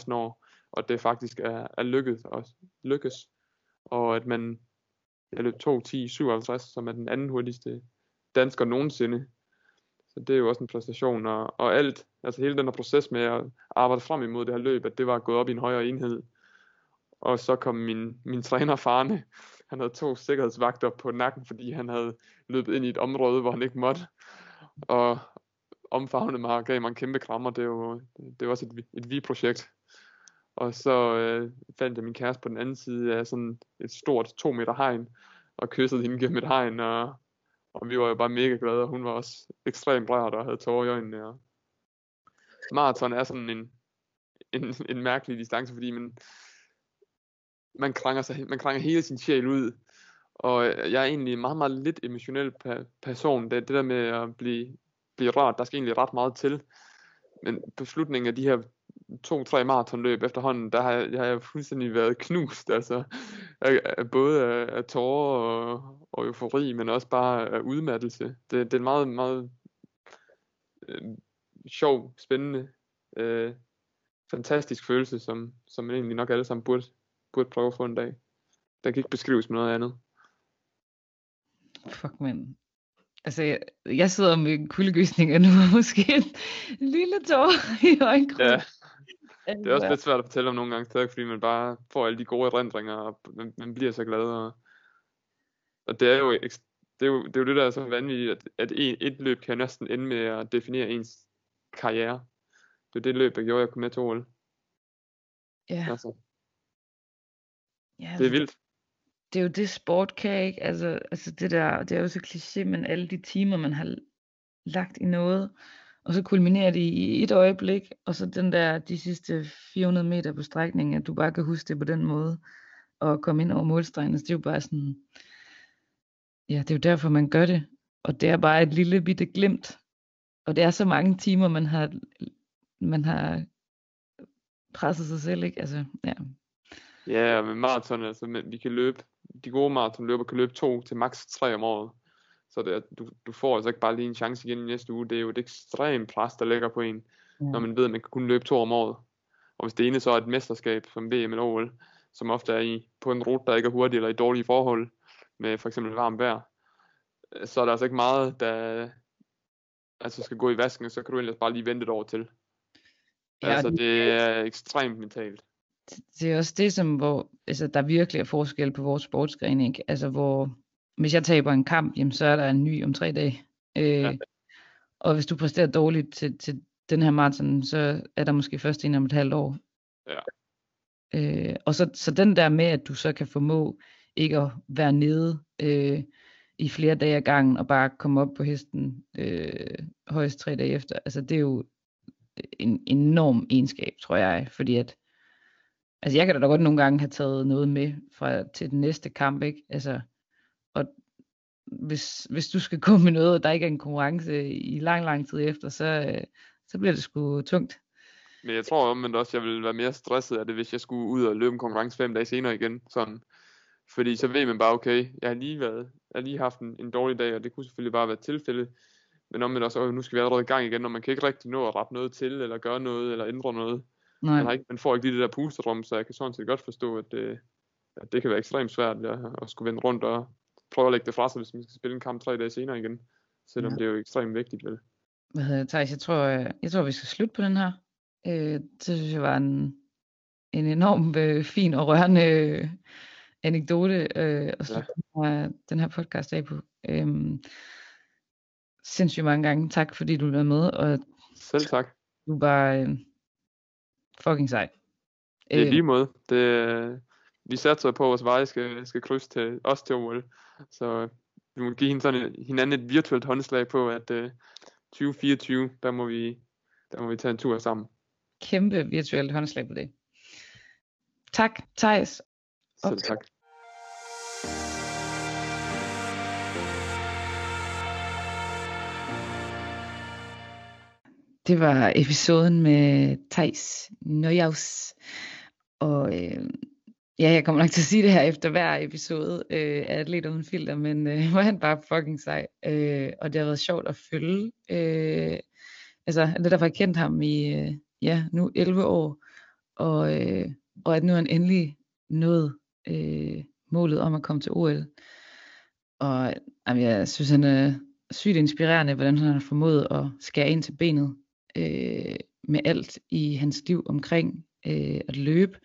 15-16 år, og det faktisk er, er lykkedes, og lykkes, og at man jeg løb 2.10.57, som er den anden hurtigste dansker nogensinde. Så det er jo også en præstation, og, og alt, altså hele den her proces med at arbejde frem imod det her løb, at det var gået op i en højere enhed. Og så kom min, min træner Farne, han havde to sikkerhedsvagter på nakken, fordi han havde løbet ind i et område, hvor han ikke måtte. Og omfavnede mig og gav mig en kæmpe krammer. Det var, det var også et, et vi-projekt. Og så øh, fandt jeg min kæreste på den anden side af sådan et stort to meter hegn, og kyssede hende gennem et hegn, og, og vi var jo bare mega glade, og hun var også ekstremt rørt og havde tårer i øjnene. Og maraton er sådan en, en, en mærkelig distance, fordi man, man, kranger sig, man kranger hele sin sjæl ud, og jeg er egentlig en meget, meget lidt emotionel person. Det, det der med at blive, blive rørt, der skal egentlig ret meget til. Men på slutningen af de her to-tre maratonløb efterhånden, der har jeg, jeg har fuldstændig været knust, altså af, af både af, af tårer og, og eufori, men også bare af udmattelse. Det, det er en meget, meget øh, sjov, spændende, øh, fantastisk følelse, som, som man egentlig nok alle sammen burde, burde prøve at få en dag. Der kan ikke beskrives med noget andet. Fuck, man. Altså, jeg, jeg sidder med en kuldegysning, og nu måske en lille tår i øjenkrogen. Ja. Det er også lidt svært at fortælle om nogle gange stadig, fordi man bare får alle de gode erindringer, og man, man bliver så glad. Og, og det er jo det er jo, det er jo det, der er så vanvittigt, at, at en, et løb kan næsten ende med at definere ens karriere. Det er det løb, der gjorde, jeg kom med til OL. Ja. Altså. Ja det er vildt. Det er jo det, sport kan, ikke? Altså, altså det der, det er jo så kliché, men alle de timer, man har lagt i noget, og så kulminerer det i et øjeblik, og så den der, de sidste 400 meter på strækningen, at du bare kan huske det på den måde, og komme ind over målstregen, så det er jo bare sådan, ja, det er jo derfor, man gør det, og det er bare et lille bitte glimt, og det er så mange timer, man har, man har presset sig selv, ikke? Altså, ja. Ja, med maraton, altså, vi kan løbe, de gode maratonløber kan løbe to til maks tre om året. Så det, du, du får altså ikke bare lige en chance igen i næste uge. Det er jo et ekstremt pres, der ligger på en, ja. når man ved, at man kan kun løbe to om året. Og hvis det ene så er et mesterskab som VM eller OL, som ofte er i, på en rute, der ikke er hurtig eller i dårlige forhold, med for eksempel varmt vejr, så er der altså ikke meget, der altså skal gå i vasken, så kan du ellers bare lige vente et år til. Ja, altså, det er ekstremt mentalt. Det er også det, som, hvor altså, der virkelig er forskel på vores sportsgren, ikke? Altså, hvor hvis jeg taber en kamp, jamen, så er der en ny om tre dage. Øh, ja. Og hvis du præsterer dårligt til, til den her maraton, så er der måske først en om et halvt år. Ja. Øh, og så, så den der med, at du så kan formå ikke at være nede øh, i flere dage ad gangen, og bare komme op på hesten øh, højst tre dage efter, altså det er jo en enorm egenskab, tror jeg, fordi at, altså jeg kan da godt nogle gange have taget noget med fra til den næste kamp, ikke? Altså, og hvis, hvis du skal gå med noget, og der ikke er en konkurrence i lang, lang tid efter, så, øh, så bliver det sgu tungt. Men jeg tror omvendt også, jeg ville være mere stresset af det, hvis jeg skulle ud og løbe en konkurrence fem dage senere igen. Sådan. Fordi så ved man bare, okay, jeg har lige, været, jeg har lige haft en, en dårlig dag, og det kunne selvfølgelig bare være tilfælde. Men omvendt også, nu skal vi allerede i gang igen, når man kan ikke rigtig nå at rette noget til, eller gøre noget, eller ændre noget. Nej. Man, har ikke, man får ikke lige det der pusterdrum, så jeg kan sådan set godt forstå, at det, at det kan være ekstremt svært ja, at skulle vende rundt og prøve at lægge det fra sig, hvis man skal spille en kamp tre dage senere igen. Selvom ja. det er jo ekstremt vigtigt, vel? Hvad hedder det, Thijs? Jeg tror, jeg, jeg tror, vi skal slutte på den her. Øh, det synes jeg var en, en enorm øh, fin og rørende øh, anekdote øh, at slutte ja. den, den her podcast af på. Øh, sindssygt mange gange. Tak fordi du var med. Og Selv tak. Du bare øh, fucking sej. Det er øh, lige måde. Det, vi satser på, at vores veje skal, skal krydse til os til OL. Så vi må give sådan, hinanden et virtuelt håndslag på, at uh, 2024, der må, vi, der må vi tage en tur sammen. Kæmpe virtuelt håndslag på det. Tak, Thijs. Selv tak. Det var episoden med Thijs Nøjaus. Og øh, Ja, jeg kommer nok til at sige det her efter hver episode øh, af Atlet Uden Filter, men øh, hvor han bare fucking sej. Øh, og det har været sjovt at følge. Øh, altså, det derfor har kendt ham i, øh, ja, nu 11 år, og, øh, og at nu er han endelig nået øh, målet om at komme til OL. Og jamen, jeg synes, han er sygt inspirerende, hvordan han har formået at skære ind til benet øh, med alt i hans liv omkring øh, at løbe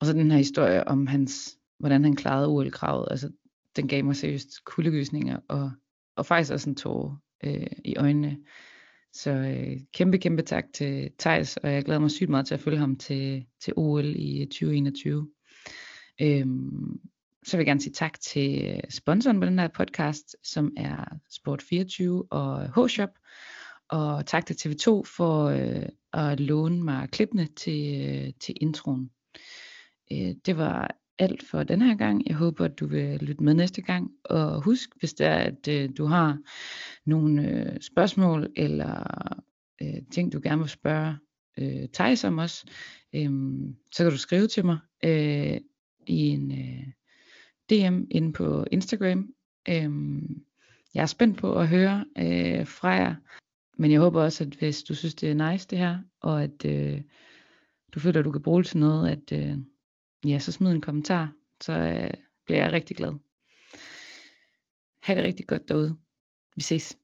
og så den her historie om hans, hvordan han klarede OL-kravet, altså den gav mig seriøst kuldegysninger, og, og faktisk også en tårer øh, i øjnene. Så øh, kæmpe, kæmpe tak til Tejs, og jeg glæder mig sygt meget til at følge ham til, til OL i øh, 2021. Øhm, så vil jeg gerne sige tak til øh, sponsoren på den her podcast, som er Sport24 og H-Shop. Og tak til TV2 for øh, at låne mig klippene til, øh, til introen. Øh, det var alt for den her gang. Jeg håber, at du vil lytte med næste gang. Og husk, hvis det er, at øh, du har nogle øh, spørgsmål eller øh, ting, du gerne vil spørge øh, Thijs om os, øh, så kan du skrive til mig øh, i en øh, DM inde på Instagram. Øh, jeg er spændt på at høre øh, fra jer, men jeg håber også, at hvis du synes, det er nice det her, og at øh, du føler, at du kan bruge det til noget, at øh, ja, så smid en kommentar, så øh, bliver jeg rigtig glad. Ha' det rigtig godt derude. Vi ses.